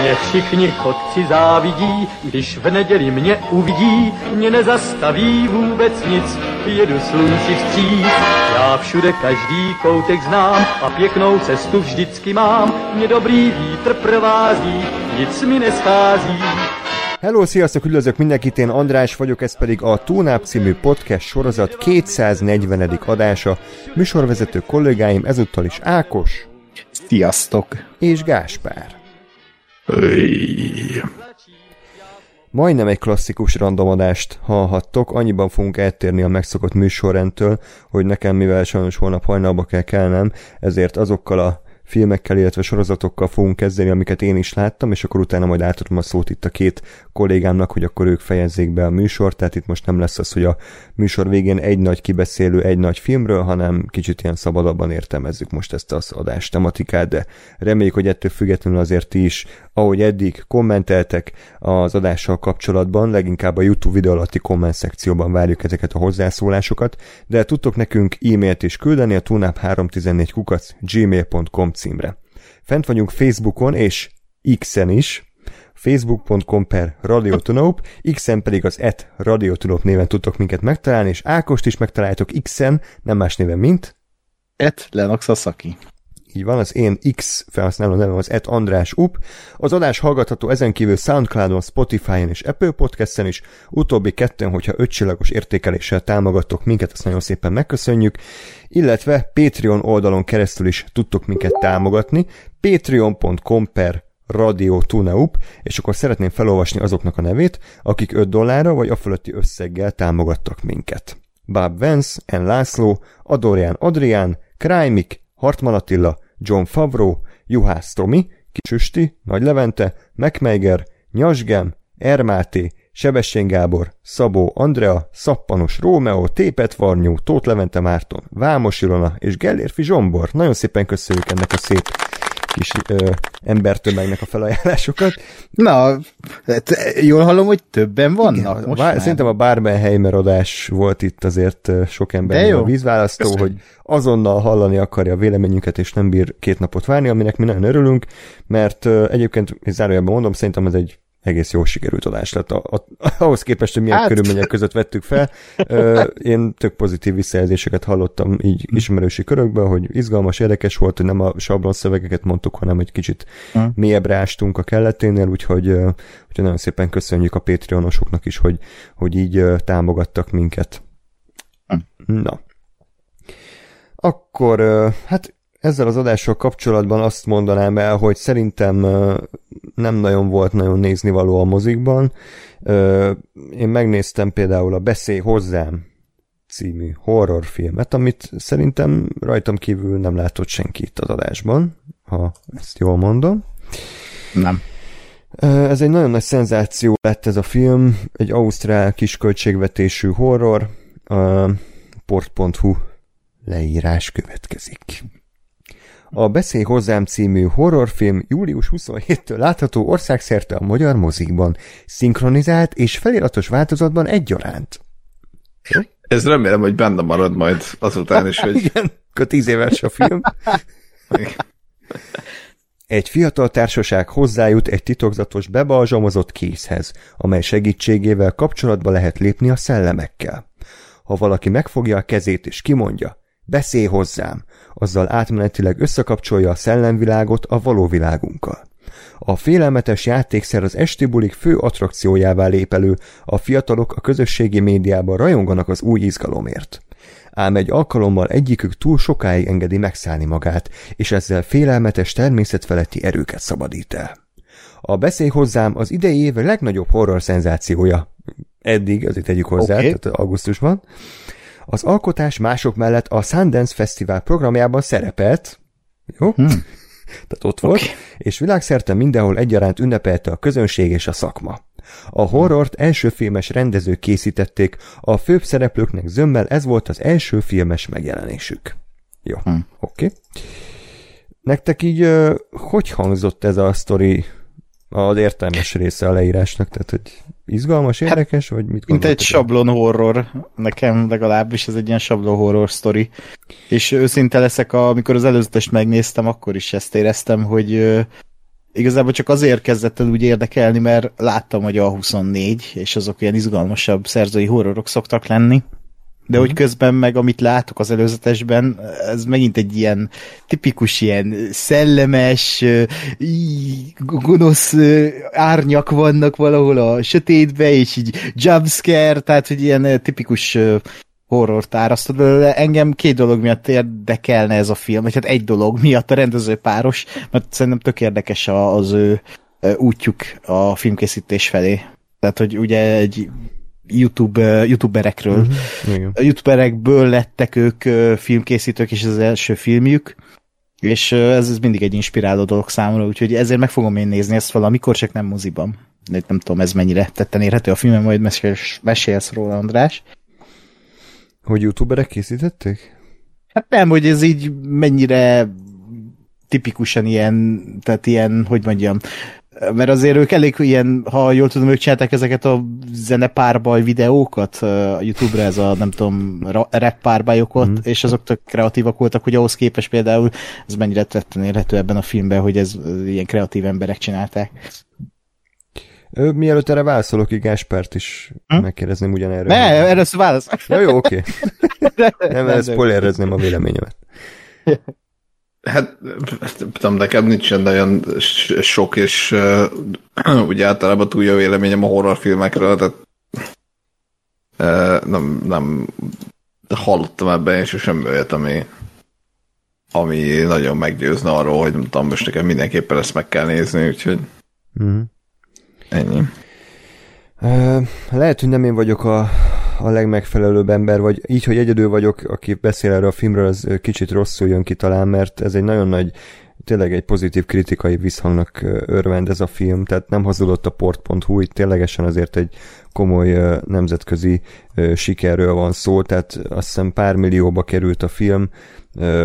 Mě všichni chodci závidí, když v neděli mě uvidí, mě nezastaví vůbec nic, jedu slunci vstříc. Já všude každý koutek znám a pěknou cestu vždycky mám, mě dobrý vítr provází, nic mi neschází. Hello, sziasztok, üdvözlök mindenkit, én András vagyok, ez pedig a Túnáp című podcast sorozat 240. adása. Műsorvezető kollégáim ezúttal is Ákos Sziasztok! és Gáspár. Öy. Majdnem egy klasszikus randomadást hallhattok, annyiban fogunk eltérni a megszokott műsorrendtől, hogy nekem, mivel sajnos holnap hajnalba kell kelnem, ezért azokkal a filmekkel, illetve sorozatokkal fogunk kezdeni, amiket én is láttam, és akkor utána majd átadom a szót itt a két kollégámnak, hogy akkor ők fejezzék be a műsort, tehát itt most nem lesz az, hogy a műsor végén egy nagy kibeszélő egy nagy filmről, hanem kicsit ilyen szabadabban értelmezzük most ezt az adás tematikát, de reméljük, hogy ettől függetlenül azért ti is, ahogy eddig kommenteltek az adással kapcsolatban, leginkább a YouTube videó alatti komment szekcióban várjuk ezeket a hozzászólásokat, de tudtok nekünk e-mailt is küldeni a tunap314 kukac gmail.com címre. Fent vagyunk Facebookon és X-en is, facebook.com per radiotunop, X-en pedig az et radiotunop néven tudtok minket megtalálni, és Ákost is megtaláltok X-en, nem más néven, mint Et Lennox Sasaki. így van, az én X felhasználó nevem az et András Up. Az adás hallgatható ezen kívül Soundcloudon, Spotify-on és Apple Podcast-en is. Utóbbi kettőn, hogyha ötcsillagos értékeléssel támogattok minket, azt nagyon szépen megköszönjük. Illetve Patreon oldalon keresztül is tudtok minket támogatni. patreon.com per Radio Tuneup, és akkor szeretném felolvasni azoknak a nevét, akik 5 dollárra vagy a fölötti összeggel támogattak minket. Bab Vance, N. László, Adorján Adrián, Krajmik, Hartman Attila, John Favreau, Juhász Tomi, Kisüsti, Nagy Levente, Megmeiger, Nyasgem, Ermáté, Sebessén Gábor, Szabó Andrea, Szappanos Rómeó, Tépet Varnyú, Tóth Levente Márton, Vámos Ilona és Gellérfi Zsombor. Nagyon szépen köszönjük ennek a szép kis ö, embertömegnek a felajánlásokat. Na, hát jól hallom, hogy többen vannak Igen, most bár, már. szerintem a Barbenheimer adás volt itt azért sok ember jó. a vízválasztó, Köszönjük. hogy azonnal hallani akarja a véleményünket, és nem bír két napot várni, aminek mi nagyon örülünk, mert ö, egyébként, zárójelben mondom, szerintem ez egy egész jól sikerült adás lett. A, a, ahhoz képest, hogy milyen Hát. körülmények között vettük fel. Ö, én tök pozitív visszajelzéseket hallottam így ismerősi körökből, hogy izgalmas, érdekes volt, hogy nem a sablon szövegeket mondtuk, hanem egy kicsit Hm. mélyebbre ástunk a kelleténél, úgyhogy, ö, úgyhogy nagyon szépen köszönjük a Patreonosoknak is, hogy, hogy így ö, támogattak minket. Hm. Na. Akkor, ö, hát ezzel az adással kapcsolatban azt mondanám el, hogy szerintem nem nagyon volt nagyon nézni való a mozikban. Én megnéztem például a Beszélj hozzám című horrorfilmet, amit szerintem rajtam kívül nem látott senki itt az adásban, ha ezt jól mondom. Nem. Ez egy nagyon nagy szenzáció lett ez a film, egy ausztrál kisköltségvetésű horror, a port.hu leírás következik. A Beszélj hozzám című horrorfilm július 27-től látható országszerte a magyar mozikban, szinkronizált és feliratos változatban egyaránt. Ez remélem, hogy benne marad majd azután is, hogy Igen, akkor tíz éves a film. Egy fiatal társaság hozzájut egy titokzatos bebalzsamozott kézhez, amely segítségével kapcsolatba lehet lépni a szellemekkel. Ha valaki megfogja a kezét és kimondja, beszélj hozzám, azzal átmenetileg összekapcsolja a szellemvilágot a való világunkkal. A félelmetes játékszer az esti bulik fő attrakciójává lép elő, a fiatalok a közösségi médiában rajonganak az új izgalomért. Ám egy alkalommal egyikük túl sokáig engedi megszállni magát, és ezzel félelmetes természetfeletti erőket szabadít el. A beszélj hozzám az idei év legnagyobb horror szenzációja. Eddig, azért tegyük hozzá, okay. tehát augusztusban. Az alkotás mások mellett a Sundance Fesztivál programjában szerepelt, jó? Hmm. Tehát ott volt, okay. és világszerte mindenhol egyaránt ünnepelte a közönség és a szakma. A horrort első filmes rendezők készítették, a főbb szereplőknek zömmel ez volt az első filmes megjelenésük. Jó, hmm. oké. Okay. Nektek így hogy hangzott ez a sztori az értelmes része a leírásnak? Tehát, hogy izgalmas, érdekes, vagy mit Mint egy gondoltok? sablon horror, nekem legalábbis ez egy ilyen sablon horror sztori. És őszinte leszek, amikor az előzetest megnéztem, akkor is ezt éreztem, hogy igazából csak azért kezdett el úgy érdekelni, mert láttam, hogy a 24, és azok ilyen izgalmasabb szerzői horrorok szoktak lenni. De hogy közben meg, amit látok az előzetesben, ez megint egy ilyen tipikus ilyen szellemes, gonosz árnyak vannak valahol a sötétbe, és így jumpscare, tehát hogy ilyen tipikus horror árasztod belőle. Engem két dolog miatt érdekelne ez a film, vagy hát egy dolog miatt a rendező páros, mert szerintem tök érdekes az ő útjuk a filmkészítés felé. Tehát, hogy ugye egy YouTube, youtuberekről Mhm, Igen. a youtuberekből lettek ők filmkészítők, és ez az első filmjük, és ez, ez mindig egy inspiráló dolog számomra, úgyhogy ezért meg fogom én nézni ezt valamikor, csak nem moziban. De nem tudom, ez mennyire tetten érhető a filmem, majd mesélsz, mesélsz róla, András. Hogy youtuberek készítették? Hát nem, hogy ez így mennyire tipikusan ilyen, tehát ilyen, hogy mondjam, mert azért ők elég ilyen, ha jól tudom, ők csinálták ezeket a zenepárbaj videókat a YouTube-ra, ez a nem tudom, ra- rap párbajokot, mm. és azok tök kreatívak voltak, hogy ahhoz képest például ez mennyire tetten érhető ebben a filmben, hogy ez ilyen kreatív emberek csinálták. Mielőtt erre válaszolok, így Gáspárt is Hm? megkérdezném ugyanerre. Ne, erre szó válasz. Ja, jó, oké. Nem, nem, mert nem. spoilerezném a véleményemet. Hát, tudom, nekem nincsen s- sok, és uh, úgy általában túl jó véleményem a horrorfilmekről, tehát uh, nem, nem hallottam ebben, és sem olyat, ami, ami nagyon meggyőzne arról, hogy nem tudom, most nekem mindenképpen ezt meg kell nézni, úgyhogy Mhm. ennyi. Ö, Lehet, hogy nem én vagyok a, a legmegfelelőbb ember, vagy így, hogy egyedül vagyok, aki beszél erről a filmről, az kicsit rosszul jön ki talán, mert ez egy nagyon nagy, tényleg egy pozitív kritikai visszhangnak örvend ez a film, tehát nem hazudott a port.hu, itt ténylegesen azért egy komoly nemzetközi sikerről van szó, tehát azt hiszem pár millióba került a film,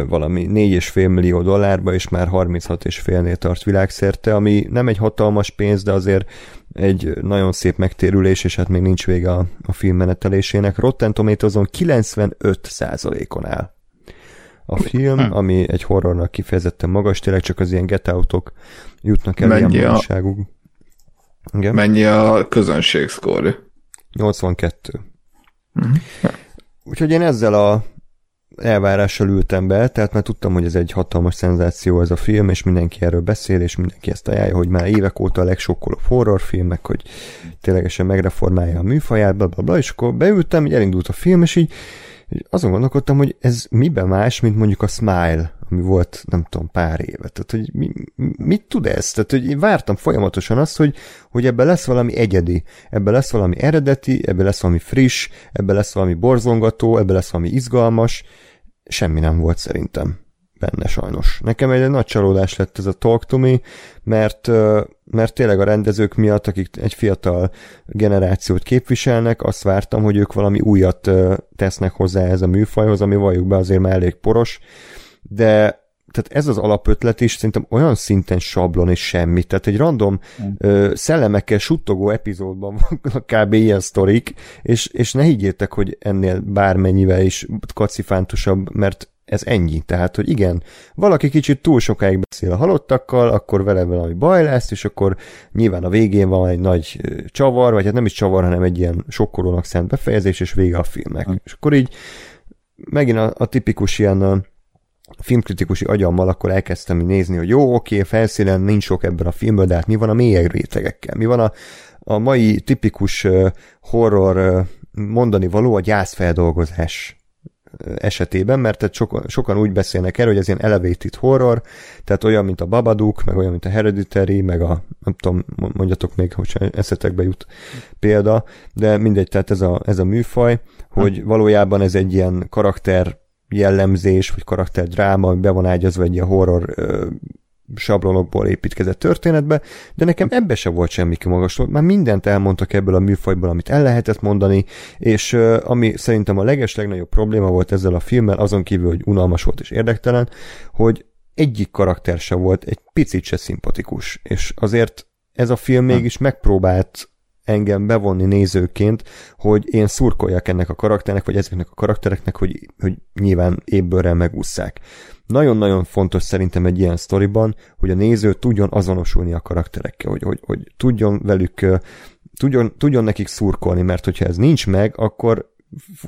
valami 4,5 millió dollárba, és már 36,5-nél tart világszerte, ami nem egy hatalmas pénz, de azért egy nagyon szép megtérülés, és hát még nincs vége a, a film menetelésének. Rotten Tomatoes-on 95%-on áll a film, Hm. ami egy horrornak kifejezetten magas, tényleg csak az ilyen get out-ok jutnak el Mennyi ilyen a-. Igen? Mennyi a közönség szkóri? 82. Úgyhogy én ezzel a elvárással ültem be, tehát már tudtam, hogy ez egy hatalmas szenzáció ez a film, és mindenki erről beszél, és mindenki ezt ajánlja, hogy már évek óta a legsokkolóbb horrorfilm, meg hogy ténylegesen megreformálja a műfaját, bla, bla, bla, és akkor beültem, így elindult a film, és így, azon gondolkodtam, hogy ez miben más, mint mondjuk a Smile, ami volt, nem tudom, pár éve. Tehát, hogy mi, mit tud ez? Tehát, hogy én vártam folyamatosan azt, hogy, hogy ebben lesz valami egyedi, ebben lesz valami eredeti, ebben lesz valami friss, ebben lesz valami borzongató, ebben lesz valami izgalmas. Semmi nem volt szerintem benne sajnos. Nekem egy nagy csalódás lett ez a Talk to Me, mert, mert tényleg a rendezők miatt, akik egy fiatal generációt képviselnek, azt vártam, hogy ők valami újat tesznek hozzá ez a műfajhoz, ami valljuk be azért már elég poros, de tehát ez az alapötlet is szerintem olyan szinten sablon és semmi. Tehát egy random ö, szellemekkel suttogó epizódban vannak kb. ilyen sztorik, és, és ne higgyétek, hogy ennél bármennyivel is kacifántosabb, mert ez ennyi. Tehát, hogy igen, valaki kicsit túl sokáig beszél a halottakkal, akkor vele valami baj lesz, és akkor nyilván a végén van egy nagy csavar, vagy hát nem is csavar, hanem egy ilyen sokkolónak szánt befejezés, és vége a filmnek. És akkor így megint a, a tipikus ilyen filmkritikusi agyammal akkor elkezdtem nézni, hogy jó, oké, felszínen nincs sok ebben a filmben, de hát mi van a mélyebb rétegekkel? Mi van a, a mai tipikus horror mondani való a gyászfeldolgozás esetében, mert tehát sokan, sokan úgy beszélnek erről, hogy ez ilyen elevated horror, tehát olyan, mint a Babadook, meg olyan, mint a Hereditary, meg a, nem tudom, mondjatok még, hogy eszetekbe jut példa, de mindegy, tehát ez a, ez a műfaj, hogy valójában ez egy ilyen karakter jellemzés, vagy karakterdráma, ami be van ágyazva egy ilyen horror ö, sablonokból építkezett történetbe, de nekem ebbe se volt semmi kimagasló. Már mindent elmondtak ebből a műfajból, amit el lehetett mondani, és ami szerintem a leges legnagyobb probléma volt ezzel a filmmel, azon kívül, hogy unalmas volt és érdektelen, hogy egyik karakter se volt egy picit se szimpatikus, és azért ez a film mégis megpróbált engem bevonni nézőként, hogy én szurkoljak ennek a karakternek, vagy ezeknek a karaktereknek, hogy, hogy nyilván ébbőrrel megúszszák. Nagyon-nagyon fontos szerintem egy ilyen sztoriban, hogy a néző tudjon azonosulni a karakterekkel, hogy, hogy, hogy tudjon velük, tudjon, tudjon nekik szurkolni, mert hogyha ez nincs meg, akkor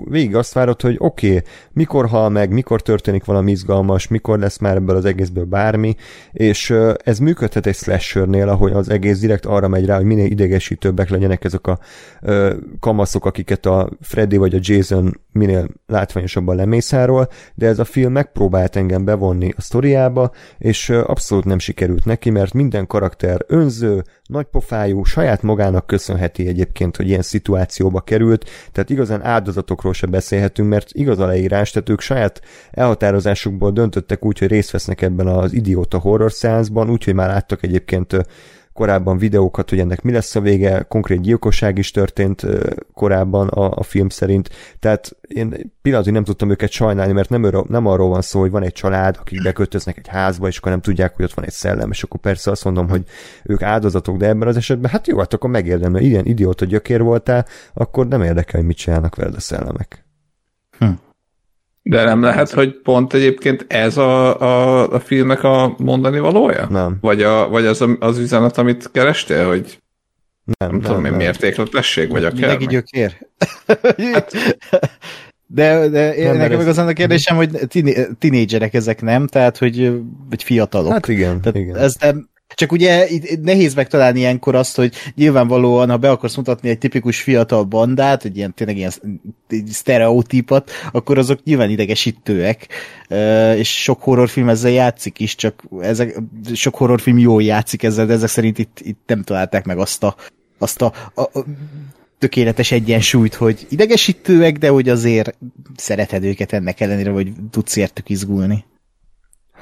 végig azt várod, hogy oké, okay, mikor hal meg, mikor történik valami izgalmas, mikor lesz már ebből az egészből bármi, és ez működhet egy slashernél, ahogy az egész direkt arra megy rá, hogy minél idegesítőbbek legyenek ezek a ö, kamaszok, akiket a Freddy vagy a Jason minél látványosabban lemészáról, de ez a film megpróbált engem bevonni a sztoriába, és abszolút nem sikerült neki, mert minden karakter önző, nagypofájú, saját magának köszönheti egyébként, hogy ilyen szituációba került, tehát igazán áldozatokról se beszélhetünk, mert igaz a leírás, tehát ők saját elhatározásukból döntöttek úgy, hogy részt vesznek ebben az idióta horror szeánszban, úgyhogy már láttak egyébként korábban videókat, hogy ennek mi lesz a vége, konkrét gyilkosság is történt korábban a, a film szerint, tehát én pillanatig nem tudtam őket sajnálni, mert nem, örö, nem arról van szó, hogy van egy család, akik beköltöznek egy házba, és akkor nem tudják, hogy ott van egy szellem, és akkor persze azt mondom, hogy ők áldozatok, de ebben az esetben, hát jó, hát akkor megérdemel, ilyen idióta gyökér voltál, akkor nem érdekel, hogy mit csinálnak veled a szellemek. Hm. De nem lehet, hogy pont egyébként ez a, a, a filmnek a mondani valója? Nem. Vagy, a, vagy az, az üzenet, amit kerestél, hogy nem, nem, nem tudom, nem. mértékletesség, vagy akár. Mindenki gyökér. hát, de, de én, nekem meg az a kérdésem, hogy tinédzserek ezek nem, tehát hogy, hogy fiatalok. Hát igen, tehát igen. Ez nem, csak ugye itt nehéz megtalálni ilyenkor azt, hogy nyilvánvalóan, ha be akarsz mutatni egy tipikus fiatal bandát, egy ilyen tényleg ilyen sztereotípat, akkor azok nyilván idegesítőek, és sok horrorfilm ezzel játszik is, csak ezek, sok horrorfilm jól játszik ezzel, de ezek szerint itt, itt nem találták meg azt a, azt a, a, a tökéletes egyensúlyt, hogy idegesítőek, de hogy azért szereted őket ennek ellenére, hogy tudsz értük izgulni.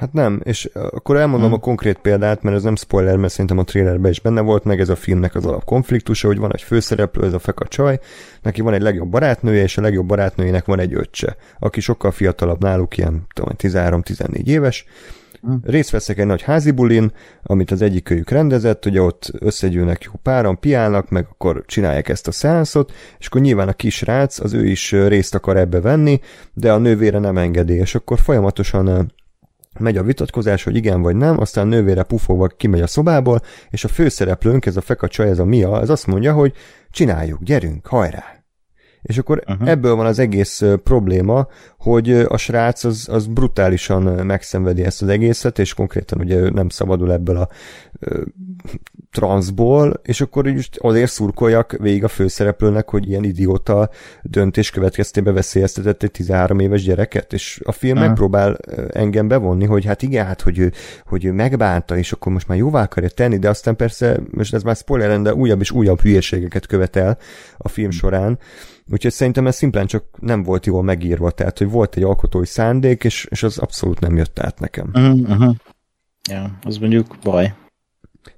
Hát nem, és akkor elmondom hmm. a konkrét példát, mert ez nem spoiler, mert szerintem a trailerben is benne volt, meg ez a filmnek az alap konfliktusa, hogy van egy főszereplő, ez a feka csaj, neki van egy legjobb barátnője, és a legjobb barátnőjének van egy öccse, aki sokkal fiatalabb náluk, ilyen 13-14 éves, hmm. részt veszek egy nagy házi bulin, amit az egyik őjük rendezett, ugye ott összegyűlnek jó páran, piálnak, meg akkor csinálják ezt a szeánszot, és akkor nyilván a kisrác, az ő is részt akar ebbe venni, de a nővére nem engedi, és akkor folyamatosan megy a vitatkozás, hogy igen vagy nem, aztán nővére pufogva kimegy a szobából, és a főszereplőnk, ez a feka csaj, ez a Mia, ez azt mondja, hogy csináljuk, gyerünk, hajrá! És akkor uh-huh. ebből van az egész probléma, hogy a srác az, az brutálisan megszenvedi ezt az egészet, és konkrétan ugye ő nem szabadul ebből a transzból, és akkor is azért szurkoljak végig a főszereplőnek, hogy ilyen idióta döntés következtében veszélyeztetett egy 13 éves gyereket, és a film uh-huh. megpróbál engem bevonni, hogy hát igen, hát hogy ő, hogy ő megbánta, és akkor most már jóvá akarja tenni, de aztán persze, most ez már spoiler, de újabb és újabb hülyeségeket követel a film során, Úgyhogy szerintem ez szimplán csak nem volt jól megírva, tehát hogy volt egy alkotói szándék, és, és az abszolút nem jött át nekem. Uh-huh. Ja, az mondjuk baj.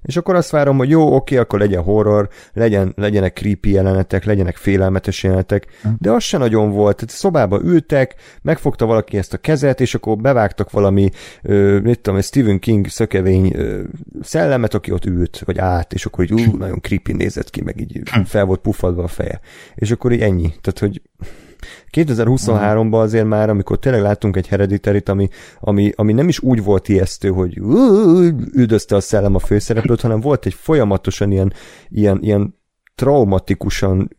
És akkor azt várom, hogy jó, oké, akkor legyen horror, legyen, legyenek creepy jelenetek, legyenek félelmetes jelenetek, hm. de az se nagyon volt. Tehát szobába ültek, megfogta valaki ezt a kezet, és akkor bevágtak valami, ö, mit tudom, Stephen King szökevény ö, szellemet, aki ott ült, vagy át, és akkor így ú, nagyon creepy nézett ki, meg így hm. fel volt puffadva a feje. És akkor így ennyi. Tehát, hogy 2023-ban azért már, amikor tényleg láttunk egy hereditary ami, ami, ami nem is úgy volt ijesztő, hogy üldözte a szellem a főszereplőt, hanem volt egy folyamatosan ilyen, ilyen, ilyen traumatikusan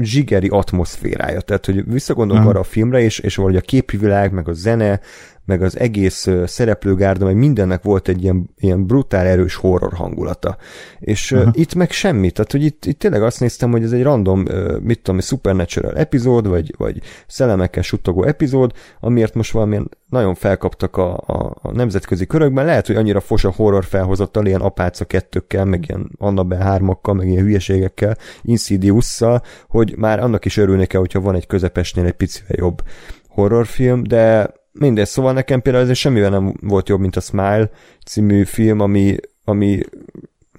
zsigeri atmoszférája. Tehát, hogy visszagondolunk uh-huh. arra a filmre, és, és valahogy a képi világ, meg a zene, meg az egész szereplőgárda, meg mindennek volt egy ilyen, ilyen brutál erős horror hangulata. És uh, itt meg semmi, tehát hogy itt, itt tényleg azt néztem, hogy ez egy random, mit tudom, supernatural epizód, vagy, vagy szellemekkel suttogó epizód, amiért most valamilyen nagyon felkaptak a, a, a nemzetközi körökben, lehet, hogy annyira fos a horror felhozattal, ilyen apáca kettőkkel, meg ilyen Annabelle hármakkal, meg ilyen hülyeségekkel, insidious hogy már annak is örülnék el, hogyha van egy közepesnél egy picivel jobb horrorfilm, de Mindegy, szóval nekem például ez semmivel nem volt jobb, mint a Smile című film, ami, ami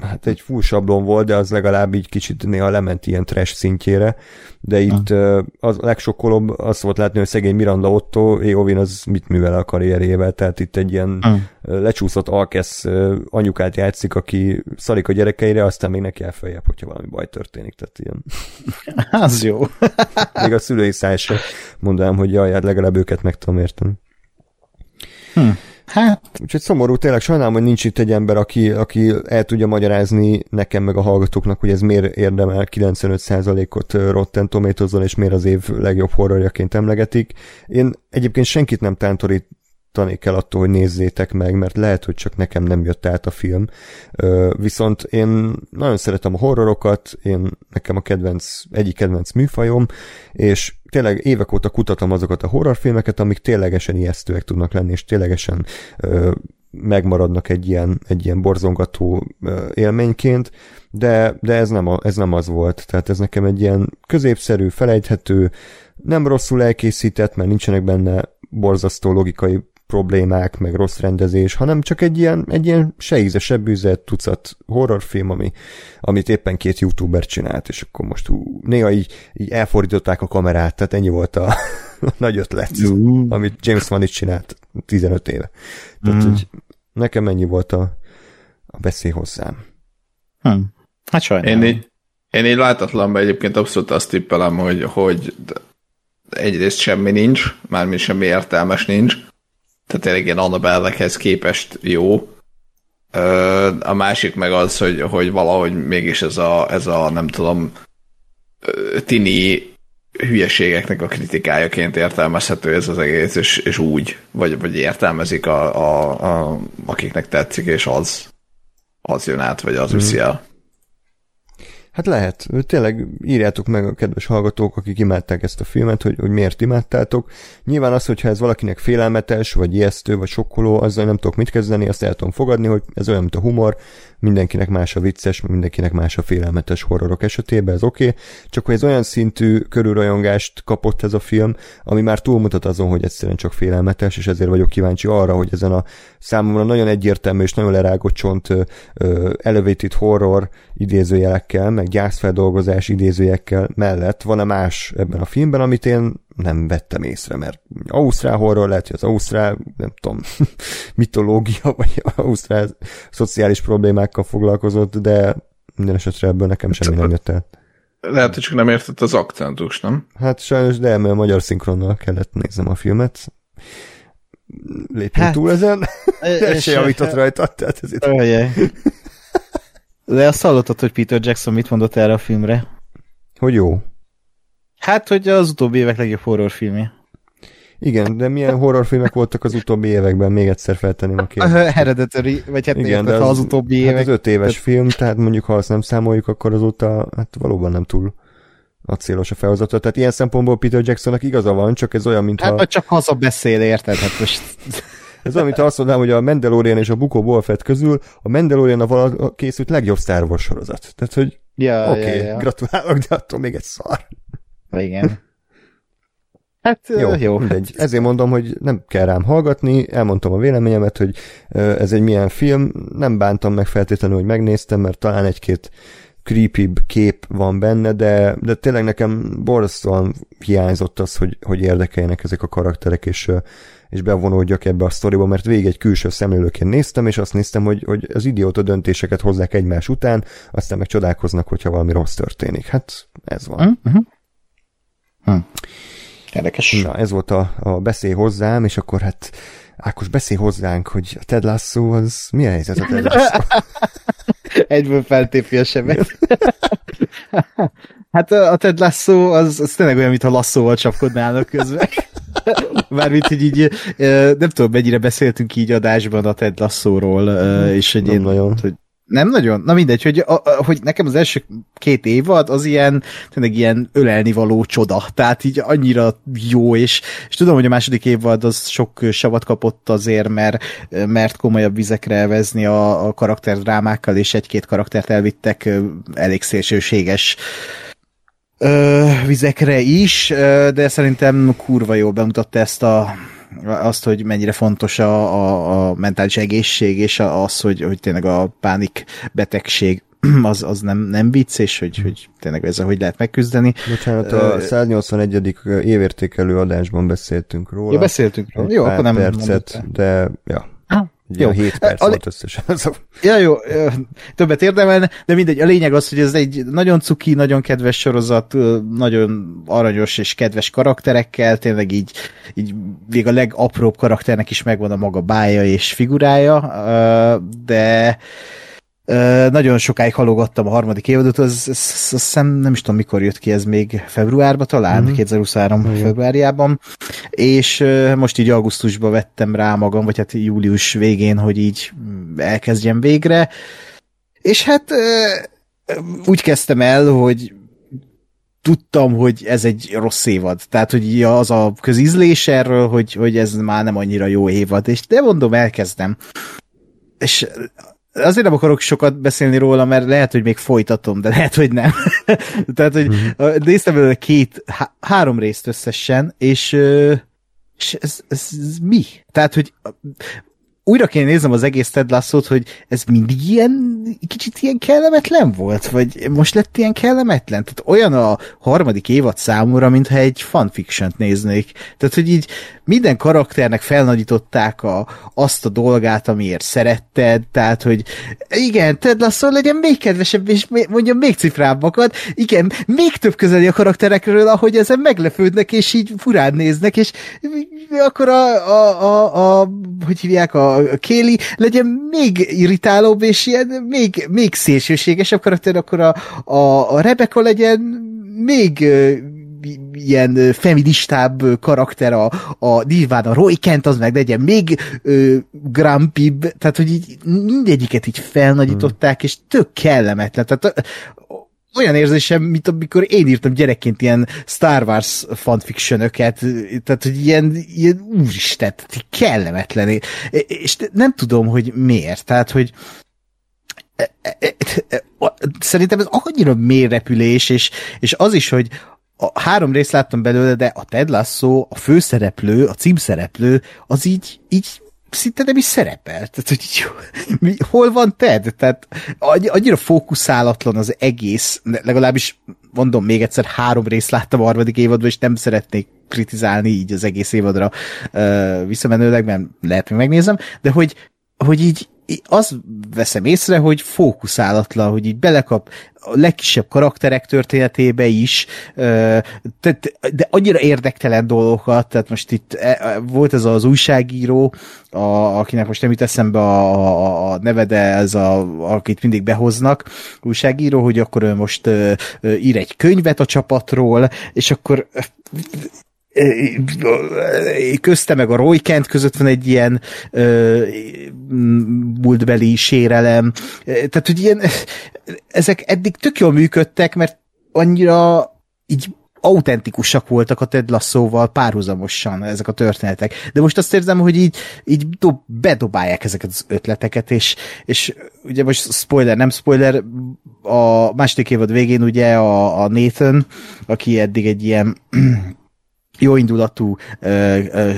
hát egy full sablon volt, de az legalább így kicsit néha lement ilyen trash szintjére, de itt uh. az legsokkolóbb az volt látni, hogy szegény Miranda Otto, Éovin az mit művel a karrierjével, tehát itt egy ilyen uh. lecsúszott alkesz anyukát játszik, aki szarik a gyerekeire, aztán még neki elfeljebb, hogyha valami baj történik, tehát ilyen. az jó. még a szülői száj sem mondanám, hogy jaj, hát legalább őket meg tudom érteni. Hm. Hát. Úgyhogy szomorú, tényleg sajnálom, hogy nincs itt egy ember, aki, aki el tudja magyarázni nekem meg a hallgatóknak, hogy ez miért érdemel 95%-ot Rotten tomatoes és miért az év legjobb horrorjaként emlegetik. Én egyébként senkit nem tántorít, tanék el attól, hogy nézzétek meg, mert lehet, hogy csak nekem nem jött át a film. Viszont én nagyon szeretem a horrorokat, én nekem a kedvenc, egyik kedvenc műfajom, és tényleg évek óta kutatom azokat a horrorfilmeket, amik ténylegesen ijesztőek tudnak lenni, és ténylegesen megmaradnak egy ilyen, egy ilyen borzongató élményként, de, de ez, nem a, ez nem az volt. Tehát ez nekem egy ilyen középszerű, felejthető, nem rosszul elkészített, mert nincsenek benne borzasztó logikai problémák, meg rossz rendezés, hanem csak egy ilyen, egy ilyen se íze, se bűze tucat horrorfilm, ami, amit éppen két youtuber csinált, és akkor most hú, néha így, így elfordították a kamerát, tehát ennyi volt a, a nagy ötlet, uh. amit James Wan itt csinált 15 éve. Tehát, mm. hogy nekem ennyi volt a, a beszél hozzám. Hm. Hát sajnálom. Én így, én így látatlanban egyébként abszolút azt tippelem, hogy, hogy egyrészt semmi nincs, mármint semmi értelmes nincs, tehát tényleg ilyen Annabelle-hez képest jó. A másik meg az, hogy, hogy valahogy mégis ez a, ez a nem tudom, tini hülyeségeknek a kritikájaként értelmezhető ez az egész, és, és úgy, vagy, vagy értelmezik a, a, a, akiknek tetszik, és az, az jön át, vagy az viszi el. Hát lehet. Tényleg írjátok meg a kedves hallgatók, akik imádták ezt a filmet, hogy, hogy miért imádtátok. Nyilván az, hogyha ez valakinek félelmetes, vagy ijesztő, vagy sokkoló, azzal nem tudok mit kezdeni, azt el tudom fogadni, hogy ez olyan, mint a humor, mindenkinek más a vicces, mindenkinek más a félelmetes horrorok esetében, ez oké, okay. csak hogy ez olyan szintű körülrajongást kapott ez a film, ami már túlmutat azon, hogy egyszerűen csak félelmetes, és ezért vagyok kíváncsi arra, hogy ezen a számomra nagyon egyértelmű és nagyon lerágott csont elevated horror idézőjelekkel, meg gyászfeldolgozás idézőjekkel mellett van-e más ebben a filmben, amit én nem vettem észre, mert Ausztrál horror lehet, hogy az Ausztrál, nem tudom, mitológia, vagy Ausztrál szociális problémákkal foglalkozott, de minden esetre ebből nekem semmi nem jött el. Lehet, hogy csak nem értett az akcentus, nem? Hát sajnos, de mert a magyar szinkronnal kellett néznem a filmet. Lépjünk hát, túl ezen. Ez se javított rajta, tehát ez itt... De azt hallottad, hogy Peter Jackson mit mondott erre a filmre? Hogy jó. Hát, hogy az utóbbi évek legjobb horrorfilmje. Igen, de milyen horrorfilmek voltak az utóbbi években? Még egyszer feltenném a kérdést. Hereditary, vagy hát Igen, de az, az utóbbi évek. Hát az öt éves tehát... film, tehát mondjuk ha azt nem számoljuk, akkor azóta hát valóban nem túl célos a felhozata. Tehát ilyen szempontból Peter Jacksonnak igaza van, csak ez olyan, mint hát, ha... csak haza beszél, érted? Hát most... Ez olyan, mint azt mondanám, hogy a Mandalorian és a Bukó Boba Fett közül a Mandalorian a vala készült legjobb Star Wars sorozat. Tehát, hogy ja, oké, okay, ja, ja. gratulálok, de attól még egy szar. Igen. Hát jó, jó mindegy. Ezért mondom, hogy nem kell rám hallgatni, elmondtam a véleményemet, hogy ez egy milyen film, nem bántam meg feltétlenül, hogy megnéztem, mert talán egy-két creepy kép van benne, de, de tényleg nekem borzasztóan hiányzott az, hogy, hogy érdekeljenek ezek a karakterek, és, és bevonódjak ebbe a sztoriba, mert végig egy külső szemlélőként néztem, és azt néztem, hogy, hogy az idióta döntéseket hozzák egymás után, aztán meg csodálkoznak, hogyha valami rossz történik. Hát ez van. Uh-huh. Hm. Érdekes. Na, ez volt a, a beszél hozzám, és akkor hát Ákos, beszélj hozzánk, hogy a Ted Lasso az... Mi a helyzet a Ted Lasso? Egyből feltépi a sebet. hát a Ted Lasso az, az tényleg olyan, mintha lasszóval csapkodnának közben. Mármint, hogy így nem tudom, mennyire beszéltünk így adásban a Ted Lasso-ról, és hogy, én, nagyon. hogy nem nagyon? Na mindegy, hogy, a, a, hogy nekem az első két évad az ilyen, tényleg ilyen ölelni való csoda. Tehát így annyira jó, és, és tudom, hogy a második évad az sok savat kapott azért, mert, mert komolyabb vizekre elvezni a, a karakterdrámákkal, és egy-két karaktert elvittek elég szélsőséges ö, vizekre is, de szerintem kurva jól bemutatta ezt a azt, hogy mennyire fontos a, a, a mentális egészség, és az, hogy, hogy tényleg a pánik betegség az, az nem, nem vicc, és hogy, hogy tényleg ezzel hogy lehet megküzdeni. Bocsánat, a 181. évértékelő adásban beszéltünk róla. Ja, beszéltünk róla. Jó, akkor nem percet, de ja. Jó. 7 perc a, volt összesen. ja, jó, többet érdemelne, de mindegy, a lényeg az, hogy ez egy nagyon cuki, nagyon kedves sorozat, nagyon aranyos és kedves karakterekkel, tényleg így, így még a legapróbb karakternek is megvan a maga bája és figurája, de nagyon sokáig halogattam a harmadik évadot, az, az, az, az szem, nem is tudom mikor jött ki, ez még februárban talán, mm-hmm. 2023 mm-hmm. februárjában, és most így augusztusban vettem rá magam, vagy hát július végén, hogy így elkezdjem végre, és hát úgy kezdtem el, hogy tudtam, hogy ez egy rossz évad. Tehát, hogy az a közízlés erről, hogy, hogy ez már nem annyira jó évad. És de mondom, elkezdem. És azért nem akarok sokat beszélni róla, mert lehet, hogy még folytatom, de lehet, hogy nem. Tehát, hogy mm-hmm. néztem belőle két, há- három részt összesen, és, és ez, ez, ez mi? Tehát, hogy újra kéne néznem az egész Ted lasso hogy ez mindig ilyen, kicsit ilyen kellemetlen volt, vagy most lett ilyen kellemetlen? Tehát olyan a harmadik évad számúra, mintha egy fanfiction-t néznék. Tehát, hogy így minden karakternek felnagyították a, azt a dolgát, amiért szeretted, tehát, hogy igen, Ted Lasso legyen még kedvesebb, és mondjam még cifrábbakat, igen, még több közeli a karakterekről, ahogy ezen meglepődnek, és így furán néznek, és akkor a, a, a, a hogy hívják, a Kéli legyen még irritálóbb, és ilyen még, még szélsőségesebb karakter, akkor a, a, a Rebecca legyen még ilyen feministább karakter a, a nyilván a Roy Kent az meg legyen még ö, grumpibb, tehát hogy így mindegyiket így felnagyították, hmm. és tök kellemetlen. Tehát olyan érzésem, mint amikor én írtam gyerekként ilyen Star Wars fanfictionöket, tehát, hogy ilyen, ilyen úristen, kellemetlen. És nem tudom, hogy miért. Tehát, hogy szerintem ez annyira mély repülés, és, és az is, hogy a három részt láttam belőle, de a Ted Lasso, a főszereplő, a címszereplő, az így, így szinte nem is szerepel. Tehát, hogy így, mi, hol van Ted? Tehát annyira fókuszálatlan az egész, legalábbis mondom még egyszer, három részt láttam a harmadik évadban, és nem szeretnék kritizálni így az egész évadra uh, visszamenőleg, mert lehet, hogy megnézem, de hogy, hogy így az veszem észre, hogy fókuszálatlan, hogy így belekap a legkisebb karakterek történetébe is, de annyira érdektelen dolgokat, tehát most itt e, e, volt ez az újságíró, a, akinek most nem jut eszembe a, a, a neve, de ez a, akit mindig behoznak, újságíró, hogy akkor ő most ír egy könyvet a csapatról, és akkor közte meg a Roy Kent között van egy ilyen múltbeli sérelem. Tehát, hogy ilyen, ezek eddig tök jól működtek, mert annyira így autentikusak voltak a Ted Lasso-val párhuzamosan ezek a történetek. De most azt érzem, hogy így, így dob, bedobálják ezeket az ötleteket, és, és ugye most spoiler, nem spoiler, a második évad végén ugye a, a Nathan, aki eddig egy ilyen jó indulatú ö, ö,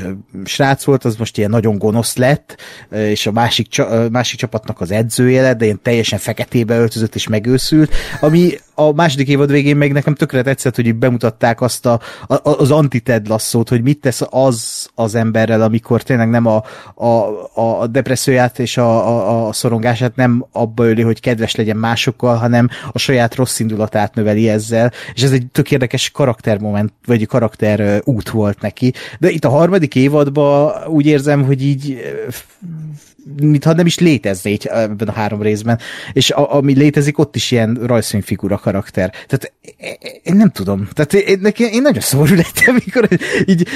srác volt, az most ilyen nagyon gonosz lett, ö, és a másik, csa, másik csapatnak az edzője lett, de ilyen teljesen feketébe öltözött és megőszült, ami a második évad végén meg nekem tökre tetszett, hogy bemutatták azt a, a, az anti-Ted lasszót, hogy mit tesz az az emberrel, amikor tényleg nem a, a, a depresszióját és a, a, a szorongását nem abba öli, hogy kedves legyen másokkal, hanem a saját rossz indulatát növeli ezzel, és ez egy tök érdekes karaktermoment, vagy karakter út volt neki. De itt a harmadik évadban úgy érzem, hogy így mintha nem is létezne így ebben a három részben, és a, ami létezik, ott is ilyen rajzfilmfigura karakter. Tehát én nem tudom. Tehát én, én, én nagyon szomorú lettem, amikor így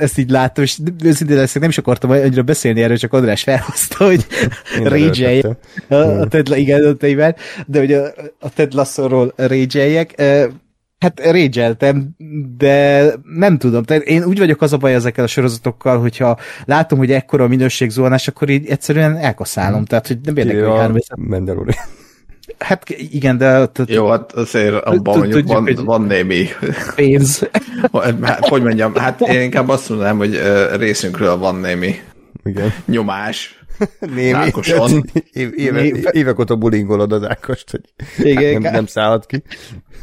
ezt így láttam, és őszintén leszek, nem is akartam annyira beszélni erről, csak András felhozta, hogy rage a Ted, igen, a de hogy a, a Ted Lasso-ról rage Hát régyeltem, de nem tudom. Tehát én úgy vagyok az a baj ezekkel a sorozatokkal, hogyha látom, hogy ekkora a minőségzuhanás, akkor így egyszerűen elkaszálom. Hmm. Tehát, hogy nem érdekel, hogy három Mandalorian. Hát igen, de... Jó, hát azért abban mondjuk van, van némi... Pénz. Hát, hogy mondjam, hát én inkább azt mondanám, hogy részünkről van némi igen. nyomás. Némi. Ákoson. Éve, évek óta bulingolod az Ákost, hogy Igen, nem, nem szállhat ki.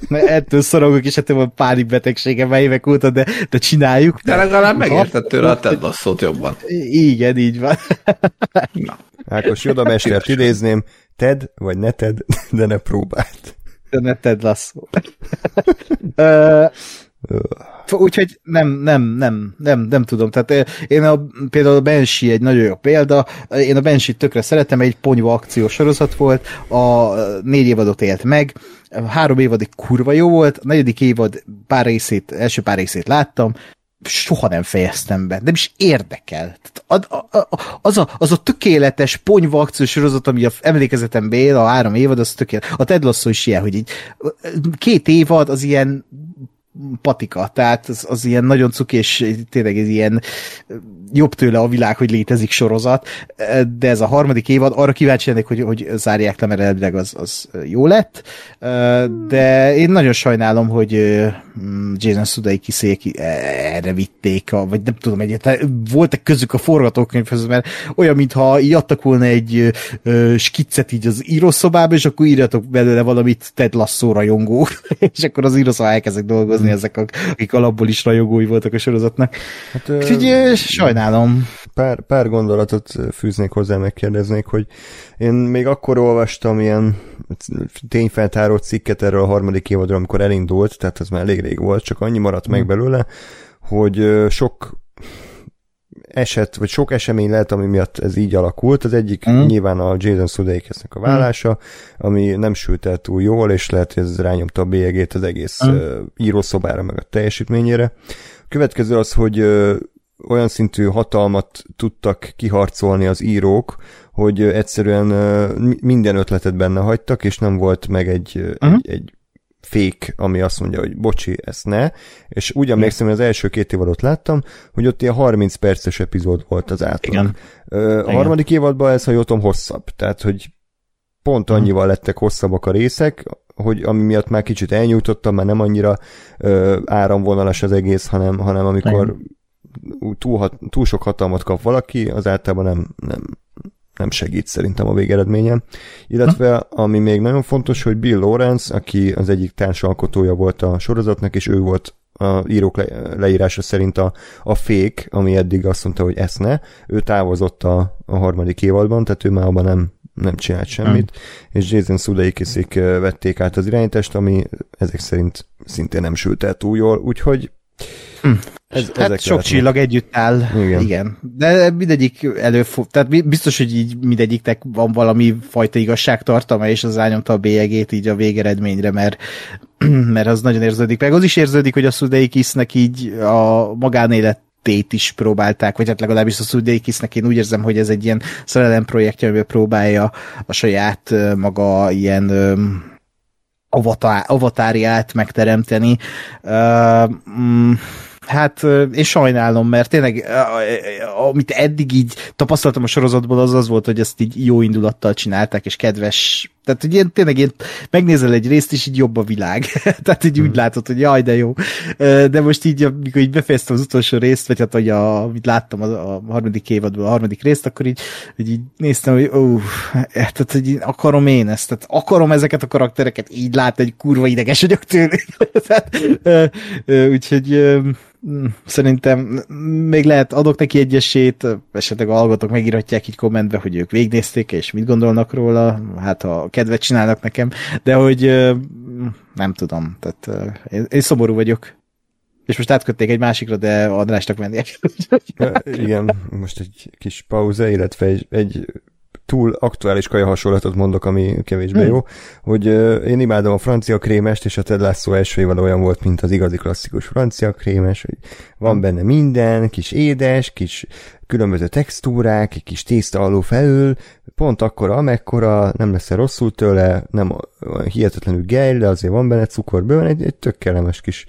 Mert ettől szorongok, és ettől van pánikbetegsége már évek óta, de, de csináljuk. De legalább megérted tőle a Ted Lasso-t jobban. Igen, így van. Na. Ákos, Joda mestert idézném, Ted, vagy ne Ted, de ne próbált. De ne Ted Lasso. Úgyhogy nem, nem, nem, nem, nem tudom. Tehát én a, például a Banshee egy nagyon jó példa. Én a Banshee tökre szeretem, egy ponyva akciós sorozat volt, a négy évadot élt meg, három évad egy kurva jó volt, a negyedik évad pár részét, első pár részét láttam, soha nem fejeztem be, nem is érdekel. A, az, a, az a tökéletes ponyva akciós sorozat, ami a emlékezetembe él, a három évad, az tökéletes. A Ted Lasso is ilyen, hogy így két évad az ilyen patika, tehát az, az ilyen nagyon cuki, és tényleg ez ilyen jobb tőle a világ, hogy létezik sorozat, de ez a harmadik évad, arra kíváncsi lennék, hogy, hogy zárják le, mert elvileg az, az jó lett, de én nagyon sajnálom, hogy Jason Sudeikis erre vitték, vagy nem tudom egyáltalán, voltak közük a forgatókönyvhöz, mert olyan, mintha így adtak volna egy skiccet így az írószobába, és akkor írjatok belőle valamit Ted Lasso rajongó, és akkor az írószobá elkezdek dolgozni mm. ezek, akik alapból is rajongói voltak a sorozatnak. Hát, Úgyhogy sajnálom sajnálom. Pár, pár gondolatot fűznék hozzá, megkérdeznék, hogy én még akkor olvastam ilyen tényfeltáró cikket erről a harmadik évadról, amikor elindult, tehát ez már elég rég volt, csak annyi maradt meg hmm. belőle, hogy sok eset, vagy sok esemény lehet, ami miatt ez így alakult. Az egyik mm. nyilván a Jason Sudeikisnek a hmm. vállása, mm. ami nem sült el túl jól, és lehet, hogy ez rányomta a bélyegét az egész mm. írószobára, meg a teljesítményére. A következő az, hogy olyan szintű hatalmat tudtak kiharcolni az írók, hogy egyszerűen minden ötletet benne hagytak, és nem volt meg egy, uh-huh. egy, egy fék, ami azt mondja, hogy bocsi, ezt ne, és úgy emlékszem, hogy az első két évadot láttam, hogy ott ilyen 30 perces epizód volt az átlag. Igen. A Igen. harmadik évadban ez, ha jól tudom, hosszabb, tehát, hogy pont mhm. annyival lettek hosszabbak a részek, hogy ami miatt már kicsit elnyújtottam, már nem annyira ö, áramvonalas az egész, hanem, hanem amikor Igen túl, túl sok hatalmat kap valaki, az általában nem, nem, nem segít szerintem a végeredményen. Illetve, ami még nagyon fontos, hogy Bill Lawrence, aki az egyik társalkotója volt a sorozatnak, és ő volt a írók le, leírása szerint a, a fék, ami eddig azt mondta, hogy ezt ne, ő távozott a, a harmadik évadban, tehát ő már abban nem, nem csinált semmit, mm. és Jason Sudeikiszik vették át az irányítást, ami ezek szerint szintén nem sült el túl jól, úgyhogy Hm. Ez, hát sok lehetnek. csillag együtt áll, igen. igen. De mindegyik előfog, tehát biztos, hogy így mindegyiknek van valami fajta igazságtartalma, és az rányomta a bélyegét így a végeredményre, mert, mert az nagyon érződik. Meg az is érződik, hogy a Sudeikisnek így a magánélet tét is próbálták, vagy hát legalábbis a Sudeikisnek én úgy érzem, hogy ez egy ilyen szerelem projektje, amiben próbálja a saját maga ilyen avatár, avatáriát megteremteni. Uh, mm, Hát én sajnálom, mert tényleg amit eddig így tapasztaltam a sorozatból, az az volt, hogy ezt így jó indulattal csinálták, és kedves tehát, hogy ilyen, tényleg ilyen, megnézel egy részt, és így jobb a világ. Tehát így hmm. úgy látod, hogy jaj, de jó. De most így, amikor így befejeztem az utolsó részt, vagy hát, hogy a, amit láttam a, a harmadik évadból, a harmadik részt, akkor így, hogy így néztem, hogy ó, tehát, hogy akarom én ezt, tehát akarom ezeket a karaktereket így látni, hogy kurva ideges vagyok tőlük. tehát, úgyhogy szerintem még lehet adok neki egyesét, esetleg a hallgatók megírhatják így kommentbe, hogy ők végnézték, és mit gondolnak róla, hát ha kedvet csinálnak nekem, de hogy nem tudom, tehát én, én szomorú vagyok. És most átkötték egy másikra, de Andrásnak mennék. Igen, most egy kis pauza, illetve egy, egy túl aktuális kaja hasonlatot mondok, ami kevésbé hmm. jó, hogy uh, én imádom a francia krémest, és a Ted Lasso első évad olyan volt, mint az igazi klasszikus francia krémes, hogy van hmm. benne minden, kis édes, kis különböző textúrák, egy kis tészta alul felül, pont akkora, amekkora, nem lesz rosszul tőle, nem hihetetlenül gej, de azért van benne cukor bőven, egy, egy tök kellemes kis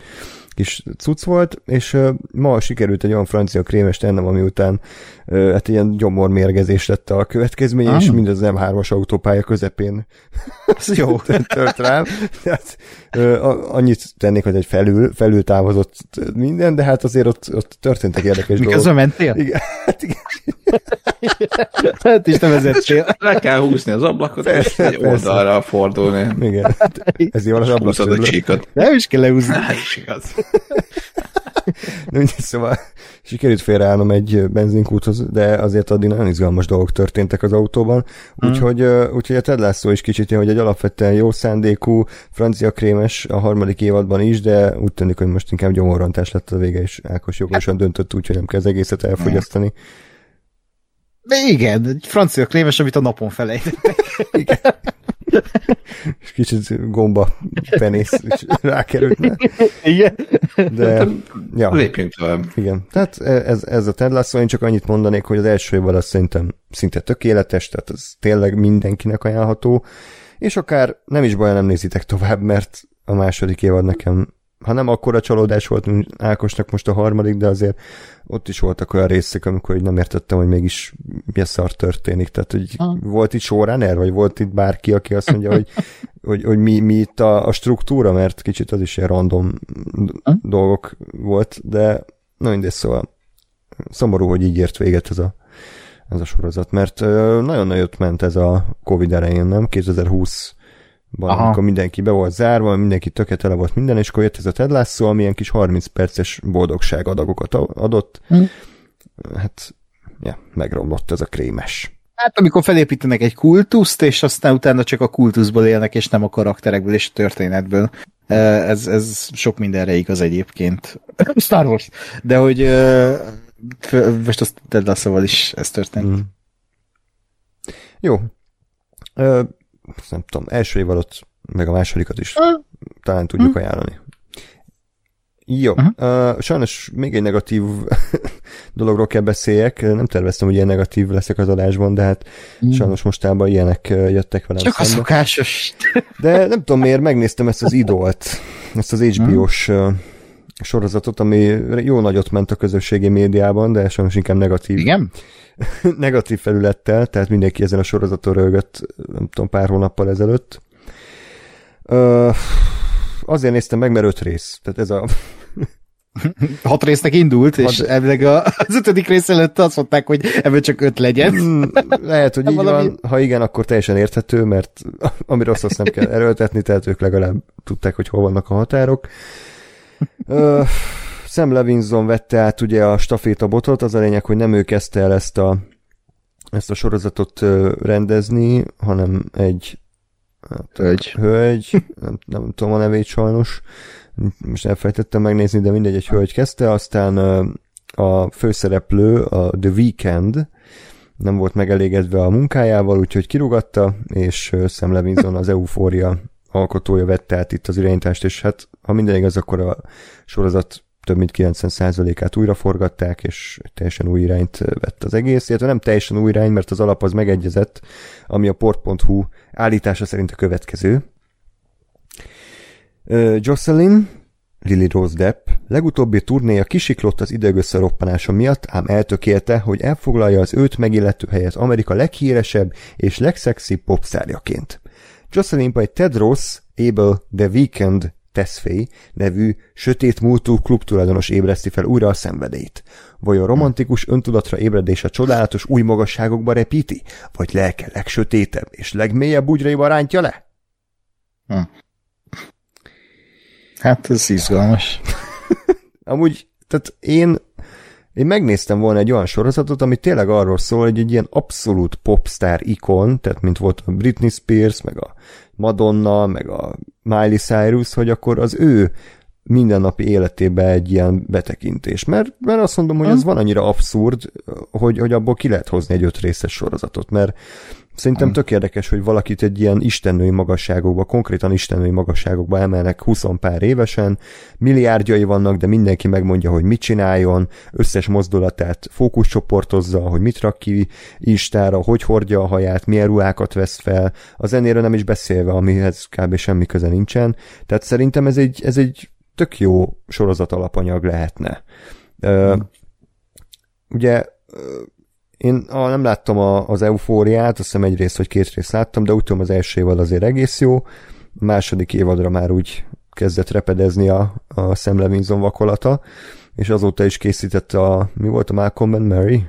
kis cucc volt, és uh, ma sikerült egy olyan francia krémes tennem, ami után hát ilyen gyomormérgezés lett a következmény, ah. és mindez nem hármas autópálya közepén Ez jó. tört rám. Tehát, annyit tennék, hogy egy felül, felül távozott minden, de hát azért ott, ott történtek érdekes Miközben dolgok. mentél? Igen, hát igen. Hát is nem vezettél. Le kell húzni az ablakot, és Persze, egy persze. oldalra fordulni. igen. Ez jó az Húzod a csíkot. Nem is kell leúzni. Hát is igaz. De mindegy, szóval sikerült félreállnom egy benzinkúthoz, de azért addig nagyon izgalmas dolgok történtek az autóban, úgyhogy, mm. úgyhogy a Ted Lasso is kicsit hogy egy alapvetően jó szándékú francia krémes a harmadik évadban is, de úgy tűnik, hogy most inkább gyomorrantás lett a vége, és Ákos jogosan döntött úgy, hogy nem kell az egészet elfogyasztani. De igen, egy francia krémes, amit a napon felejtettek. És kicsit gomba penész is rákerült, ne? Igen. de ja. Lépjünk tovább. Igen, tehát ez, ez a Ted Lasso, én csak annyit mondanék, hogy az első évad az szerintem szinte tökéletes, tehát az tényleg mindenkinek ajánlható, és akár nem is baj, nem nézitek tovább, mert a második évad nekem, ha nem akkora csalódás volt, mint Ákosnak most a harmadik, de azért ott is voltak olyan részek, amikor így nem értettem, hogy mégis mi szar történik. Tehát, hogy Ah. volt itt showrunner, vagy volt itt bárki, aki azt mondja, hogy, hogy, hogy mi, mi itt a, a struktúra, mert kicsit az is ilyen random Ah. dolgok volt, de na mindegy, szóval szomorú, hogy így ért véget ez a, ez a sorozat, mert nagyon nagyot ment ez a Covid elején, nem? 2020 ban, Aha. amikor mindenki be volt zárva, mindenki tökéletele volt minden, és akkor jött ez a Ted Lasso, ami ilyen kis 30 perces boldogság adagokat adott. Hm. Hát, ja, megromlott ez a krémes. Hát amikor felépítenek egy kultuszt, és aztán utána csak a kultuszból élnek, és nem a karakterekből és a történetből. Ez, ez sok mindenre igaz egyébként. Star Wars. De hogy most azt Ted Lasso-val is ez történt. Mm. Jó. Nem tudom, első év alatt, meg a másodikat is talán tudjuk ajánlani. Jó. Mhm. Uh, sajnos még egy negatív dologról kell beszéljek. Nem terveztem, hogy ilyen negatív leszek az adásban, de hát sajnos mostában ilyenek jöttek velem Csak a szembe. szokásos. De nem tudom miért, megnéztem ezt az idolt, ezt az HBO-s ö, sorozatot, ami jó nagyot ment a közösségi médiában, de sajnos inkább negatív, Igen? negatív felülettel, tehát mindenki ezen a sorozaton rögött, nem tudom, pár hónappal ezelőtt. Ö, azért néztem meg, mert öt rész. Tehát ez a... Hat résznek indult, és Hat- elvileg a- az ötödik rész előtt azt mondták, hogy ebből csak öt legyen. Hmm, lehet, hogy így Valami- van. Ha igen, akkor teljesen érthető, mert ami rossz, azt nem kell erőltetni, tehát ők legalább tudták, hogy hol vannak a határok. Ö, Sam Levinson vette át ugye a stafétabotot, az a lényeg, hogy nem ő kezdte el ezt a, ezt a sorozatot rendezni, hanem egy Hölgy. hölgy, nem, nem tudom a nevét sajnos, most elfelejtettem megnézni, de mindegy, egy hölgy kezdte, aztán a főszereplő, a The Weeknd, nem volt megelégedve a munkájával, úgyhogy kirugatta, és Sam Levinson, az Euphoria alkotója vette át itt az irányítást, és hát ha minden igaz, akkor a sorozat több mint 90%-át újra forgatták, és teljesen új irányt vett az egész, illetve nem teljesen új irány, mert az alap az megegyezett, ami a port.hu állítása szerint a következő. Jocelyn, Lily Rose Depp legutóbbi turnéja kisiklott az idegösszeroppanása miatt, ám eltökélte, hogy elfoglalja az őt megillető helyet Amerika leghíresebb és legszexibb popszárjaként. Jocelyn egy Tedros Abel The Weekend Tesfaye nevű sötét múltú klubtulajdonos ébreszti fel újra a szenvedélyt. Vajon romantikus öntudatra ébredése csodálatos új magasságokba repíti, vagy lelke legsötétebb és legmélyebb bugyraiba rántja le? Hát ez izgalmas. Amúgy, tehát én, én megnéztem volna egy olyan sorozatot, ami tényleg arról szól, hogy egy ilyen abszolút popstar ikon, tehát mint volt a Britney Spears, meg a Madonna, meg a Miley Cyrus, hogy akkor az ő mindennapi életébe egy ilyen betekintés. Mert, mert azt mondom, hogy ez van annyira abszurd, hogy, hogy abból ki lehet hozni egy öt részes sorozatot, mert Szerintem tök érdekes, hogy valakit egy ilyen istennői magasságokba, konkrétan istennői magasságokba emelnek 20 pár évesen, milliárdjai vannak, de mindenki megmondja, hogy mit csináljon, összes mozdulatát fókuszcsoportozza, hogy mit rak ki Instára, hogy hordja a haját, milyen ruhákat vesz fel, a zenéről nem is beszélve, amihez kb. semmi köze nincsen. Tehát szerintem ez egy, ez egy tök jó sorozat alapanyag lehetne. Ö, ugye én a, nem láttam a, az eufóriát, azt hiszem egy rész vagy két rész láttam, de úgy tudom az első évad azért egész jó. A második évadra már úgy kezdett repedezni a, a Sam Levinson vakolata, és azóta is készítette a, mi volt a Malcolm and Mary?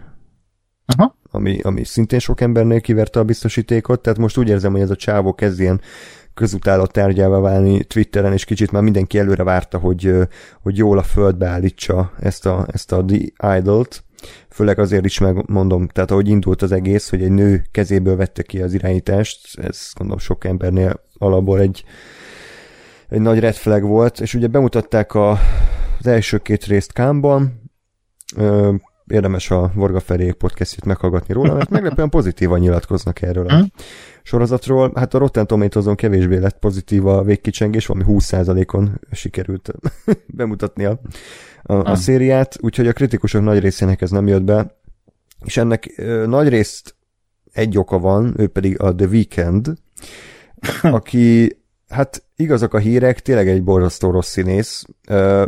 Aha. Ami, ami szintén sok embernél kiverte a biztosítékot, tehát most úgy érzem, hogy ez a csávó kezd ilyen közutálat tárgyává válni Twitteren, és kicsit már mindenki előre várta, hogy, hogy jól a földbe állítsa ezt a, ezt a The Idol-t, főleg azért is megmondom, tehát ahogy indult az egész, hogy egy nő kezéből vette ki az irányítást, ez gondolom sok embernél alapból egy, egy nagy red flag volt, és ugye bemutatták a, az első két részt Kámban, ö, érdemes a Vorga Ferék podcastjét meghallgatni róla, mert meglepően pozitívan nyilatkoznak erről a sorozatról. Hát a Rotten tomatoes kevésbé lett pozitív a végkicsengés, valami 20%-on sikerült bemutatni a, a, a szériát, úgyhogy a kritikusok nagy részének ez nem jött be, és ennek ö, nagy részt egy oka van, ő pedig a The Weeknd, aki, hát igazak a hírek, tényleg egy borzasztó rossz színész. Ö,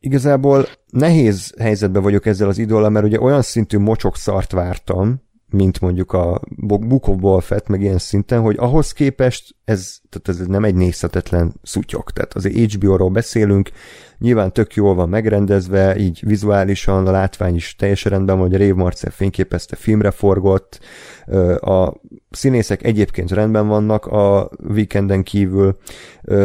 igazából nehéz helyzetben vagyok ezzel az idollal, mert ugye olyan szintű mocsok szart vártam, mint mondjuk a Book of Boba Fett, meg ilyen szinten, hogy ahhoz képest ez, tehát ez nem egy nézhetetlen szutyok. Tehát azért HBO-ról beszélünk, nyilván tök jól van megrendezve, így vizuálisan, a látvány is teljesen rendben van, hogy a Rave Marcel fényképezte, filmre forgott, a színészek egyébként rendben vannak a weekenden kívül.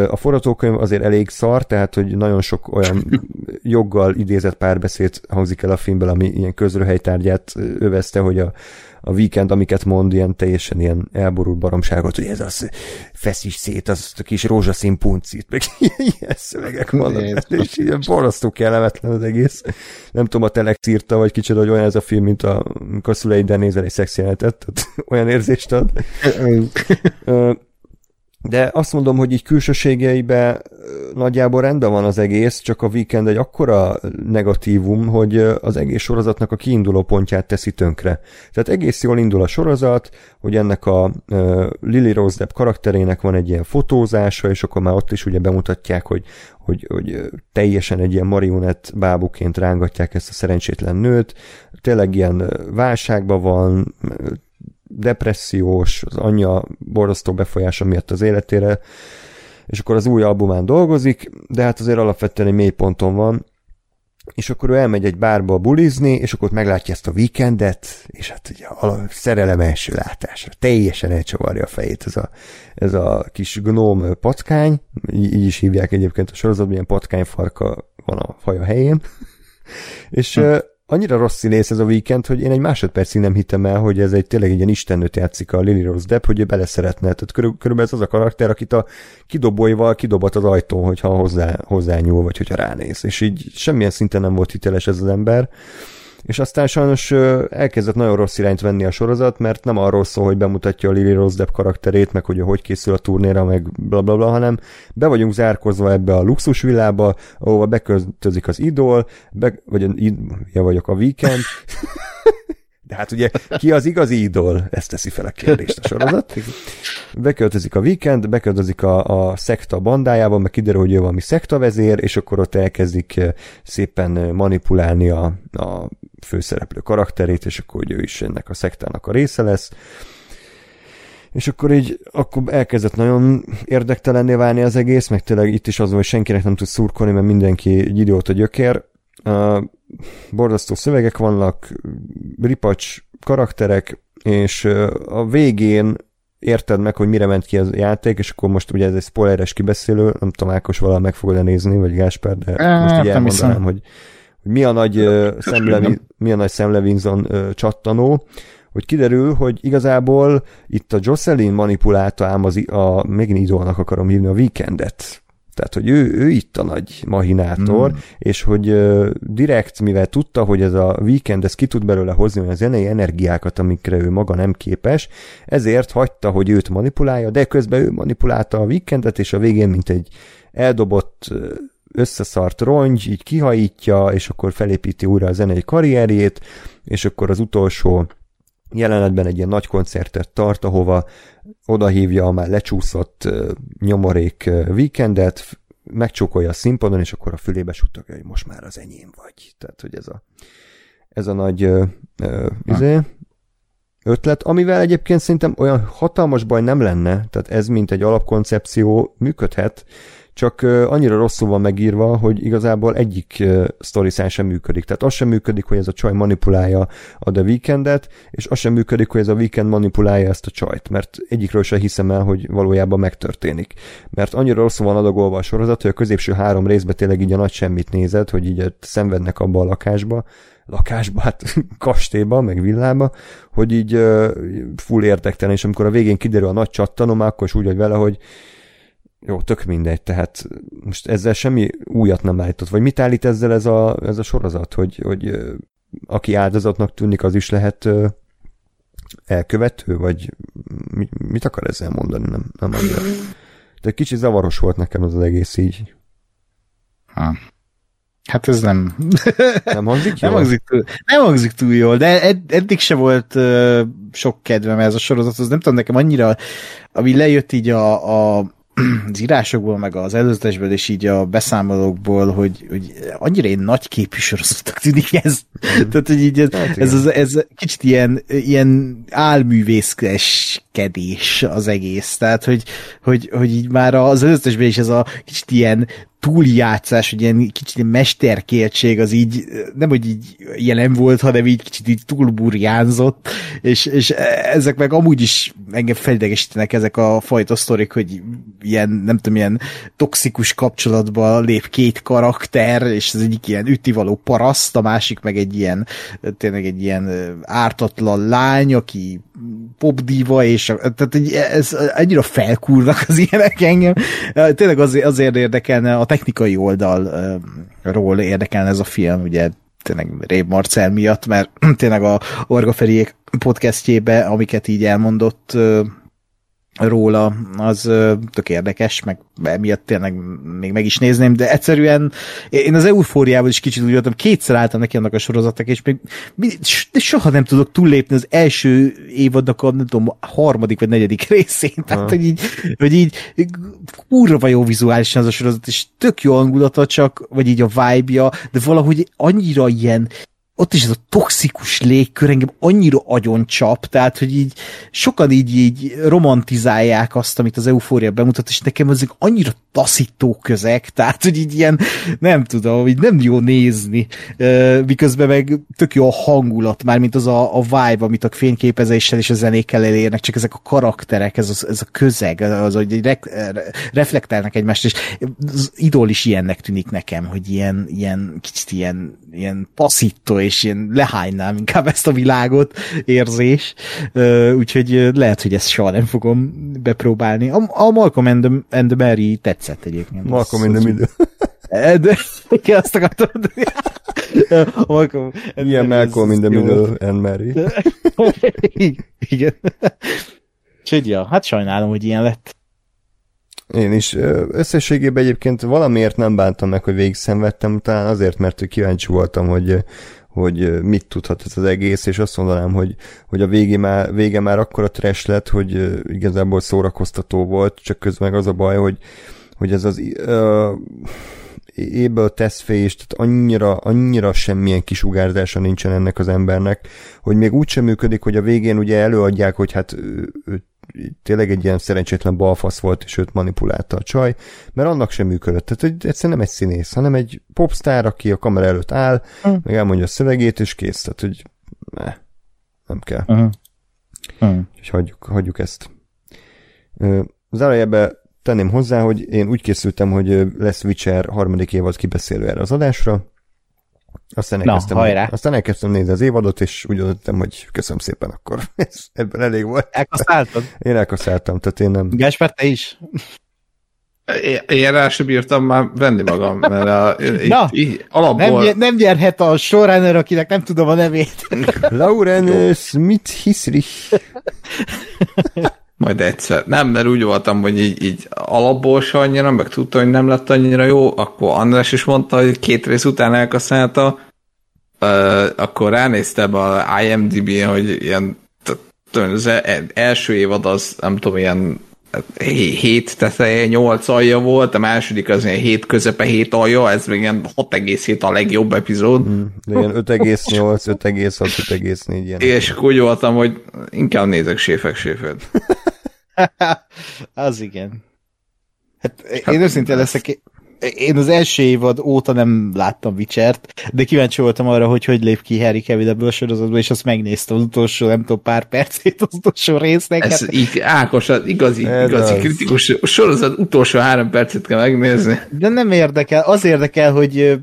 A forgatókönyv azért elég szar, tehát hogy nagyon sok olyan joggal idézett párbeszéd hangzik el a filmben, ami ilyen közröhelytárgyát övezte, hogy a, a weekend, amiket mond, ilyen teljesen ilyen elborult baromságot, hogy ez az feszis szét, az a kis rózsaszín puncit, meg ilyen szövegek vannak, és ilyen borzasztó kellemetlen az egész. Nem tudom, a Telex írta, vagy kicsit, hogy olyan ez a film, mint a, amikor szüleiddel nézel egy szexjelenetet, olyan érzést ad. De azt mondom, hogy így külsőségeibe nagyjából rendben van az egész, csak a Weekend egy akkora negatívum, hogy az egész sorozatnak a kiinduló pontját teszi tönkre. Tehát egész jól indul a sorozat, hogy ennek a Lily Rose Depp karakterének van egy ilyen fotózása, és akkor már ott is ugye bemutatják, hogy, hogy, hogy teljesen egy ilyen marionett bábuként rángatják ezt a szerencsétlen nőt. Tényleg ilyen válságban van, depressziós, az anyja borzasztó befolyása miatt az életére, és akkor az új albumán dolgozik, de hát azért alapvetően egy mély ponton van, és akkor ő elmegy egy bárba bulizni, és akkor meglátja ezt a weekendet, és hát ugye a szerelem első látásra. Teljesen elcsavarja a fejét ez a, ez a kis gnóm patkány, így, így is hívják egyébként a sorozatban, ilyen patkányfarka van a faja helyén, és hm annyira rossz színész ez a weekend, hogy én egy másodpercig nem hittem el, hogy ez egy tényleg egy ilyen istennőt játszik a Lily Rose Depp, hogy ő beleszeretne. Tehát körül, körülbelül ez az a karakter, akit a kidobóival kidobat az ajtón, hogyha hozzá, hozzá nyúl, vagy hogyha ránéz. És így semmilyen szinten nem volt hiteles ez az ember és aztán sajnos elkezdett nagyon rossz irányt venni a sorozat, mert nem arról szól, hogy bemutatja a Lily Rose Depp karakterét, meg hogy hogy készül a turnéra, meg bla bla bla, hanem be vagyunk zárkozva ebbe a luxusvillába, ahova beköltözik az idol, be, vagy a, ja, vagyok a weekend, De hát ugye ki az igazi idol? Ezt teszi fel a kérdést a sorozat. Beköltözik a weekend, beköltözik a, a szekta bandájában, meg kiderül, hogy ő valami szekta vezér, és akkor ott elkezdik szépen manipulálni a, a főszereplő karakterét, és akkor hogy ő is ennek a szektának a része lesz. És akkor így akkor elkezdett nagyon érdektelenné válni az egész, meg tényleg itt is az, hogy senkinek nem tud szurkolni, mert mindenki egy idióta gyökér. Uh, borzasztó szövegek vannak, ripacs karakterek, és uh, a végén érted meg, hogy mire ment ki az játék, és akkor most ugye ez egy spoileres kibeszélő, nem tudom, Ákos valahol meg fogod nézni, vagy Gásper, de e, most így elmondanám, hogy, hogy mi a nagy uh, Sam mi a nagy Sam Levinson uh, csattanó, hogy kiderül, hogy igazából itt a Jocelyn manipulálta ám az, a, megint idónak akarom hívni, a weekendet. Tehát, hogy ő, ő itt a nagy mahinátor, mm. és hogy uh, direkt, mivel tudta, hogy ez a weekend, ez ki tud belőle hozni olyan zenei energiákat, amikre ő maga nem képes, ezért hagyta, hogy őt manipulálja, de közben ő manipulálta a weekendet, és a végén, mint egy eldobott összeszart rongy, így kihajítja, és akkor felépíti újra a zenei karrierjét, és akkor az utolsó jelenetben egy ilyen nagy koncertet tart, ahova odahívja a már lecsúszott nyomorék weekendet, megcsókolja a színpadon, és akkor a fülébe suttogja, hogy most már az enyém vagy. Tehát, hogy ez a, ez a nagy uh, izé, ötlet, amivel egyébként szerintem olyan hatalmas baj nem lenne, tehát ez mint egy alapkoncepció működhet, csak annyira rosszul van megírva, hogy igazából egyik sztoriszán sem működik. Tehát az sem működik, hogy ez a csaj manipulálja a The Weekendet, és az sem működik, hogy ez a Weekend manipulálja ezt a csajt, mert egyikről sem hiszem el, hogy valójában megtörténik. Mert annyira rosszul van adagolva a sorozat, hogy a középső három részben tényleg így a nagy semmit nézed, hogy így szenvednek abba a lakásba, lakásba, hát kastélyba, meg villába, hogy így full érdektelen, és amikor a végén kiderül a nagy csattanom, akkor is úgy vagy vele, hogy jó, tök mindegy, tehát most ezzel semmi újat nem állított. Vagy mit állít ezzel ez a, ez a sorozat, hogy, hogy aki áldozatnak tűnik, az is lehet elkövető, vagy mit, akar ezzel mondani? Nem, nem annyira. De kicsit zavaros volt nekem az, az egész így. Ha. Hát ez nem... Nem hangzik jól? Nem hangzik túl, nem hangzik túl jól, de ed, eddig se volt uh, sok kedvem ez a sorozat, az nem tudom, nekem annyira, ami lejött így a, a az írásokból, meg az előzetesből, és így a beszámolókból, hogy, hogy annyira én nagy képű sorozatnak tűnik ez. Mm. Tehát, hogy így ez, hát, ez, ez, ez, kicsit ilyen, ilyen álművészkedés az egész. Tehát, hogy, hogy, hogy így már az előzetesben is ez a kicsit ilyen túljátszás, hogy ilyen kicsit mesterkéltség az így, nem hogy így jelen volt, hanem így kicsit így túlburjánzott, és, és ezek meg amúgy is engem felidegesítenek ezek a fajta sztorik, hogy ilyen, nem tudom, ilyen toxikus kapcsolatba lép két karakter, és az egyik ilyen ütivaló paraszt, a másik meg egy ilyen, tényleg egy ilyen ártatlan lány, aki popdíva, és tehát ez annyira felkúrnak az ilyenek engem. Tényleg azért, azért érdekelne, a technikai oldalról érdekelne ez a film, ugye tényleg Rév Marcel miatt, mert tényleg a Orga Feriék podcastjébe, amiket így elmondott róla, az tök érdekes, meg emiatt tényleg még meg is nézném, de egyszerűen én az eufóriával is kicsit úgy voltam, kétszer álltam neki annak a sorozatnak, és még de soha nem tudok túllépni az első évadnak a, nem tudom, a harmadik vagy negyedik részén, tehát hogy így, hogy így kurva jó vizuálisan az a sorozat, és tök jó hangulata csak, vagy így a vibe-ja, de valahogy annyira ilyen ott is ez a toxikus légkör engem annyira agyon csap, tehát, hogy így sokan így, így romantizálják azt, amit az eufória bemutat, és nekem ezek annyira taszító közek, tehát, hogy így ilyen, nem tudom, így nem jó nézni, miközben meg tök jó a hangulat, már mint az a, a vibe, amit a fényképezéssel és a zenékkel elérnek, csak ezek a karakterek, ez, az, ez a közeg, az, hogy re, reflektálnak egymást, és az idol is ilyennek tűnik nekem, hogy ilyen, ilyen kicsit ilyen, ilyen passzító és én lehánynám inkább ezt a világot érzés, úgyhogy lehet, hogy ezt soha nem fogom bepróbálni. A, a Malcolm and the, and the Mary tetszett egyébként. Malcolm in the Middle. De, igen, azt akartam mondani. Malcolm, Ilyen Malcolm in the Middle and Mary. igen. Úgyhogy ja, hát sajnálom, hogy ilyen lett. Én is. Összességében egyébként valamiért nem bántam meg, hogy végig szenvedtem, talán azért, mert kíváncsi voltam, hogy, hogy mit tudhat ez az egész, és azt mondanám, hogy, hogy a vége már, vége már akkora trash lett, hogy igazából szórakoztató volt, csak közben meg az a baj, hogy, hogy ez az uh, éből teszfés, tehát annyira, annyira semmilyen kisugárzása nincsen ennek az embernek, hogy még úgy sem működik, hogy a végén ugye előadják, hogy hát ő, ő tényleg egy ilyen szerencsétlen balfasz volt, és őt manipulálta a csaj, mert annak sem működött. Tehát hogy egyszerűen nem egy színész, hanem egy popstar, aki a kamera előtt áll, mm. meg elmondja a szövegét, és kész. Tehát, hogy ne, nem kell. Uh-huh. Uh-huh. Úgyhogy hagyjuk, hagyjuk ezt. Zárójelbe tenném hozzá, hogy én úgy készültem, hogy lesz Witcher harmadik évad kibeszélő erre az adásra, aztán elkezdtem, Na, hajrá. aztán elkezdtem nézni az évadot, és úgy döntöttem, hogy köszönöm szépen akkor. Ez, ebben elég volt. Elkaszáltad? Én elkaszáltam, tehát én nem... Gásper, te is? Én rá sem bírtam már venni magam, mert a, Na, így, így, alapból... nem, nem gyerhet a showrunner, akinek nem tudom a nevét. Lauren Smith Hisrich. Majd egyszer. Nem, mert úgy voltam, hogy így, így alapból se annyira, meg tudta, hogy nem lett annyira jó, akkor András is mondta, hogy két rész után elkaszálta, uh, akkor ránéztem a IMDb-n, hogy ilyen az e- első évad az, nem tudom, ilyen 7 teteje, 8 alja volt, a második az ilyen 7 közepe, 7 alja, ez még ilyen 6,7 a legjobb epizód. Mm, de ilyen 5,8, 5,6, 5,4 ilyen. És akkor úgy voltam, hogy inkább nézek séfek séfet. az igen. Hát, hát én őszintén leszek, én az első évad óta nem láttam Witcher-t, de kíváncsi voltam arra, hogy hogy lép ki Harry Cavill ebből a sorozatból, és azt megnéztem az utolsó, nem tudom, pár percét az utolsó résznek. Ez hát... így, Ákos, az igazi, Ez igazi az. kritikus sorozat utolsó három percet kell megnézni. De nem érdekel, az érdekel, hogy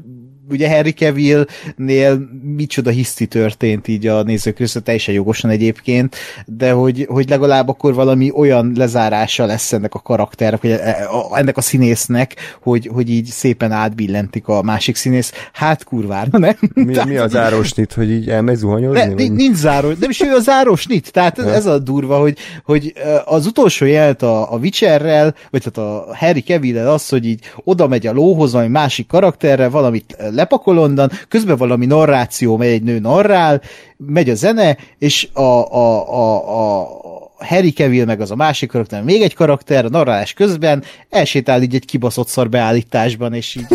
ugye Harry Cavill-nél micsoda hiszti történt így a nézők között, teljesen jogosan egyébként, de hogy, hogy legalább akkor valami olyan lezárása lesz ennek a karakternek, vagy e, ennek a színésznek, hogy, hogy így szépen átbillentik a másik színész. Hát kurvára, nem? Mi, tehát, mi a zárósnit, hogy így elmegy zuhanyozni? Ne, nincs záró, nem is ő a zárósnit, tehát ja. ez a durva, hogy, hogy az utolsó jelt a, a Witcherrel, vagy tehát a Harry cavill az, hogy így oda megy a lóhoz, vagy másik karakterre, valamit lepakol onnan, közben valami narráció, megy egy nő narrál, megy a zene, és a, a, a, a Harry Cavill meg az a másik karakter, még egy karakter, a narrálás közben elsétál így egy kibaszott szar beállításban, és így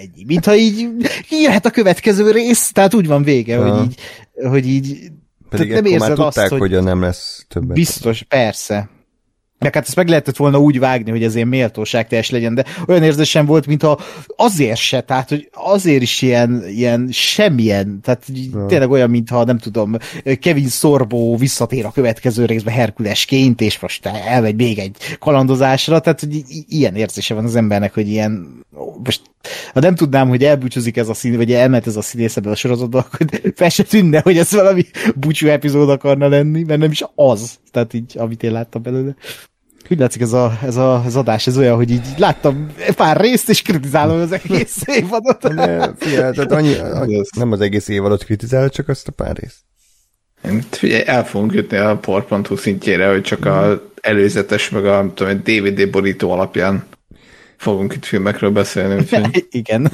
egy, mintha így írhat a következő rész, tehát úgy van vége, hogy így, hogy így pedig nem érzed már tudták, azt, hogy, hogy nem lesz többet. Biztos, persze. Meg hát ezt meg lehetett volna úgy vágni, hogy ez ilyen méltóságteljes legyen, de olyan érzésem volt, mintha azért se, tehát hogy azért is ilyen, ilyen semmilyen, tehát ja. tényleg olyan, mintha nem tudom, Kevin Sorbo visszatér a következő részbe Herkulesként, és most elmegy még egy kalandozásra, tehát hogy ilyen érzése van az embernek, hogy ilyen, most ha nem tudnám, hogy elbúcsúzik ez a szín, vagy elment ez a színész ebből a sorozatban, akkor fel se tűnne, hogy ez valami búcsú epizód akarna lenni, mert nem is az, tehát így, amit én láttam belőle. Úgy látszik ez, a, ez a, az adás, ez olyan, hogy így láttam pár részt, és kritizálom az egész évadot. De, figyelj, tehát annyi, annyi, nem az egész évadot kritizál, csak azt a pár részt. Figyelj, el fogunk jutni a por.hu szintjére, hogy csak a előzetes, meg a tudom, DVD borító alapján fogunk itt filmekről beszélni. Úgyhogy... Igen.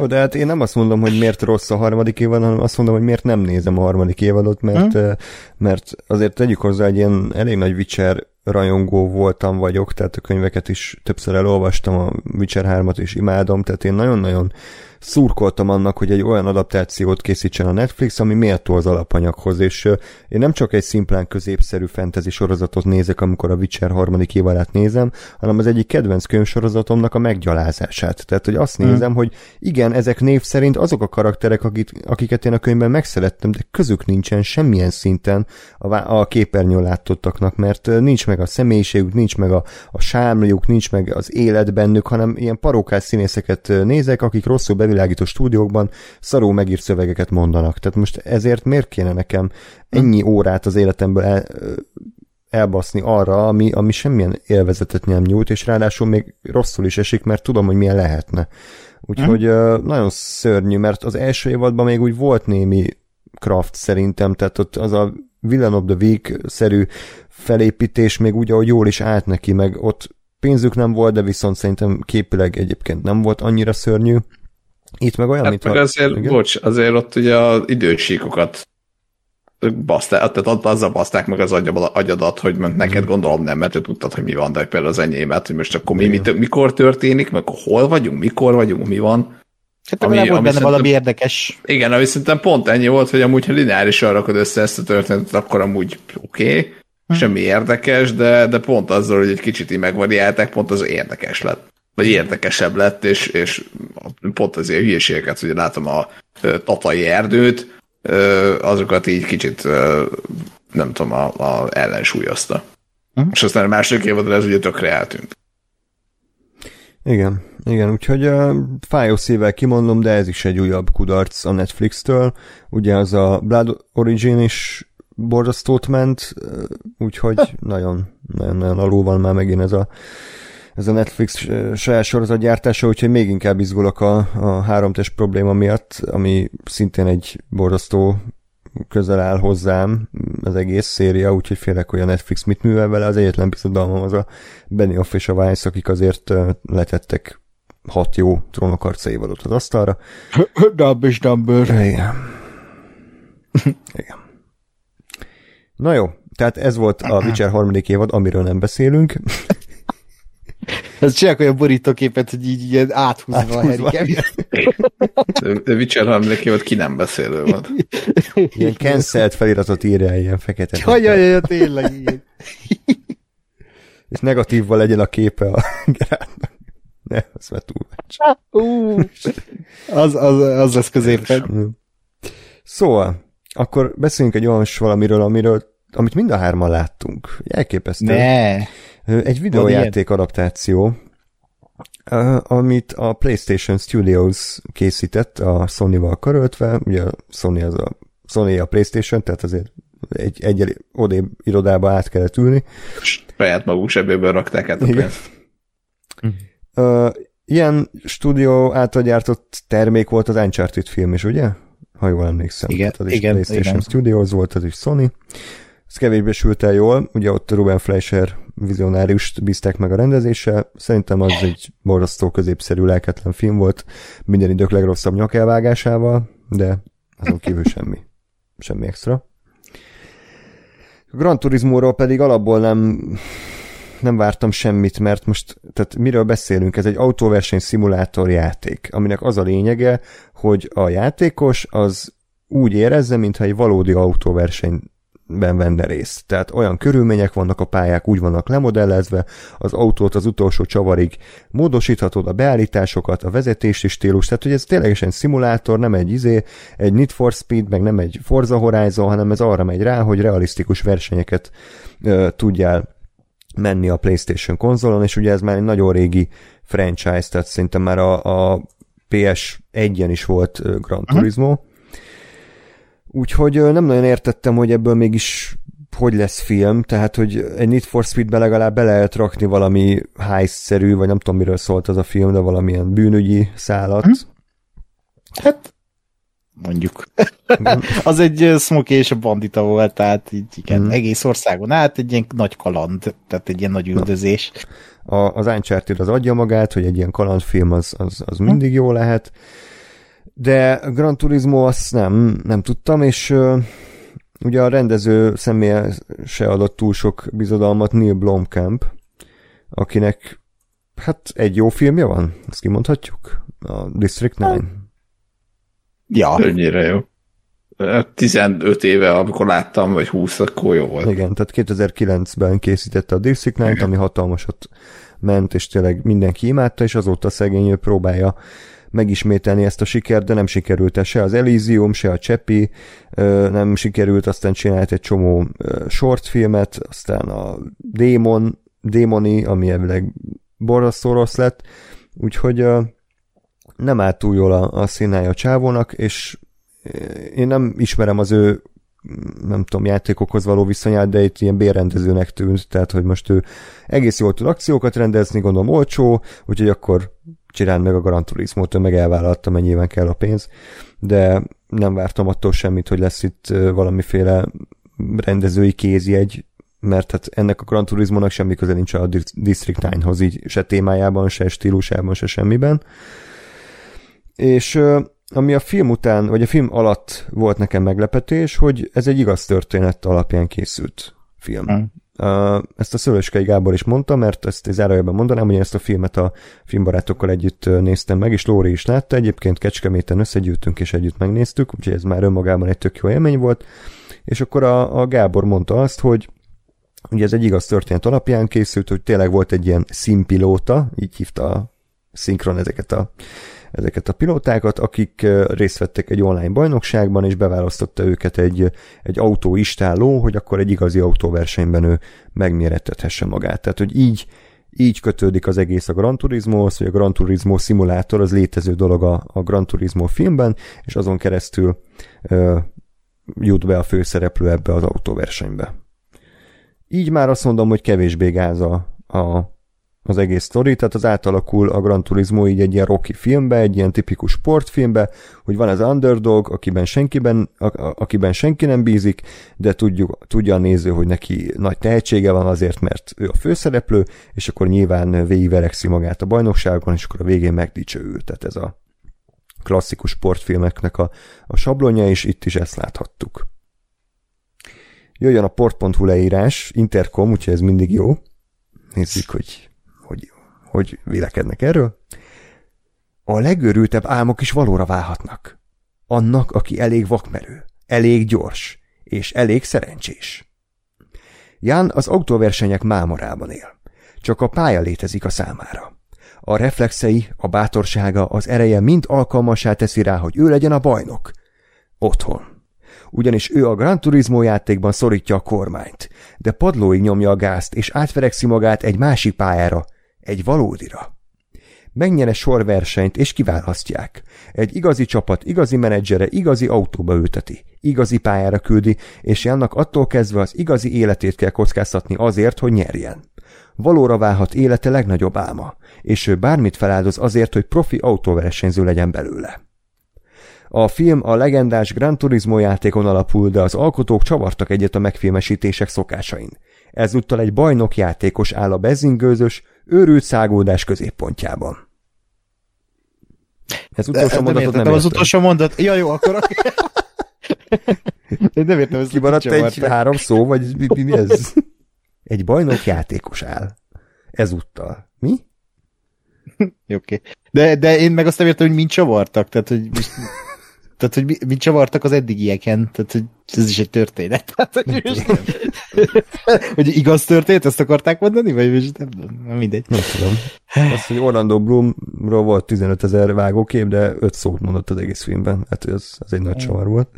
Ó, de hát én nem azt mondom, hogy miért rossz a harmadik évad, hanem azt mondom, hogy miért nem nézem a harmadik évadot, mert, hm? mert azért tegyük hozzá, egy ilyen elég nagy Witcher rajongó voltam vagyok, tehát a könyveket is többször elolvastam, a Witcher 3-at is imádom, tehát én nagyon-nagyon szurkoltam annak, hogy egy olyan adaptációt készítsen a Netflix, ami méltó az alapanyaghoz, és én nem csak egy szimplán középszerű fantasy sorozatot nézek, amikor a Witcher harmadik évadát nézem, hanem az egyik kedvenc könyvsorozatomnak a meggyalázását. Tehát, hogy azt hmm. nézem, hogy igen, ezek név szerint azok a karakterek, akik, akiket én a könyvben megszerettem, de közük nincsen semmilyen szinten a, a képernyőn látottaknak, mert nincs meg a személyiségük, nincs meg a, a sámljuk, nincs meg az élet bennük, hanem ilyen parókás színészeket nézek, akik rosszul bevilágító stúdiókban szaró megírt szövegeket mondanak. Tehát most ezért miért kéne nekem ennyi órát az életemből el, elbaszni arra, ami, ami semmilyen élvezetet nem nyújt, és ráadásul még rosszul is esik, mert tudom, hogy milyen lehetne. Úgyhogy mm. nagyon szörnyű, mert az első évadban még úgy volt némi craft szerintem, tehát ott az a Villain of the Week-szerű felépítés még úgy, ahogy jól is állt neki, meg ott pénzük nem volt, de viszont szerintem képileg egyébként nem volt annyira szörnyű. Itt meg olyan, hát mint meg a... azért, igen? bocs, azért ott ugye az idősíkokat baszták, tehát azzal baszták meg az agyadat, hogy neked mhm. gondolom nem, mert tudtad, hogy mi van, de például az enyémet, hogy most akkor mi, mi, mikor történik, meg hol vagyunk, mikor vagyunk, mi van. Hát ami, volt benne valami érdekes. Igen, ami szerintem pont ennyi volt, hogy amúgy, ha lineárisan rakod össze ezt a történetet, akkor amúgy oké, okay, hm. semmi érdekes, de, de pont azzal, hogy egy kicsit így megvariálták, pont az érdekes lett vagy érdekesebb lett, és, és pont azért hülyeségeket, hogy látom a tatai erdőt, azokat így kicsit nem tudom, a, a ellensúlyozta. Uh-huh. És aztán a második évadra ez ugye tökre eltűnt. Igen, igen, úgyhogy uh, fájó szívvel kimondom, de ez is egy újabb kudarc a Netflix-től. Ugye az a Blood Origin is borzasztót ment, úgyhogy nagyon, nagyon, nagyon alul van már megint ez a ez a Netflix saját sorozatgyártása, úgyhogy még inkább izgulok a, a háromtest probléma miatt, ami szintén egy borzasztó közel áll hozzám az egész széria, úgyhogy félek, hogy a Netflix mit művel vele. Az egyetlen bizodalmam az a Benioff és a Weiss, akik azért letettek hat jó trónokarca évadot az asztalra. Dumb és dumber. Igen. Igen. Na jó, Tehát ez volt a Witcher harmadik évad, amiről nem beszélünk. Ez csinálják olyan borítóképet, hogy így ilyen áthúzva, a Áthúzva. Harry De Witcher évad ki nem beszélő volt. Ilyen cancelt feliratot írja ilyen fekete. Jaj, jaj, jaj, tényleg, igen. És negatívval legyen a képe a Geráltnak. Ne, az már túl. Ú, az, az, az lesz középen. Szóval, akkor beszéljünk egy olyan valamiről, amiről, amit mind a hárman láttunk. Elképesztő. Ne. Egy videójáték adaptáció, amit a PlayStation Studios készített a Sony-val karöltve, ugye a Sony az a, Sony a PlayStation, tehát azért egy, egy odébb irodába át kellett ülni. Saját maguk zsebéből rakták át a Igen. pénzt. Ö, ilyen stúdió által gyártott termék volt az Uncharted film is, ugye? Ha jól emlékszem. Igen, Tehát az is igen, PlayStation igen. Studios volt, az is Sony. Ez kevésbé sült el jól, ugye ott Ruben Fleischer vizionáriust bízták meg a rendezéssel. Szerintem az egy borzasztó középszerű lelketlen film volt, minden idők legrosszabb nyakelvágásával, de azon kívül semmi. Semmi extra. Gran Turismo-ról pedig alapból nem, nem vártam semmit, mert most, tehát miről beszélünk? Ez egy autóverseny szimulátor játék, aminek az a lényege, hogy a játékos az úgy érezze, mintha egy valódi autóversenyben venne részt. Tehát olyan körülmények vannak, a pályák úgy vannak lemodellezve, az autót az utolsó csavarig módosíthatod a beállításokat, a vezetési stílus, tehát hogy ez ténylegesen szimulátor, nem egy izé, egy Need for Speed, meg nem egy Forza Horizon, hanem ez arra megy rá, hogy realisztikus versenyeket ö, tudjál menni a PlayStation konzolon, és ugye ez már egy nagyon régi franchise, tehát szerintem már a, a PS1-en is volt Gran Turismo. Úgyhogy nem nagyon értettem, hogy ebből mégis hogy lesz film, tehát hogy egy Need for Speed-be legalább be lehet rakni valami heist-szerű, vagy nem tudom miről szólt az a film, de valamilyen bűnügyi szállat. Hát, mondjuk. az egy Smokey és a bandita volt, tehát így igen, Mhm. egész országon át egy ilyen nagy kaland, tehát egy ilyen nagy üldözés. a, az Uncharted az adja magát, hogy egy ilyen kalandfilm az, az, az mindig jó lehet, de Gran Turismo azt nem, nem tudtam, és uh, ugye a rendező személye se adott túl sok bizodalmat Neil Blomkamp, akinek hát egy jó filmje van, ezt kimondhatjuk, a District 9. Ja, Annyira jó. 15 éve, amikor láttam, vagy 20, akkor jó volt. Igen, tehát 2009-ben készítette a District 9 ami hatalmasat ment, és tényleg mindenki imádta, és azóta szegény ő próbálja megismételni ezt a sikert, de nem sikerült el se az Elysium, se a Csepi, ö, nem sikerült, aztán csinált egy csomó shortfilmet, aztán a Démon, Démoni, ami elvileg borzasztó rossz lett, úgyhogy nem állt túl jól a, a színája a csávónak, és én nem ismerem az ő nem tudom, játékokhoz való viszonyát, de itt ilyen bérrendezőnek tűnt, tehát hogy most ő egész jól tud akciókat rendezni, gondolom olcsó, úgyhogy akkor csináld meg a Gran Turismo-t, ő meg elvállalta, mennyiben kell a pénz, de nem vártam attól semmit, hogy lesz itt valamiféle rendezői kézjegy, mert hát ennek a Gran Turismo-nak semmi köze nincs a Dis- District 9-hoz, így se témájában, se stílusában, se semmiben. És ami a film után, vagy a film alatt volt nekem meglepetés, hogy ez egy igaz történet alapján készült film. Mm. Ezt a Szőlőskei Gábor is mondta, mert ezt zárójelben mondanám, hogy ezt a filmet a filmbarátokkal együtt néztem meg, és Lóri is látta, egyébként Kecskeméten összegyűltünk és együtt megnéztük, úgyhogy ez már önmagában egy tök jó élmény volt, és akkor a, a Gábor mondta azt, hogy ugye ez egy igaz történet alapján készült, hogy tényleg volt egy ilyen színpilóta, így hívta a szinkron ezeket a ezeket a pilótákat, akik részt vettek egy online bajnokságban, és beválasztotta őket egy, egy autóistálló, hogy akkor egy igazi autóversenyben ő megmérettethesse magát. Tehát, hogy így, így kötődik az egész a Gran Turismohoz, hogy a Gran Turismo szimulátor az létező dolog a, a Gran Turismo filmben, és azon keresztül ö, jut be a főszereplő ebbe az autóversenybe. Így már azt mondom, hogy kevésbé gáz a, a az egész sztori, tehát az átalakul a Gran Turismo így egy ilyen Rocky filmbe, egy ilyen tipikus sportfilmbe, hogy van az underdog, akiben, senkiben, a, a, akiben senki nem bízik, de tudjuk, tudja a néző, hogy neki nagy tehetsége van azért, mert ő a főszereplő, és akkor nyilván végigverekszi magát a bajnokságon, és akkor a végén megdicsőül. Tehát ez a klasszikus sportfilmeknek a, a sablonja, és itt is ezt láthattuk. jöjjön a port.hu leírás, Intercom, úgyhogy ez mindig jó. Nézzük, hogy hogy, vélekednek erről. A legőrültebb álmok is valóra válhatnak. Annak, aki elég vakmerő, elég gyors, és elég szerencsés. Ján az autóversenyek mámorában él. Csak a pálya létezik a számára. A reflexei, a bátorsága, az ereje mind alkalmassá teszi rá, hogy ő legyen a bajnok. Otthon. Ugyanis ő a Gran Turismo játékban szorítja a kormányt, de padlóig nyomja a gázt, és átverekszi magát egy másik pályára, egy valódira. Megnyere sorversenyt, és kiválasztják. Egy igazi csapat, igazi menedzsere, igazi autóba ülteti, igazi pályára küldi, és Jánnak attól kezdve az igazi életét kell kockáztatni azért, hogy nyerjen. Valóra válhat élete legnagyobb álma, és ő bármit feláldoz azért, hogy profi autóversenyző legyen belőle. A film a legendás Gran Turismo játékon alapul, de az alkotók csavartak egyet a megfilmesítések szokásain. Ezúttal egy bajnok játékos áll a bezingőzös, őrült szágódás középpontjában. Ez utolsó de, mondatot nem, nem Az értem. utolsó mondat. Ja, jó, akkor... Én nem értem, ez Kimaradt egy csavartak. három szó, vagy mi, mi, mi ez? Egy bajnok játékos áll. Ezúttal. Mi? Oké. De, de én meg azt nem értem, hogy mind csavartak. Tehát, hogy most, tehát, hogy mi- mind csavartak az eddigieken. Tehát, hogy ez is egy történet. Tehát, hogy, most, hogy igaz történt, ezt akarták mondani? Vagy most nem, nem mindegy. Nem tudom. Az, hogy Orlando Bloomról volt 15 ezer vágókép, de 5 szót mondott az egész filmben. Hát ez, ez egy nagy csavar volt.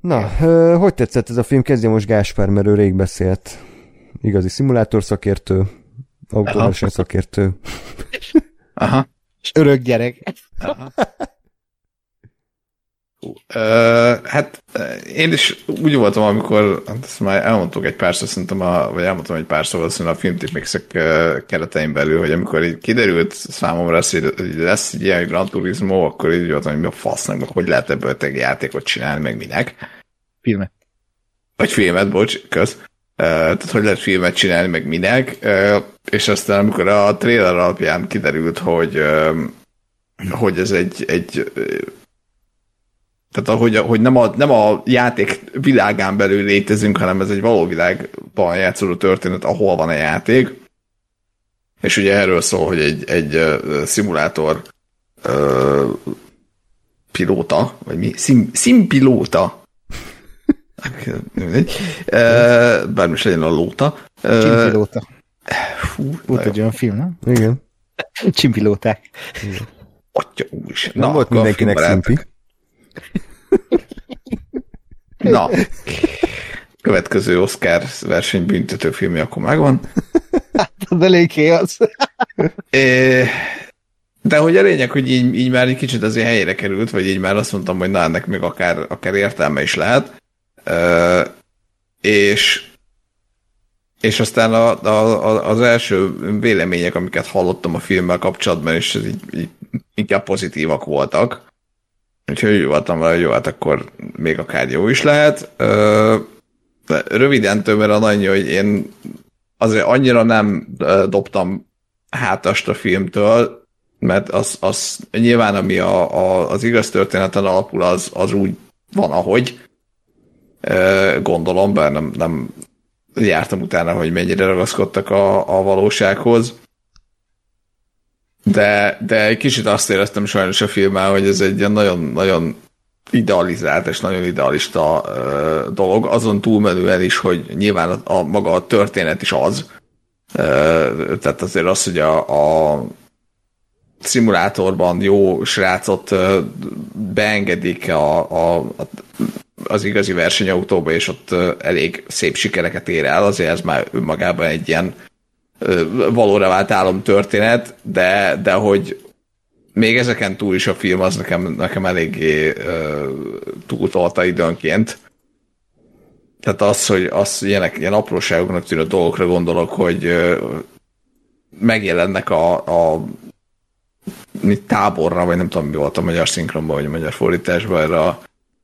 Na, hogy tetszett ez a film? Kezdje most Gáspár, mert ő rég beszélt. Igazi szimulátor szakértő, autóverseny szakértő. Aha. És örök gyerek. Hát én is úgy voltam, amikor, hát ezt már elmondtuk egy párszor, szerintem, a, vagy elmondtam egy párszor valószínűleg a filmtipmixek keretein belül, hogy amikor így kiderült számomra, az, hogy lesz egy ilyen Gran Turismo, akkor így voltam, hogy mi a fasznak, hogy lehet ebből egy játékot csinálni, meg minek. Filmet. Vagy filmet, bocs, köz. Uh, tehát hogy lehet filmet csinálni, meg minek. Uh, és aztán amikor a trailer alapján kiderült, hogy uh, hogy ez egy, egy tehát hogy, hogy nem, a, nem a játék világán belül létezünk, hanem ez egy való világban játszódó történet, ahol van a játék. És ugye erről szól, hogy egy, egy uh, szimulátor uh, pilóta, vagy mi? Sim, szimpilóta. Uh, Bármi is legyen a lóta. Uh, Csimpilóta. Fú, Volt egy olyan film, nem? Igen. Csimpilóták. atya úristen. Nem volt akkor a mindenkinek szimpi. Na, következő Oscar verseny büntető filmje akkor megvan. De léké az. É, de hogy a lényeg, hogy így, így már egy kicsit azért helyére került, vagy így már azt mondtam, hogy na, ennek még akár, akár értelme is lehet. Ö, és és aztán a, a, a, az első vélemények, amiket hallottam a filmmel kapcsolatban, és ez így, így inkább pozitívak voltak. Úgyhogy úgy voltam vele, hogy jó, hát akkor még akár jó is lehet. De röviden tömören annyi, hogy én azért annyira nem dobtam hátast a filmtől, mert az, az nyilván ami a, a, az igaz történeten alapul, az, az úgy van, ahogy gondolom, bár nem, nem jártam utána, hogy mennyire ragaszkodtak a, a valósághoz. De, de egy kicsit azt éreztem sajnos a filmmel, hogy ez egy nagyon-nagyon idealizált és nagyon idealista ö, dolog, azon túlmenően is, hogy nyilván a, a maga a történet is az. Ö, tehát azért az, hogy a, a szimulátorban jó srácot ö, beengedik a, a, a, az igazi versenyautóba, és ott ö, elég szép sikereket ér el, azért ez már önmagában egy ilyen valóra vált álomtörténet, de, de hogy még ezeken túl is a film az nekem, nekem eléggé túltolta időnként. Tehát az, hogy az ilyenek, ilyen apróságoknak tűnő dolgokra gondolok, hogy megjelennek a, a mit, táborra, vagy nem tudom, mi volt a magyar szinkronban, vagy a magyar fordításban, erre a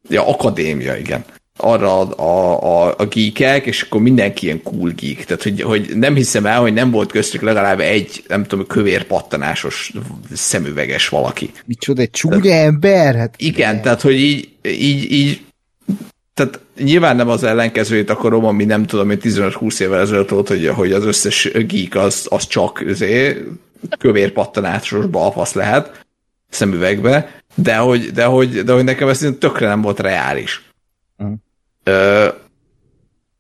ja, akadémia, igen. Arra a, a, a, geekek, és akkor mindenki ilyen cool geek. Tehát, hogy, hogy nem hiszem el, hogy nem volt köztük legalább egy, nem tudom, kövér pattanásos szemüveges valaki. Micsoda, egy csúnya ember? Hát Igen, tehát, hogy így, így, így tehát tehát nyilván nem az ellenkezőjét akarom, ami nem tudom, hogy 15-20 évvel ezelőtt volt, hogy, hogy az összes geek az, az csak azért, kövér pattanásos balfasz lehet szemüvegbe, de hogy, de hogy, de hogy nekem ez tökre nem volt reális. Ö,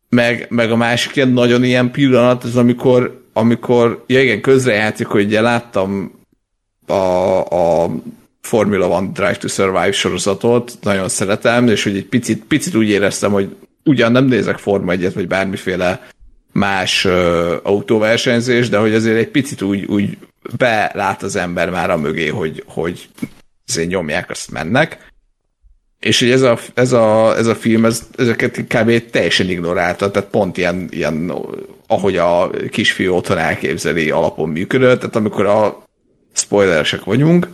meg, meg a másik ilyen nagyon ilyen pillanat, az amikor, amikor ja igen, közrejátszik, hogy ugye láttam a, a Formula One Drive to Survive sorozatot, nagyon szeretem, és hogy egy picit, picit úgy éreztem, hogy ugyan nem nézek Forma egyet, vagy bármiféle más ö, autóversenyzés, de hogy azért egy picit úgy, úgy belát az ember már a mögé, hogy, hogy azért nyomják, azt mennek. És hogy ez a, ez a, ez a film, ez, ezeket kb. teljesen ignorálta, tehát pont ilyen, ilyen ahogy a kisfiú otthon elképzeli alapon működött, tehát amikor a spoileresek vagyunk,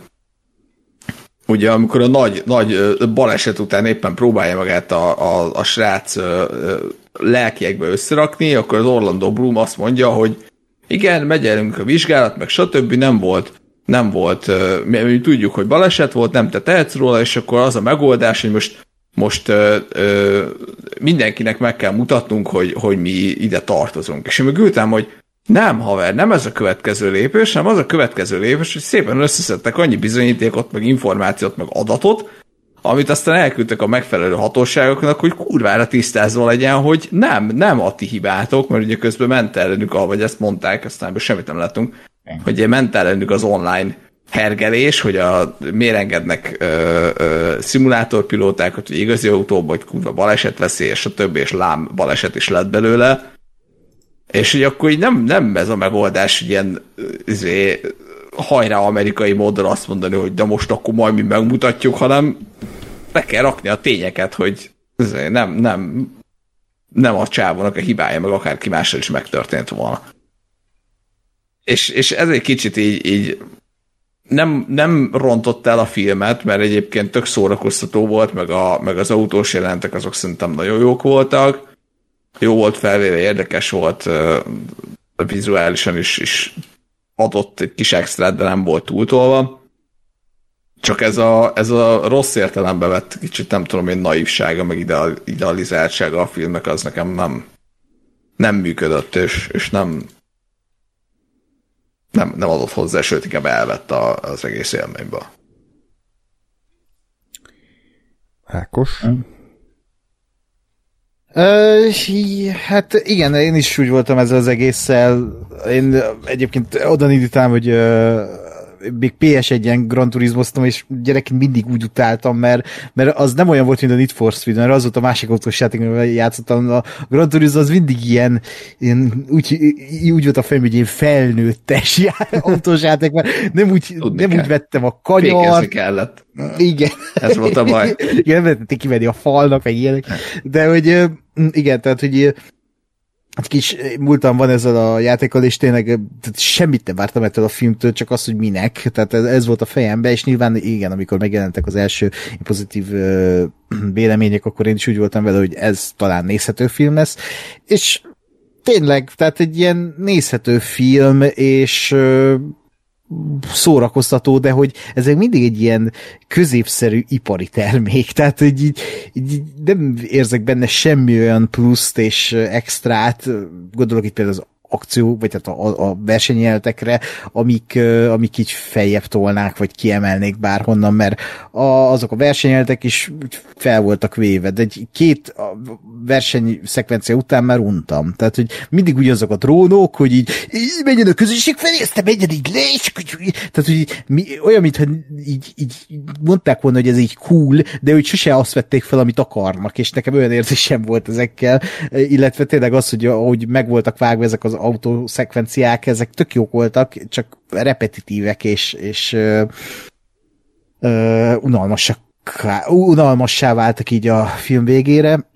ugye amikor a nagy, nagy baleset után éppen próbálja magát a, a, a srác lelkiekbe összerakni, akkor az Orlando Bloom azt mondja, hogy igen, megy elünk a vizsgálat, meg stb. nem volt nem volt, mi, mi tudjuk, hogy baleset volt, nem te tehetsz róla, és akkor az a megoldás, hogy most most ö, ö, mindenkinek meg kell mutatnunk, hogy, hogy mi ide tartozunk. És én meg ültem, hogy nem, haver, nem ez a következő lépés, hanem az a következő lépés, hogy szépen összeszedtek annyi bizonyítékot, meg információt, meg adatot, amit aztán elküldtek a megfelelő hatóságoknak, hogy kurvára tisztázva legyen, hogy nem, nem a ti hibátok, mert ugye közben ment ellenük, ahogy ezt mondták, aztán semmit nem láttunk, hogy ment ellenük az online hergelés, hogy a, miért engednek ö, ö, szimulátorpilótákat, hogy igazi autóba, hogy kurva baleset veszély, és a többi, és lám baleset is lett belőle. És hogy akkor így nem, nem ez a megoldás, hogy ilyen izé, hajrá amerikai módon azt mondani, hogy de most akkor majd mi megmutatjuk, hanem be kell rakni a tényeket, hogy izé, nem, nem, nem a csávónak a hibája, meg akárki mással is megtörtént volna. És, és ez egy kicsit így, így nem, nem rontott el a filmet, mert egyébként tök szórakoztató volt, meg, a, meg az autós jelentek azok szerintem nagyon jók voltak. Jó volt felvéve, érdekes volt, vizuálisan is, is adott egy kis extrát, de nem volt túltolva. Csak ez a, ez a rossz értelembe vett kicsit, nem tudom én, naivsága, meg idealizáltsága a filmnek, az nekem nem, nem működött, és, és nem, nem, nem adott hozzá, sőt, inkább elvett a, az egész élményből. Ákos? Uh, hát igen, én is úgy voltam ezzel az egésszel. Én egyébként oda indítám, hogy még PS1 ilyen Gran Turismo-ztam, és gyerekként mindig úgy utáltam, mert, mert az nem olyan volt, mint a Need for Speed, mert az volt a másik autós játék, amivel játszottam. A Gran Turismo az mindig ilyen, ilyen úgy, úgy volt a fejem, hogy én felnőttes autós játék, mert nem úgy, nem úgy vettem a kanyart. kellett. Igen. Ez volt a baj. Igen, nem kivenni a falnak, meg ilyenek. De hogy igen, tehát, hogy egy kis múltam van ezzel a játékkal, és tényleg tehát semmit nem vártam ettől a filmtől, csak az, hogy minek. Tehát ez, ez volt a fejemben, és nyilván igen, amikor megjelentek az első pozitív uh, vélemények, akkor én is úgy voltam vele, hogy ez talán nézhető film lesz. És tényleg, tehát egy ilyen nézhető film, és uh, szórakoztató, de hogy ez mindig egy ilyen középszerű ipari termék, tehát hogy így, így nem érzek benne semmi olyan pluszt és extrát, gondolok itt például az akció, vagy tehát a, a versenyjeltekre, amik, amik így feljebb tolnák, vagy kiemelnék bárhonnan, mert a, azok a versenyjeltek is fel voltak véve, de egy két versenyszekvencia után már untam. Tehát, hogy mindig ugyanazok a drónok, hogy így, így menjen a közösség felé, aztán menjen így le, és tehát, hogy mi, olyan, mintha így, így mondták volna, hogy ez így cool, de hogy sose azt vették fel, amit akarnak, és nekem olyan érzésem volt ezekkel, illetve tényleg az, hogy ahogy meg voltak vágva ezek az autószekvenciák, ezek tök jók voltak, csak repetitívek, és, és ö, ö, unalmasak, unalmassá váltak így a film végére.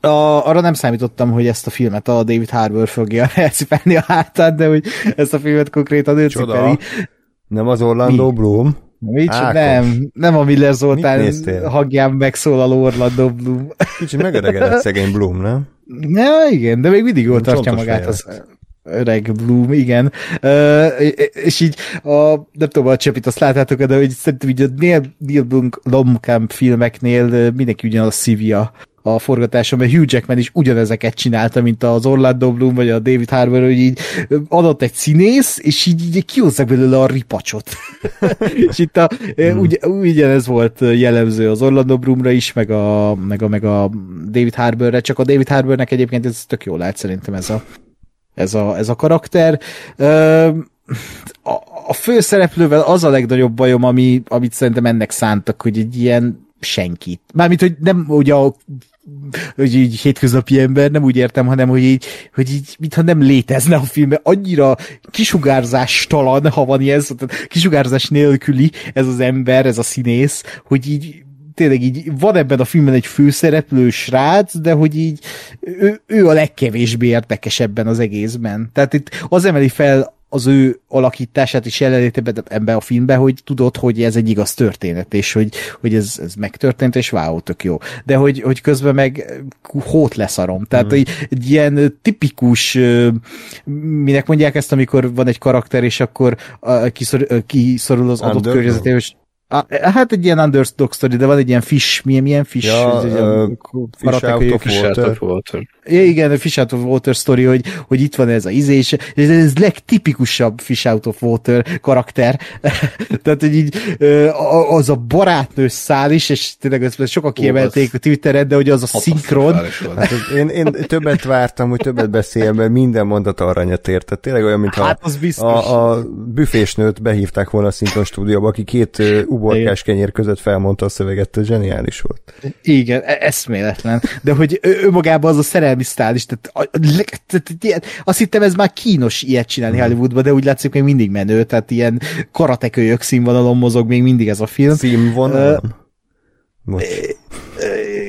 A, arra nem számítottam, hogy ezt a filmet a David Harbour fogja elcipelni a hátát, de hogy ezt a filmet konkrétan ő cipeli. Nem az Orlando Mi? Bloom? Mit? Nem, nem a Miller Zoltán hangján megszólaló Orlando Bloom. Kicsit megeregedett szegény Bloom, nem? Ja, igen, de még mindig jól tartja magát az öreg Bloom, igen. Uh, és így a, nem tudom, a csepit azt láttátok de hogy szerintem így a Neil, Neil Blomkamp filmeknél mindenki ugyanaz szívja a forgatáson, mert Hugh Jackman is ugyanezeket csinálta, mint az Orlando Bloom, vagy a David Harbour, hogy így adott egy színész, és így, így kihozzák belőle a ripacsot. és itt a, hmm. ugy, ugyanez volt jellemző az Orlando Bloomra is, meg a, meg a, meg a David Harbourre, csak a David Harbournek egyébként ez tök jól lát szerintem ez a, ez a, ez a karakter. A, a főszereplővel az a legnagyobb bajom, ami, amit szerintem ennek szántak, hogy egy ilyen senkit. Mármint, hogy nem ugye a hogy így hétköznapi ember, nem úgy értem, hanem hogy így, hogy így mintha nem létezne a film, annyira kisugárzástalan, ha van ilyen tehát kisugárzás nélküli ez az ember, ez a színész, hogy így tényleg így van ebben a filmben egy főszereplő srác, de hogy így ő, ő a legkevésbé érdekes ebben az egészben. Tehát itt az emeli fel az ő alakítását is jelenlétében ebben a filmben, hogy tudod, hogy ez egy igaz történet, és hogy, hogy ez, ez megtörtént, és wow, tök jó. De hogy, hogy közben meg hót leszarom. Tehát mm. egy, egy ilyen tipikus, minek mondják ezt, amikor van egy karakter, és akkor kiszor, kiszorul az adott környezetébe, és hát egy ilyen underdog story, de van egy ilyen fish, milyen, milyen fish? Ja, ez, uh, fish, out of fish out of water. Ja, igen, a fish out of water story, hogy, hogy itt van ez a izé, és ez, ez legtipikusabb fish out of water karakter. Tehát, hogy így az a barátnő szál is, és tényleg ezt sokan kiemelték a Twitteren, de hogy az a szinkron. Hát, én, én többet vártam, hogy többet beszéljen, mert minden mondat aranyat ért. Tehát tényleg olyan, mintha hát a, a büfésnőt behívták volna a szinkron stúdióba, aki két uborkás kenyér között felmondta a szöveget, ez zseniális volt. Igen, e- eszméletlen. De hogy ő magában az a szerelmi sztál is, tehát, tehát azt hittem ez már kínos ilyet csinálni hmm. Hollywoodban, de úgy látszik még mindig menő, tehát ilyen karatekölyök színvonalon mozog még mindig ez a film. Színvonalon? Uh,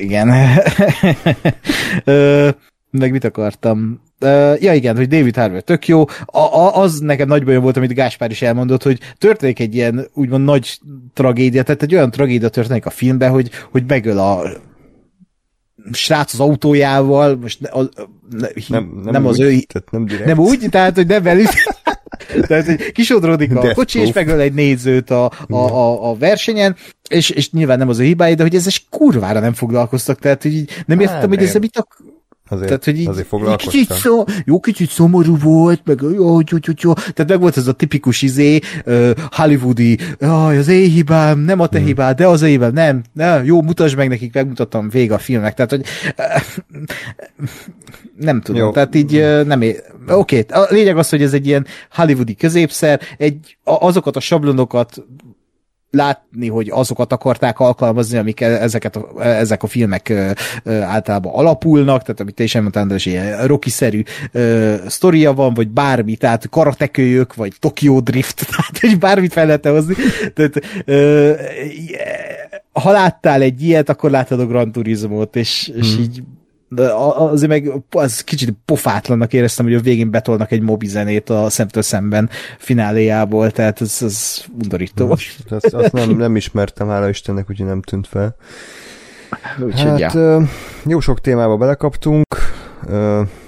igen. meg mit akartam? Uh, ja igen, hogy David Harbour tök jó. A, a, az nekem nagy bajom volt, amit Gáspár is elmondott, hogy történik egy ilyen úgymond nagy tragédia, tehát egy olyan tragédia történik a filmben, hogy, hogy megöl a srác az autójával, most a, ne, nem, nem, nem az úgy, ő... Tehát nem, direkt. nem úgy, tehát, hogy nem velük. tehát, hogy kisodródik a Death kocsi, proof. és megöl egy nézőt a, a, a, a versenyen, és, és nyilván nem az a hibája, de hogy ezzel kurvára nem foglalkoztak, tehát hogy így nem értettem, hogy ezzel mit ak- Azért, Tehát, hogy így, azért foglalkoztam. Kicsit szó, jó, kicsit szomorú volt, meg jó, jó, jó, jó. Tehát meg volt ez a tipikus izé, uh, hollywoodi, jaj, az én hibám, nem a te hmm. hibád, de az én hibám, nem, nem, jó, mutasd meg nekik, megmutattam vége a filmnek. Tehát, hogy nem tudom, jó. tehát így uh, nem é... Oké, okay. a lényeg az, hogy ez egy ilyen hollywoodi középszer, egy, azokat a sablonokat látni, hogy azokat akarták alkalmazni, amik e- ezeket a, ezek a filmek általában alapulnak, tehát amit te is elmondtál, András, ilyen Rocky-szerű sztoria van, vagy bármi, tehát karatekölyök, vagy Tokyo Drift, tehát hogy bármit fel lehet hozni. Tehát, ö, ha láttál egy ilyet, akkor láttad a Gran Turismo-t, és, hmm. és így de azért meg az kicsit pofátlannak éreztem, hogy a végén betolnak egy mobi zenét a szemtől szemben fináléjából, tehát ez, ez undorító. volt. Azt, azt nem, nem ismertem, hála Istennek, úgyhogy nem tűnt fel. Úgyhogy, hát, ja. jó sok témába belekaptunk,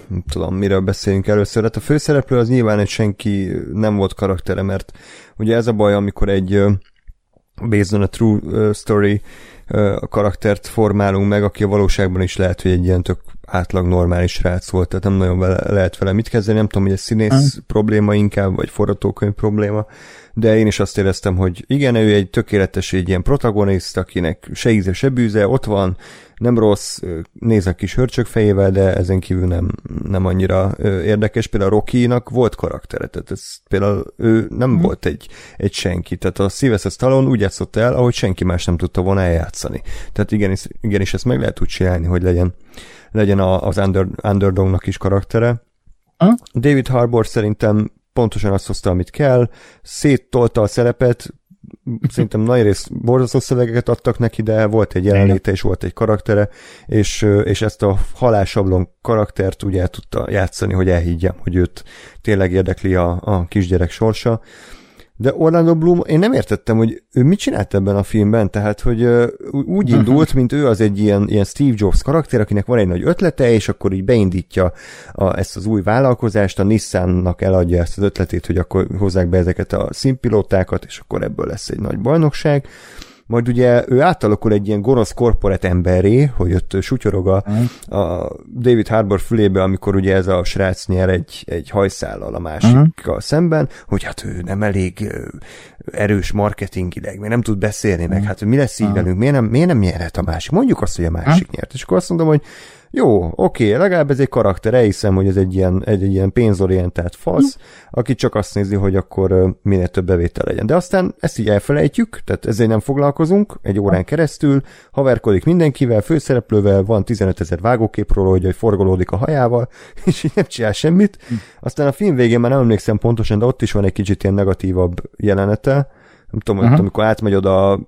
nem tudom, miről beszélünk először. Hát a főszereplő az nyilván egy senki nem volt karaktere, mert ugye ez a baj, amikor egy based on a true story karaktert formálunk meg, aki a valóságban is lehet, hogy egy ilyen tök átlag normális rác volt, tehát nem nagyon vele, lehet vele mit kezdeni, nem tudom, hogy ez színész mm. probléma inkább, vagy forgatókönyv probléma, de én is azt éreztem, hogy igen, ő egy tökéletes, egy ilyen protagonist, akinek se íze, se bűze, ott van, nem rossz, néz a kis hörcsök fejével, de ezen kívül nem, nem annyira érdekes. Például Rocky-nak volt karaktere, tehát ez például ő nem hmm. volt egy, egy senki, tehát a Sylvester Stallone úgy játszott el, ahogy senki más nem tudta volna eljátszani. Tehát igenis, igenis ezt meg lehet úgy csinálni, hogy legyen, legyen az under, underdognak is karaktere. Hmm? David Harbour szerintem pontosan azt hozta, amit kell, széttolta a szerepet, szerintem nagy rész borzasztó szövegeket adtak neki, de volt egy jelenléte és volt egy karaktere, és, és ezt a halálsablon karaktert úgy el tudta játszani, hogy elhiggyem, hogy őt tényleg érdekli a, a kisgyerek sorsa. De Orlando Bloom, én nem értettem, hogy ő mit csinált ebben a filmben, tehát, hogy úgy mhm. indult, mint ő az egy ilyen, ilyen Steve Jobs karakter, akinek van egy nagy ötlete, és akkor így beindítja a, ezt az új vállalkozást, a Nissannak eladja ezt az ötletét, hogy akkor hozzák be ezeket a színpilótákat, és akkor ebből lesz egy nagy bajnokság majd ugye ő átalakul egy ilyen gonosz korporát emberré, hogy ott sutyorog a, a David Harbour fülébe, amikor ugye ez a srác nyer egy, egy hajszállal a másikkal uh-huh. szemben, hogy hát ő nem elég erős marketingileg, még nem tud beszélni, meg hát mi lesz így velünk, miért nem, miért nem nyerhet a másik? Mondjuk azt, hogy a másik nyert. És akkor azt mondom, hogy jó, oké, legalább ez egy karakter, elhiszem, hogy ez egy ilyen, egy, egy ilyen pénzorientált fasz, aki csak azt nézi, hogy akkor minél több bevétel legyen. De aztán ezt így elfelejtjük, tehát ezzel nem foglalkozunk egy órán keresztül, haverkodik mindenkivel, főszereplővel, van 15 ezer vágóképről, hogy, hogy forgolódik a hajával, és így nem csinál semmit. Aztán a film végén már nem emlékszem pontosan, de ott is van egy kicsit ilyen negatívabb jelenete. Nem tudom, uh-huh. amikor átmegy oda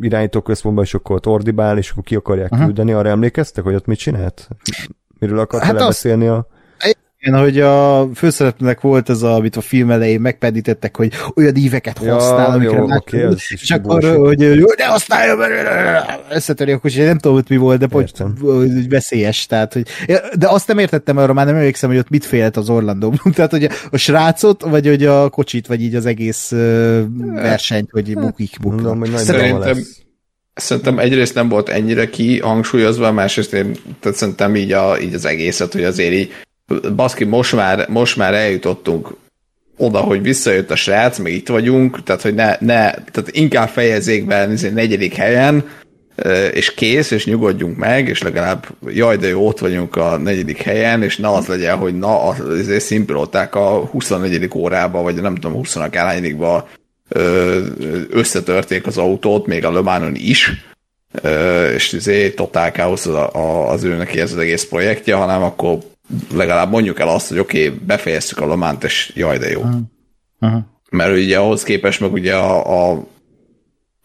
irányítóközpontba, és akkor ott ordibál, és akkor ki akarják uh-huh. küldeni. Arra emlékeztek, hogy ott mit csinált? Miről akart hát beszélni a... Igen, hogy a főszereplőnek volt ez, a, amit a film elején megpedítettek, hogy olyan íveket ja, használ, amikre jó, okay, az és akkor, hogy ne használja, összetöri a kocsit, nem tudom, hogy mi volt, de hogy, hogy veszélyes, tehát, hogy, de azt nem értettem, arra már nem emlékszem, hogy ott mit félt az Orlando tehát, hogy a srácot, vagy hogy a kocsit, vagy így az egész versenyt, hogy bukik, buknak. Szerintem, Szerintem egyrészt nem volt ennyire kihangsúlyozva, másrészt én tehát szerintem így, a, így az egészet, hogy azért így baszki, most már, most már eljutottunk oda, hogy visszajött a srác, még itt vagyunk, tehát hogy ne, ne tehát inkább fejezzék be negyedik helyen, és kész, és nyugodjunk meg, és legalább jaj, de jó, ott vagyunk a negyedik helyen, és ne az legyen, hogy na, azért szimpilóták a 24. órába, vagy nem tudom, 20 állányikba összetörték az autót, még a Lömánon is, és azért totál káosz az, az ő neki ez az egész projektje, hanem akkor legalább mondjuk el azt, hogy oké, okay, befejeztük a Lománt, és jaj, de jó. Uh-huh. Uh-huh. Mert ugye ahhoz képest meg ugye a, a,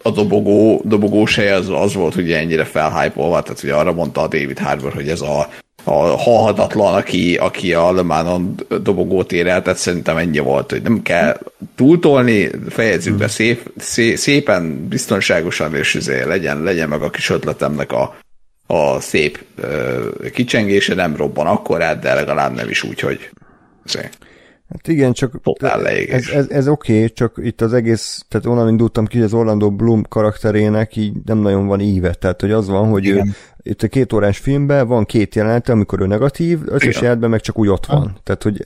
a dobogó, dobogós hely az, az volt ugye ennyire felhájpolva, tehát ugye arra mondta a David Harbour, hogy ez a, a halhatatlan, aki, aki a Le Manon dobogót ér el, tehát szerintem ennyi volt, hogy nem kell túltolni, fejezzük be szép, szép, szépen, biztonságosan, és azért legyen, legyen meg a kis ötletemnek a, a szép ö, kicsengése nem robban akkorát, de legalább nem is úgy, hogy azért. Hát igen, csak ez, ez, ez oké, okay, csak itt az egész, tehát onnan indultam ki, hogy az Orlando Bloom karakterének így nem nagyon van íve, tehát hogy az van, hogy ő, itt a két órás filmben van két jelenete, amikor ő negatív, összes jelenetben meg csak úgy ott van. Ha. Tehát, hogy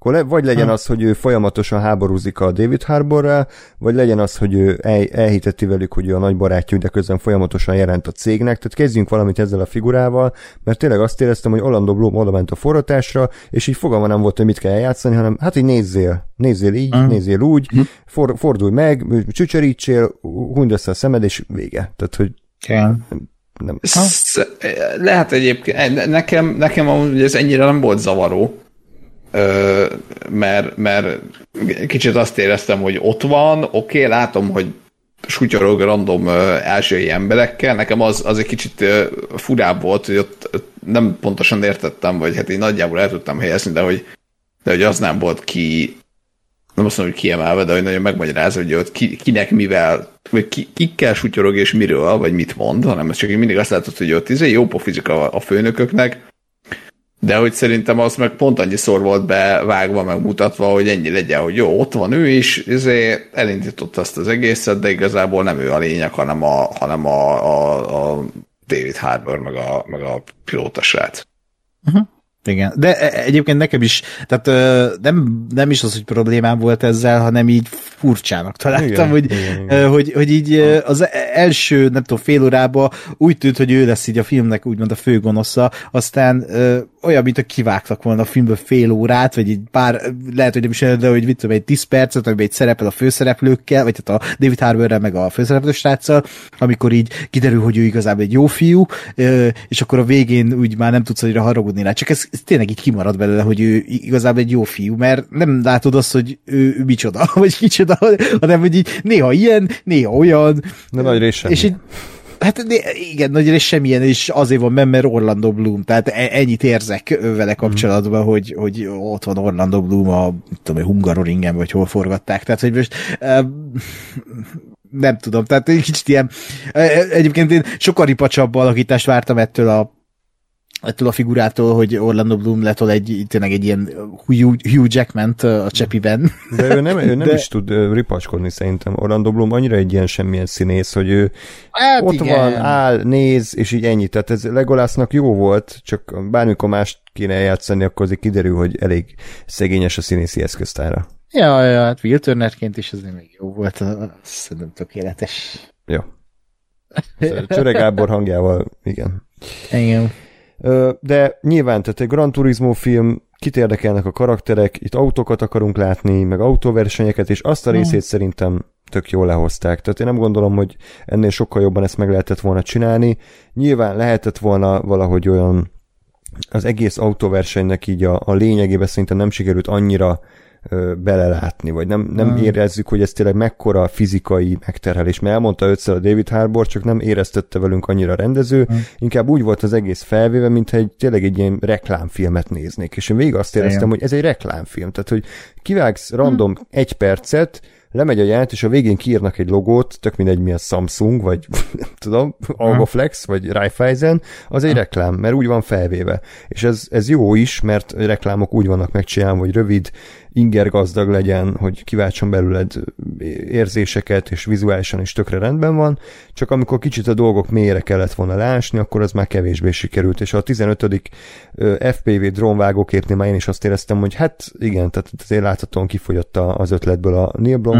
akkor le, vagy legyen az, hogy ő folyamatosan háborúzik a David Harborral, vagy legyen az, hogy ő el, elhiteti velük, hogy ő a nagy barátjuk, de közben folyamatosan jelent a cégnek. Tehát kezdjünk valamit ezzel a figurával, mert tényleg azt éreztem, hogy Orlando Bloom oda ment a forratásra, és így fogalma nem volt, hogy mit kell eljátszani, hanem hát így nézzél, nézzél így, uh-huh. nézzél úgy, uh-huh. for, fordulj meg, csücsörítsél, hunyd össze a szemed, és vége. Tehát, hogy kell. Nem. Lehet egyébként, nekem, nekem amúgy ez ennyire nem volt zavaró, mert, mert kicsit azt éreztem, hogy ott van, oké, látom, hogy sutyorog random ázsiai emberekkel, nekem az, az egy kicsit furább volt, hogy ott nem pontosan értettem, vagy hát én nagyjából el tudtam helyezni, de hogy, de hogy az nem volt ki, nem azt mondom, hogy kiemelve, de hogy nagyon megmagyarázza, hogy ott ki, kinek mivel, vagy ki, kikkel sutyorog és miről, vagy mit mond, hanem ez csak mindig azt látod, hogy ott izé jó pofizika a főnököknek, de hogy szerintem az meg pont annyiszor volt bevágva, meg mutatva, hogy ennyi legyen, hogy jó, ott van ő is, ezért elindított azt az egészet, de igazából nem ő a lényeg, hanem a, hanem a, a, a David Harbour, meg a, meg a pilóta srác. Uh-huh. Igen, de e, egyébként nekem is, tehát nem, nem is az, hogy problémám volt ezzel, hanem így furcsának találtam, igen, hogy, igen, igen. Hogy, hogy így az első, nem tudom, fél órában úgy tűnt, hogy ő lesz így a filmnek úgymond a főgonosza, aztán olyan, mint a kivágtak volna a filmből fél órát, vagy egy pár, lehet, hogy nem is de hogy mit tudom, egy 10 percet, amiben egy szerepel a főszereplőkkel, vagy tehát a David Harbourrel, meg a főszereplő sráccal, amikor így kiderül, hogy ő igazából egy jó fiú, és akkor a végén úgy már nem tudsz annyira haragudni rá. Csak ez, ez tényleg így kimarad belőle, hogy ő igazából egy jó fiú, mert nem látod azt, hogy ő, ő micsoda, vagy kicsoda, hanem hogy így néha ilyen, néha olyan. De nagy része. És így, Hát igen, nagy rész semmilyen, és azért van mert Orlando Bloom, tehát e- ennyit érzek vele kapcsolatban, mm. hogy, hogy ott van Orlando Bloom a, tudom, a Hungaroringen, vagy hol forgatták, tehát hogy most nem tudom, tehát egy kicsit ilyen, egyébként én sokkal ripacsabb alakítást vártam ettől a ettől a figurától, hogy Orlando Bloom letol egy, tényleg egy ilyen Hugh, Hugh jackman a csepiben. De ő nem, ő nem De... is tud ripacskodni szerintem. Orlando Bloom annyira egy ilyen semmilyen színész, hogy ő hát ott igen. van, áll, néz, és így ennyi. Tehát ez Legolásznak jó volt, csak bármikor mást kéne játszani, akkor azért kiderül, hogy elég szegényes a színészi eszköztára. Ja, ja, hát Will Turnerként is azért még jó volt, szerintem tökéletes. Jó. Csöre Gábor hangjával, igen. Igen. De nyilván, tehát egy Gran Turismo film, kit érdekelnek a karakterek, itt autókat akarunk látni, meg autóversenyeket, és azt a részét szerintem tök jól lehozták. Tehát én nem gondolom, hogy ennél sokkal jobban ezt meg lehetett volna csinálni. Nyilván lehetett volna valahogy olyan az egész autóversenynek így a, a lényegében szerintem nem sikerült annyira belelátni, vagy nem, nem hmm. érezzük, hogy ez tényleg mekkora fizikai megterhelés. Mert elmondta ötször a David Harbour, csak nem éreztette velünk annyira rendező, hmm. inkább úgy volt az egész felvéve, mintha egy, tényleg egy ilyen reklámfilmet néznék. És én végig azt éreztem, Igen. hogy ez egy reklámfilm. Tehát, hogy kivágsz random hmm. egy percet, lemegy a járt, és a végén kiírnak egy logót, tök mindegy mi a Samsung, vagy nem tudom, Algoflex, vagy Raiffeisen, az egy reklám, mert úgy van felvéve. És ez, ez jó is, mert reklámok úgy vannak megcsinálva, hogy rövid, inger gazdag legyen, hogy kiváltson belőled érzéseket, és vizuálisan is tökre rendben van, csak amikor kicsit a dolgok mélyre kellett volna leásni, akkor az már kevésbé sikerült, és a 15. FPV drónvágóképnél már én is azt éreztem, hogy hát igen, tehát azért láthatóan kifogyott az ötletből a Neil Blomkamp.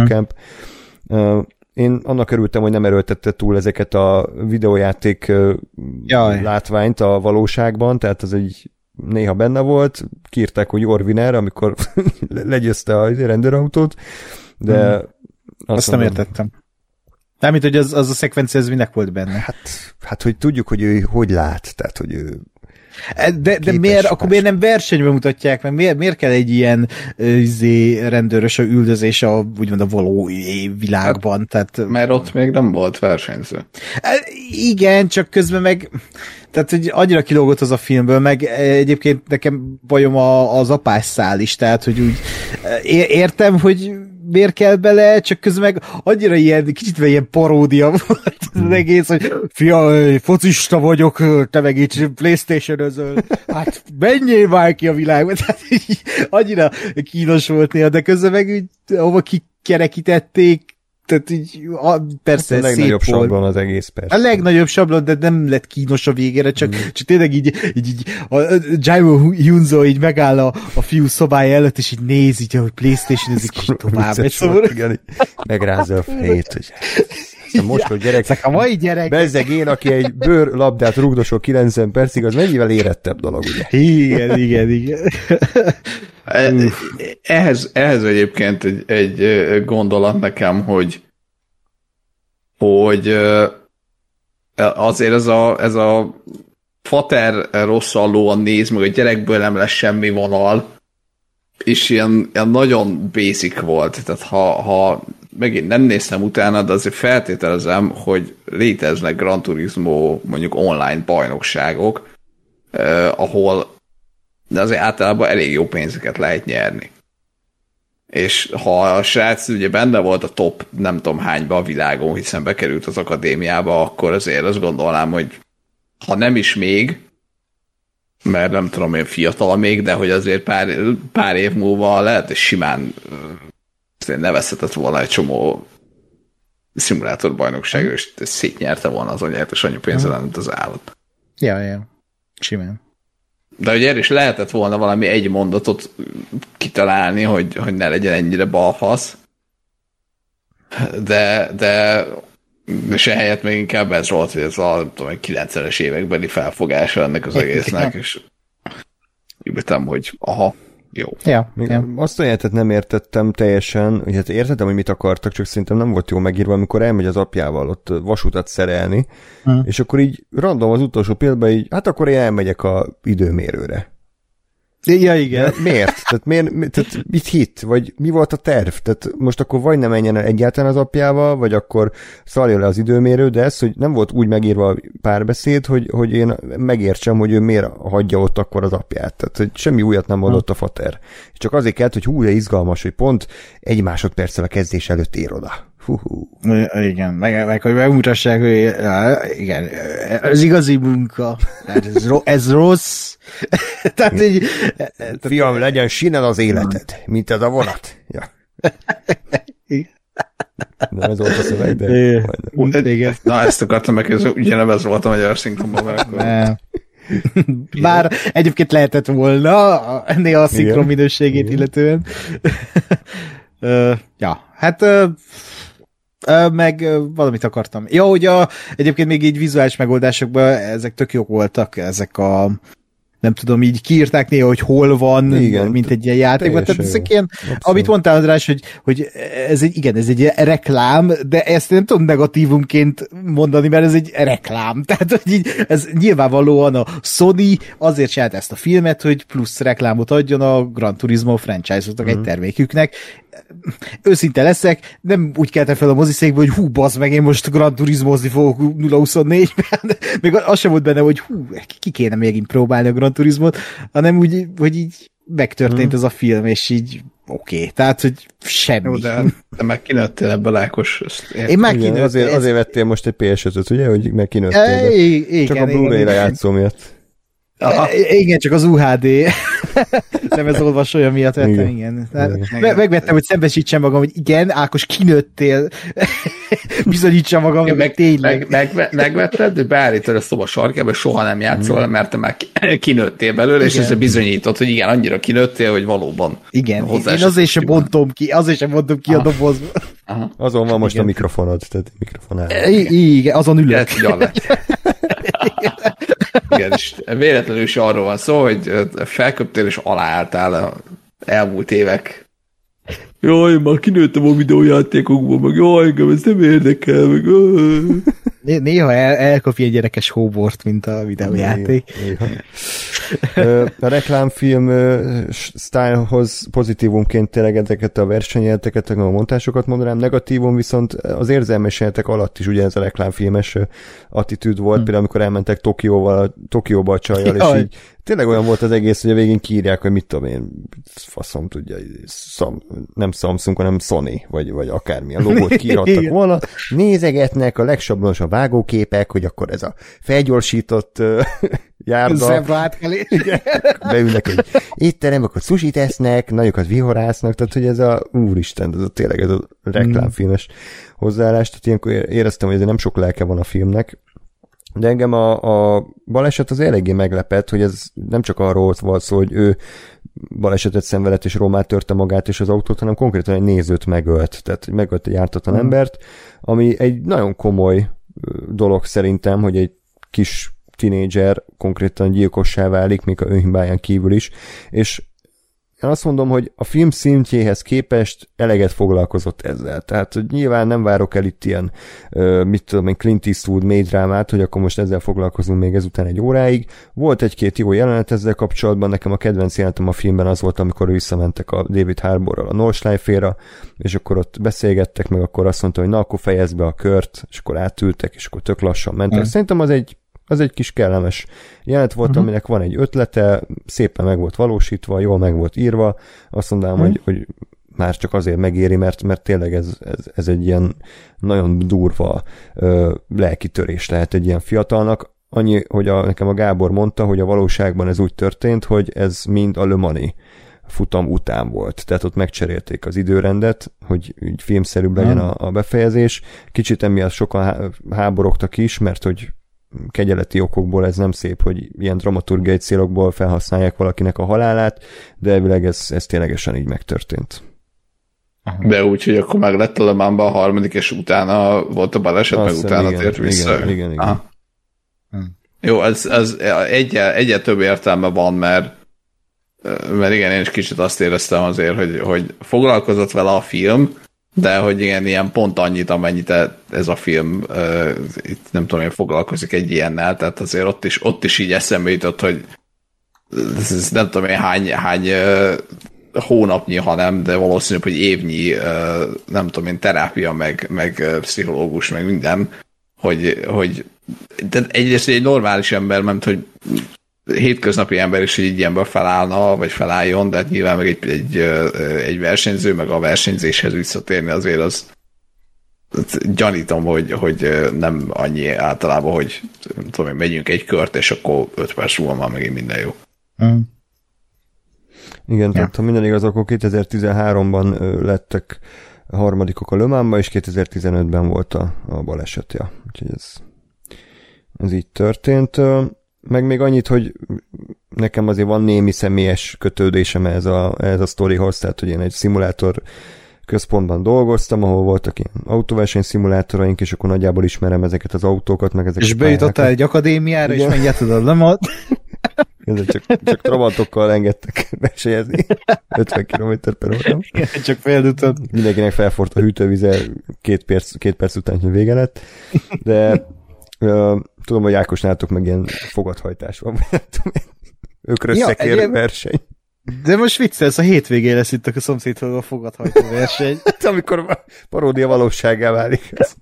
Hmm. Én annak örültem, hogy nem erőltette túl ezeket a videójáték Jaj. látványt a valóságban, tehát az egy néha benne volt, kírták, hogy Orviner, amikor legyőzte a rendőrautót, de hmm. azt, azt nem értettem. Nem, mint hogy az, az a szekvencia, ez minek volt benne? Hát, hát, hogy tudjuk, hogy ő hogy lát, tehát, hogy ő e, de, de miért, akkor miért nem versenyben mutatják meg? Miért, miért kell egy ilyen izé, rendőrös a üldözés a, úgymond a való világban? Hát, tehát, mert ott még nem volt versenyző. E, igen, csak közben meg tehát, hogy annyira kilógott az a filmből, meg egyébként nekem bajom a, az apásszál is, tehát, hogy úgy értem, hogy miért kell bele, csak közben meg annyira ilyen, kicsit ilyen paródia volt az egész, hogy fia, focista vagyok, te meg így playstation özöl. Hát menjél már ki a világba. Tehát így, annyira kínos volt néha, de közben meg úgy, ahova kikerekítették, tehát így, a, persze hát a legnagyobb szép sablon az egész persze. A legnagyobb sablon, de nem lett kínos a végére, csak, mm. csak tényleg így, így, így a, a Jaimo Hunzo így megáll a, a fiú szobája előtt, és így néz így, hogy Playstation ezik, és tovább. Szóval... Igen, megrázza a fejét, hogy Szóval most, hogy gyerek, Ezek a mai gyerek. Bezzeg én, aki egy bőrlabdát rugdosok 90 percig, az mennyivel érettebb dolog, ugye? Igen, igen, igen. E, ehhez, ehhez egyébként egy, egy gondolat nekem, hogy hogy azért ez a, ez a fater rosszallóan néz, meg a gyerekből nem lesz semmi vonal, és ilyen, ilyen nagyon basic volt. Tehát ha, ha megint nem néztem utána, de azért feltételezem, hogy léteznek Gran Turismo mondjuk online bajnokságok, eh, ahol de azért általában elég jó pénzeket lehet nyerni. És ha a srác ugye benne volt a top nem tudom hányba a világon, hiszen bekerült az akadémiába, akkor azért azt gondolnám, hogy ha nem is még, mert nem tudom, én fiatal még, de hogy azért pár, pár év múlva lehet, hogy simán nevezhetett volna egy csomó szimulátorbajnokságra, és szétnyerte volna az anyát, és annyi pénze lenne, mint az állat. Ja, ja. Simán. De hogy erre is lehetett volna valami egy mondatot kitalálni, hogy, hogy ne legyen ennyire balfasz. De, de és ehelyett még inkább ez volt, hogy ez a nem tudom, 90-es évekbeli felfogása ennek az egésznek, és úgy hogy aha, jó. Ja, Még ja. Azt a jelentet nem értettem teljesen, hogy hát értettem, hogy mit akartak, csak szerintem nem volt jó megírva, amikor elmegy az apjával ott vasutat szerelni, hmm. és akkor így random az utolsó pillanatban így, hát akkor én elmegyek a időmérőre. Ja, igen. De miért? Tehát, miért, tehát mit hit? Vagy mi volt a terv? Tehát most akkor vagy nem menjen el egyáltalán az apjával, vagy akkor szalja le az időmérő, de ez, hogy nem volt úgy megírva a párbeszéd, hogy, hogy én megértsem, hogy ő miért hagyja ott akkor az apját. Tehát, hogy semmi újat nem mondott a fater. Csak azért kellett, hogy hú, izgalmas, hogy pont egy másodperccel a kezdés előtt ér oda. Hú. Igen, meg, meg hogy megmutassák, hogy igen, ez igazi munka, tehát ez, ro- ez rossz. tehát így, Fiam, legyen sinen az életed, mint ez a vonat. Ja. Nem ez volt a szöveg, de Igen. igen. Na, ezt akartam meg, ez ugyanebben volt a magyar szinkronban, mert akkor... Nem. Bár egyébként lehetett volna néha a szinkron minőségét illetően. Ö, ja, hát meg valamit akartam. Ja, hogy a, egyébként még így vizuális megoldásokban ezek tök jók voltak, ezek a nem tudom, így kiírták néha, hogy hol van, Igen, mint egy ilyen játékban. Tehát ezek ilyen, Abszolút. amit mondtál, András, hogy, hogy ez egy, igen, ez egy reklám, de ezt nem tudom negatívumként mondani, mert ez egy reklám. Tehát, hogy így, ez nyilvánvalóan a Sony azért csinált ezt a filmet, hogy plusz reklámot adjon a Gran Turismo franchise-oknak Mhm. egy terméküknek. Őszinte leszek, nem úgy keltem fel a moziszékből, hogy hú, bazd meg, én most Gran Turismozni fogok 0-24-ben, még az sem volt benne, hogy hú, ki kéne megint próbálni a Gran Turismot, hanem úgy, hogy így megtörtént Mhm. ez a film, és így oké, okay. tehát, hogy semmi. Jó, de, de meg kinőttél ebből Ákos. Én már Igen, kinőtt, azért, ez- azért vettél most egy PS5-öt, ugye, hogy meg kinőttél, E, igen, csak a játszó miatt. Aha. E, Igen, csak az UHD. nem ez olvasója miatt vettem, igen. Igen. igen. Igen. Me- megvettem, hogy szembesítsem magam, hogy igen, Ákos, kinőttél. Bizonyítsam magam, hogy meg, tényleg. meg, meg, megvetted, de beállítod a szoba sarkába, és soha nem játszol, Mm. mert te már ki- kinőttél belőle, és Igen. ezzel bizonyítod, hogy igen, annyira kinőttél, hogy valóban. Igen, hozzá én azért sem bontom ki, azért sem bontom ki a Ah. dobozba. Aha. Azon van most Igen. a mikrofonod, tehát mikrofonál. I- igen, azon ülök. Ez lett. Igen, és véletlenül is arról van szó, hogy felköptél és aláálltál a elmúlt évek. Jaj, már kinőttem a videójátékokból, meg jaj, engem ez nem érdekel, meg Néha el, elkapja egy gyerekes hóbort, mint a videójáték. Néha. A reklámfilm ö, s- sztájlhoz pozitívumként tényleg ezeket a versenyjelteket, a montásokat mondanám, negatívum viszont az érzelmes jelentek alatt is ugye ez a reklámfilmes attitűd volt, például amikor elmentek Tokióval, Tokióba a csajjal, és így tényleg olyan volt az egész, hogy a végén kiírják, hogy mit tudom én, faszom tudja, szam, nem Samsung, hanem Sony, vagy, vagy akármilyen logót Igen. volna, nézegetnek a legsablonosabb vágóképek, hogy akkor ez a felgyorsított járda, átkelés. beülnek egy étterembe, akkor sushi tesznek, nagyokat vihorásznak, tehát hogy ez a úristen, ez a tényleg ez a reklámfilmes hozzáállás, tehát ilyenkor éreztem, hogy ez nem sok lelke van a filmnek, de engem a, a baleset az eléggé meglepett, hogy ez nem csak arról volt szó, hogy ő balesetet szenvedett és rommá törte magát és az autót, hanem konkrétan egy nézőt megölt, tehát megölt egy ártatlan Hmm. embert, ami egy nagyon komoly dolog szerintem, hogy egy kis tinédzser konkrétan gyilkossá válik, még a önhibáján kívül is, és én azt mondom, hogy a film szintjéhez képest eleget foglalkozott ezzel. Tehát, hogy nyilván nem várok el itt ilyen, mit tudom én, Clint Eastwood médrámát, hogy akkor most ezzel foglalkozunk még ezután egy óráig. Volt egy-két jó jelenet ezzel kapcsolatban, nekem a kedvenc jelenetem a filmben az volt, amikor visszamentek a David Harbourral a Nordschleife-ra, és akkor ott beszélgettek, meg akkor azt mondta, hogy na, akkor fejezd be a kört, és akkor átültek, és akkor tök lassan mentek. Mm. Szerintem az egy az egy kis kellemes jelenet volt, uh-huh. aminek van egy ötlete, szépen meg volt valósítva, jól meg volt írva, azt mondanám, uh-huh. hogy, hogy már csak azért megéri, mert, mert tényleg ez, ez, ez egy ilyen nagyon durva ö, lelkitörés lehet egy ilyen fiatalnak. Annyi, hogy a, nekem a Gábor mondta, hogy a valóságban ez úgy történt, hogy ez mind a Le Mani futam után volt. Tehát ott megcserélték az időrendet, hogy így filmszerűbb legyen a, a befejezés. Kicsit emiatt sokan há- háborogtak is, mert hogy kegyeleti okokból ez nem szép, hogy ilyen dramaturgiai célokból felhasználják valakinek a halálát, de elvileg ez, ez ténylegesen így megtörtént. De úgy, hogy akkor meg lett a Le Mansban a harmadik, és utána volt a baleset, Azt meg hiszem, utána igen, tért vissza. igen, igen, igen. Hm. Jó, ez, ez egyel, egyel több értelme van, mert mert igen, én is kicsit azt éreztem azért, hogy, hogy foglalkozott vele a film, de hogy igen, ilyen pont annyit, amennyit e- ez a film uh, itt nem tudom, én foglalkozik egy ilyennel, tehát azért ott is, ott is így eszembe jutott, hogy ez, nem tudom én hány, hány uh, hónapnyi, hanem, de valószínűbb, hogy évnyi, uh, nem tudom én, terápia, meg, meg pszichológus, meg minden, hogy, hogy de egyrészt egy normális ember, mert hogy hétköznapi ember is így ilyenből felállna, vagy felálljon, de hát nyilván meg egy, egy, egy versenyző, meg a versenyzéshez visszatérni azért az, gyanítom, hogy, hogy nem annyi általában, hogy nem tudom, megyünk egy kört, és akkor 5 perc múlva már megint minden jó. Mm. Igen, Ja. tehát ha minden igaz, akkor 2013-ban ö, lettek harmadikok a Lömánba, és 2015-ben volt a, a baleset, ja. Úgyhogy ez, ez így történt. Meg még annyit, hogy nekem azért van némi személyes kötődésem ez a, ez a sztorihoz, tehát hogy én egy szimulátor központban dolgoztam, ahol voltak ilyen autóverseny szimulátoraink, és akkor nagyjából ismerem ezeket az autókat, meg ezeket És a bejutottál egy akadémiára, és Igen. megjártad a lemot. Ez csak, csak trabantokkal engedtek versenyezni 50 km per óra. Csak féldutod. Mindenkinek felfort a hűtővize, két perc, két perc után, hogy vége lett. De ö, tudom, hogy Ákos nálatok meg ilyen fogathajtás van. vagy nem tudom. Ökrösszekér Ja, verseny. De most viccelsz, a hétvégén lesz itt a szomszédhoz a fogadhajtó verseny. Hát, amikor a paródia valóságá válik. Ez.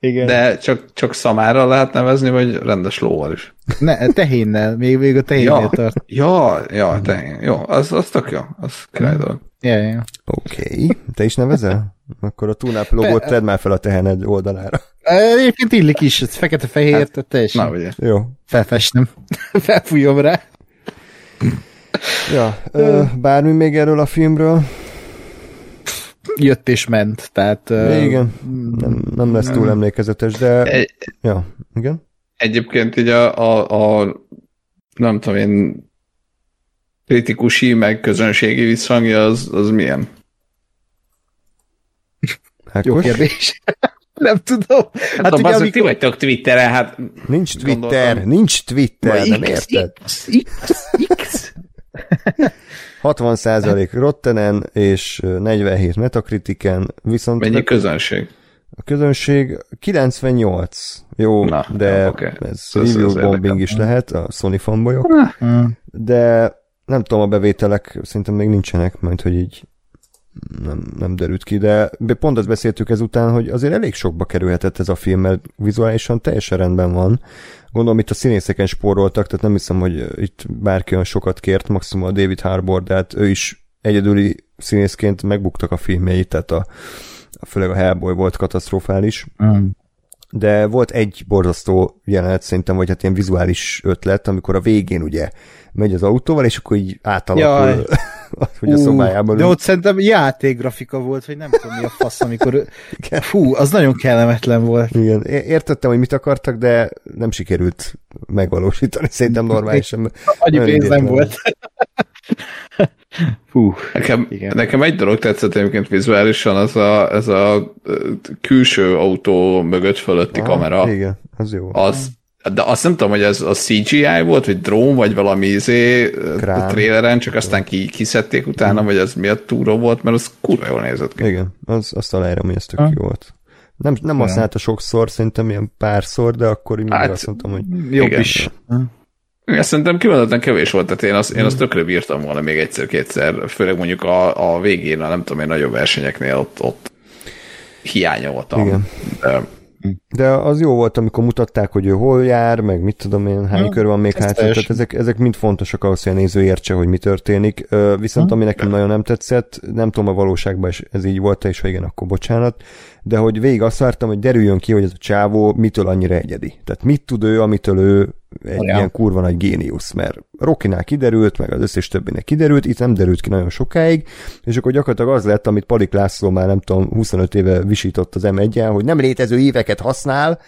Igen. De csak, csak szamára lehet nevezni, vagy rendes lóval is? Ne, tehénnel, még, még a tehénnél Ja, tart. ja, ja, de jó, az, az tök jó, az király dolog. Ja, ja. Oké. Okay. Te is nevezel? Akkor a Tunap logót tedd már fel a tehened oldalára. Egyébként illik is, ez fekete-fehér, Hát, tehát teljesen Na, ugye. Jó. felfestem. Felfújom rá. Ja, ö, bármi még erről a filmről? Jött és ment, tehát... ö, Igen. Nem, nem lesz túl emlékezetes, de... Egy, Ja, igen. egyébként így a, a, a nem tudom én, kritikusi, meg közönségi visszhangja az, az milyen? Jó Ákos? kérdés. Nem tudom. Hát, Hát a ugye, bazzak, ti amikor... vagytok Twitteren, hát Nincs Twitter, Gondoltam. nincs Twitter, Vagy nem X, érted? X, X, X. 60% Rottenen és 47 Metacritiken, viszont mennyi közönség? a közönség 98. Jó, Na, de oké. ez Ez- review ez bombing érdekel. is lehet, a Sony fanboyok, de nem tudom, a bevételek szerintem még nincsenek, majd hogy így nem, nem derült ki, de pont azt beszéltük ezután, hogy azért elég sokba kerülhetett ez a film, mert vizuálisan teljesen rendben van. Gondolom itt a színészeken spóroltak, tehát nem hiszem, hogy itt bárki olyan sokat kért, maximum a David Harbour, de hát ő is egyedüli színészként megbuktak a filmjei, tehát a, a főleg a Hellboy volt katasztrofális Mm. de volt egy borzasztó jelenet szerintem, vagy hát ilyen vizuális ötlet, amikor a végén ugye megy az autóval, és akkor így átalakul, Jaj. hogy a szobájában De ott szerintem játékgrafika volt, vagy nem tudom mi a fasz, amikor... Fú, az nagyon kellemetlen volt. Igen, értettem, hogy mit akartak, de nem sikerült megvalósítani, szerintem normálisan. Annyi pénz nem volt. Fú. Nekem, Igen. nekem egy dolog tetszett egyébként vizuálisan, az a, ez a külső autó mögött fölötti Aha, kamera. Igen, az jó. Az, de azt nem tudom, hogy ez a CGI volt, vagy drón, vagy valami izé a traileren, csak aztán ki, kiszedték utána, vagy az miatt túró volt, mert az kurva jól nézett ki. Igen, az, azt aláírom, hogy ez tök Ha. jó volt. Nem, nem használta sokszor, szerintem ilyen párszor, de akkor így Hát, azt mondtam, hogy Jobb Igen. is. Igen, szerintem kimondottan kevés volt, tehát én azt, én azt tökre bírtam volna még egyszer-kétszer, főleg mondjuk a, a végén, a nem tudom én, nagyobb versenyeknél ott, ott hiányoltam. Igen. De, De az jó volt, amikor mutatták, hogy ő hol jár, meg mit tudom én, hány Ja, kör van még hátra, tehát ezek, ezek mind fontosak ahhoz, hogy a néző értse, hogy mi történik. Viszont ami nekem nagyon nem tetszett, nem tudom a valóságban is ez így volt, és ha igen, akkor bocsánat, de hogy végig azt vártam, hogy derüljön ki, hogy ez a csávó mitől annyira egyedi. Tehát mit tud ő, amitől ő egy Ja. ilyen kurva nagy géniusz, mert Rokinál kiderült, meg az összes többinek kiderült, itt nem derült ki nagyon sokáig, és akkor gyakorlatilag az lett, amit Palik László már nem tudom, 25 éve visított az m hogy nem létező éveket használ,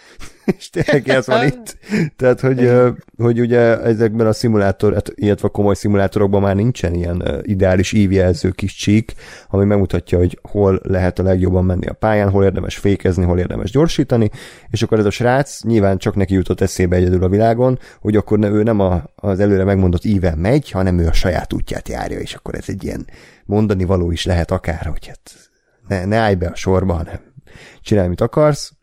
és tényleg ez van itt. Tehát, hogy, hogy ugye ezekben a szimulátor, hát, illetve a komoly szimulátorokban már nincsen ilyen ideális ívjelző kis csík, ami megmutatja, hogy hol lehet a legjobban menni a pályán, hol érdemes fékezni, hol érdemes gyorsítani, és akkor ez a srác nyilván csak neki jutott eszébe egyedül a világon, hogy akkor ő nem a, az előre megmondott íven megy, hanem ő a saját útját járja, és akkor ez egy ilyen mondani való is lehet akár, hogy hát ne, ne állj be a sorba, hanem csinálj, mit akarsz.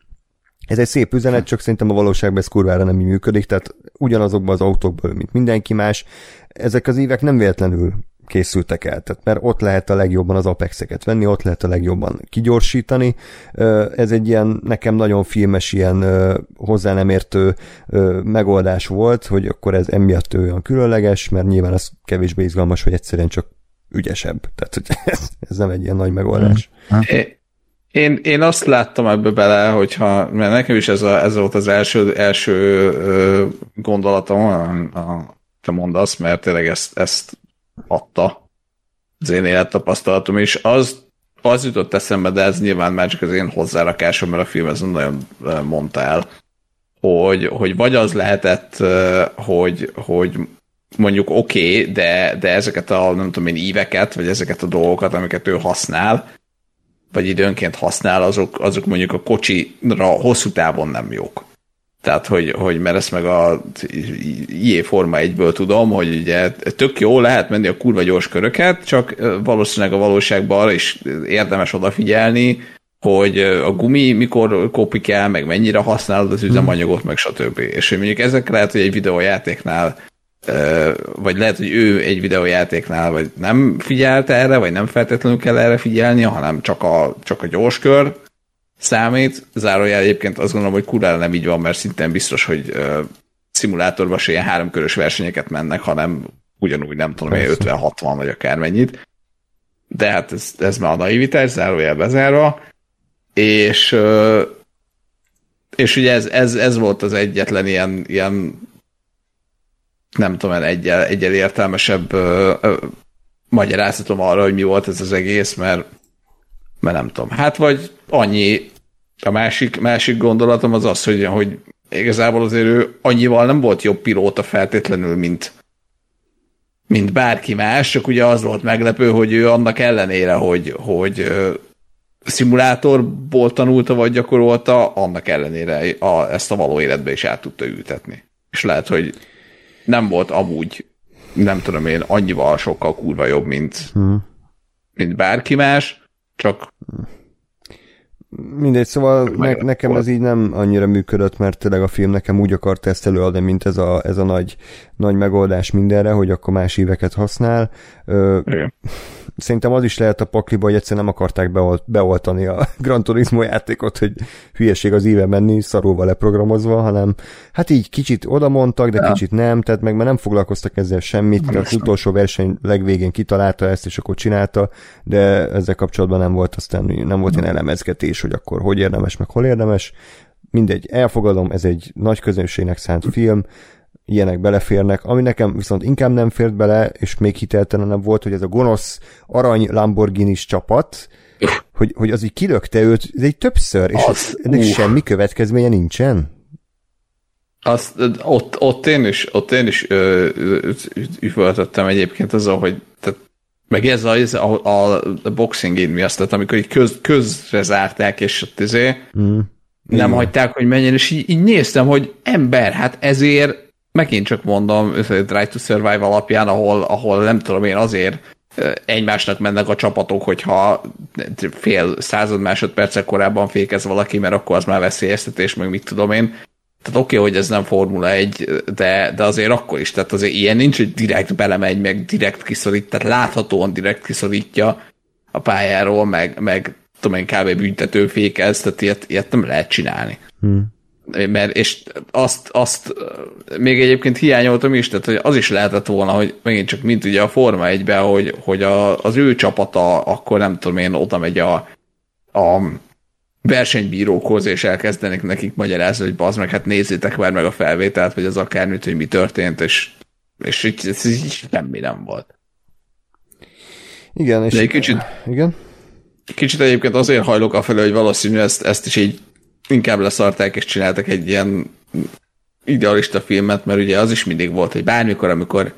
Ez egy szép üzenet, csak szerintem a valóságban ez kurvára nem így működik, tehát ugyanazokban az autókból, mint mindenki más, ezek az évek nem véletlenül készültek el, tehát mert ott lehet a legjobban az apexeket venni, ott lehet a legjobban kigyorsítani. Ez egy ilyen nekem nagyon filmes, ilyen hozzá nem értő megoldás volt, hogy akkor ez emiatt olyan különleges, mert nyilván az kevésbé izgalmas, hogy egyszerűen csak ügyesebb. Tehát hogy ez, ez nem egy ilyen nagy megoldás. É- Én, én azt láttam ebbe bele, hogyha, mert nekem is ez, a, ez volt az első, első gondolatom, a, a, te mondasz, mert tényleg ezt, ezt adta az én élettapasztalatom is. Az, az jutott eszembe, de ez nyilván már csak az én hozzárakásom, mert a film ez nagyon mondta el, hogy, hogy vagy az lehetett, hogy, hogy mondjuk oké, okay, de, de ezeket a nem tudom én íveket, vagy ezeket a dolgokat, amiket ő használ, vagy időnként használ, azok, azok mondjuk a kocsira hosszú távon nem jók. Tehát, hogy, hogy mert ezt meg a IE Forma egyből tudom, hogy ugye tök jó, lehet menni a kurva gyors köröket, csak valószínűleg a valóságban arra is érdemes odafigyelni, hogy a gumi mikor kopik el, meg mennyire használod az üzemanyagot, meg stb. És hogy mondjuk ezek lehet, hogy egy videójátéknál vagy lehet, hogy ő egy videójátéknál vagy nem figyelt erre, vagy nem feltétlenül kell erre figyelni, hanem csak a, csak a gyorskör számít. Zárójel egyébként azt gondolom, hogy kurvára nem így van, mert szintén biztos, hogy szimulátorban se ilyen háromkörös versenyeket mennek, hanem ugyanúgy nem tudom, 50-60 vagy akármennyit. De hát ez, ez már a naivitás, zárójel bezárva. És és ugye ez, ez, ez volt az egyetlen ilyen, ilyen nem tudom, egyel, egyel értelmesebb ö, ö, magyarázatom arra, hogy mi volt ez az egész, mert, mert nem tudom. Hát vagy annyi, a másik, másik gondolatom az az, hogy, hogy igazából azért ő annyival nem volt jobb pilóta feltétlenül, mint, mint bárki más, csak ugye az volt meglepő, hogy ő annak ellenére, hogy, hogy szimulátorból tanulta vagy gyakorolta, annak ellenére a, ezt a való életbe is át tudta ültetni. És lehet, hogy nem volt amúgy, nem tudom én, annyival sokkal kurva jobb, mint, hmm. mint bárki más, csak Mindegy, szóval ne, nekem ez így nem annyira működött, mert tényleg a film nekem úgy akart ezt előadni, mint ez a, ez a nagy, nagy megoldás mindenre, hogy akkor más éveket használ. Ö, Igen szerintem az is lehet a pakliba, hogy egyszer nem akarták beolt, beoltani a Gran Turismo játékot, hogy hülyeség az íve menni, szarulva leprogramozva, hanem hát így kicsit oda mondtak, de ja. kicsit nem, tehát meg már nem foglalkoztak ezzel semmit, tehát az utolsó verseny legvégén kitalálta ezt, és akkor csinálta, de ezzel kapcsolatban nem volt aztán, nem volt ilyen elemezgetés, hogy akkor hogy érdemes, meg hol érdemes. Mindegy, elfogadom, ez egy nagy közönségnek szánt film, ilyenek beleférnek, ami nekem viszont inkább nem fért bele, és még hiteltelenebb volt, hogy ez a gonosz arany lamborghini csapat, hogy, hogy az így kilökte őt, ez egy többször, és az, ennek uh. semmi következménye nincsen. Azt, ott, ott én is, ott én is üvöltöttem egyébként azzal, hogy tehát, meg ez a, ez a, a, a boxing in mi azt, tehát amikor így köz, közre zárták, és ott izé, mm. nem Igen. hagyták, hogy menjen, és így, így néztem, hogy ember, hát ezért megint csak mondom, Drive to Survive alapján, ahol, ahol nem tudom én azért egymásnak mennek a csapatok, hogyha fél század másodpercek korábban fékez valaki, mert akkor az már veszélyeztetés, meg mit tudom én. Tehát oké, okay, hogy ez nem Formula 1, de, de azért akkor is, tehát azért ilyen nincs, hogy direkt belemegy, meg direkt kiszorít, tehát láthatóan direkt kiszorítja a pályáról, meg, meg tudom én, kb. büntető fékez, tehát ilyet, ilyet nem lehet csinálni. Hmm mert és azt, azt még egyébként hiányoltam is, tehát hogy az is lehetett volna, hogy megint csak mint ugye a Forma 1 hogy, hogy a, az ő csapata akkor nem tudom én oda megy a, a versenybírókhoz, és elkezdenek nekik magyarázni, hogy bazd meg, hát nézzétek már meg a felvételt, vagy az akármit, hogy mi történt, és, és így, ez így semmi nem volt. Igen, és... De egy kicsit, igen? Kicsit egyébként azért hajlok afelé, hogy valószínű ezt, ezt is így inkább leszarták és csináltak egy ilyen idealista filmet, mert ugye az is mindig volt, hogy bármikor, amikor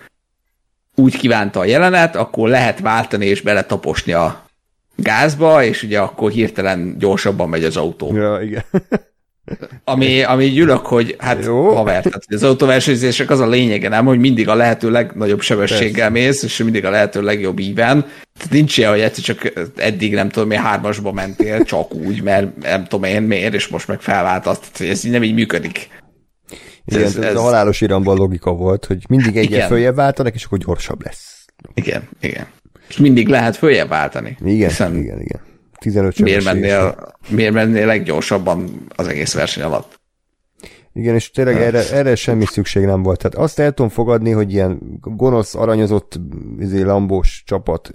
úgy kívánta a jelenet, akkor lehet váltani és beletaposni a gázba, és ugye akkor hirtelen gyorsabban megy az autó. Ja, igen. Ami, ami gyűlök, hogy hát Jó. haver, tehát az autóversenyzések az a lényege, nem, hogy mindig a lehető legnagyobb sebességgel Persze. mész, és mindig a lehető legjobb íven. Tehát nincs ilyen, hogy egyszer csak eddig nem tudom, mi hármasba mentél, csak úgy, mert nem tudom én miért, és most meg felváltasz. Tehát ez így nem így működik. Igen, ez, ez, ez a halálos iramban logika volt, hogy mindig egyet följebb váltanak, és akkor gyorsabb lesz. Igen, igen. És mindig lehet följebb váltani. Igen, hiszen igen, igen 15 miért mennél, miért mennél leggyorsabban az egész verseny alatt? Igen, és tényleg erre, erre semmi szükség nem volt. Tehát azt el tudom fogadni, hogy ilyen gonosz, aranyozott, izé, lambós csapat,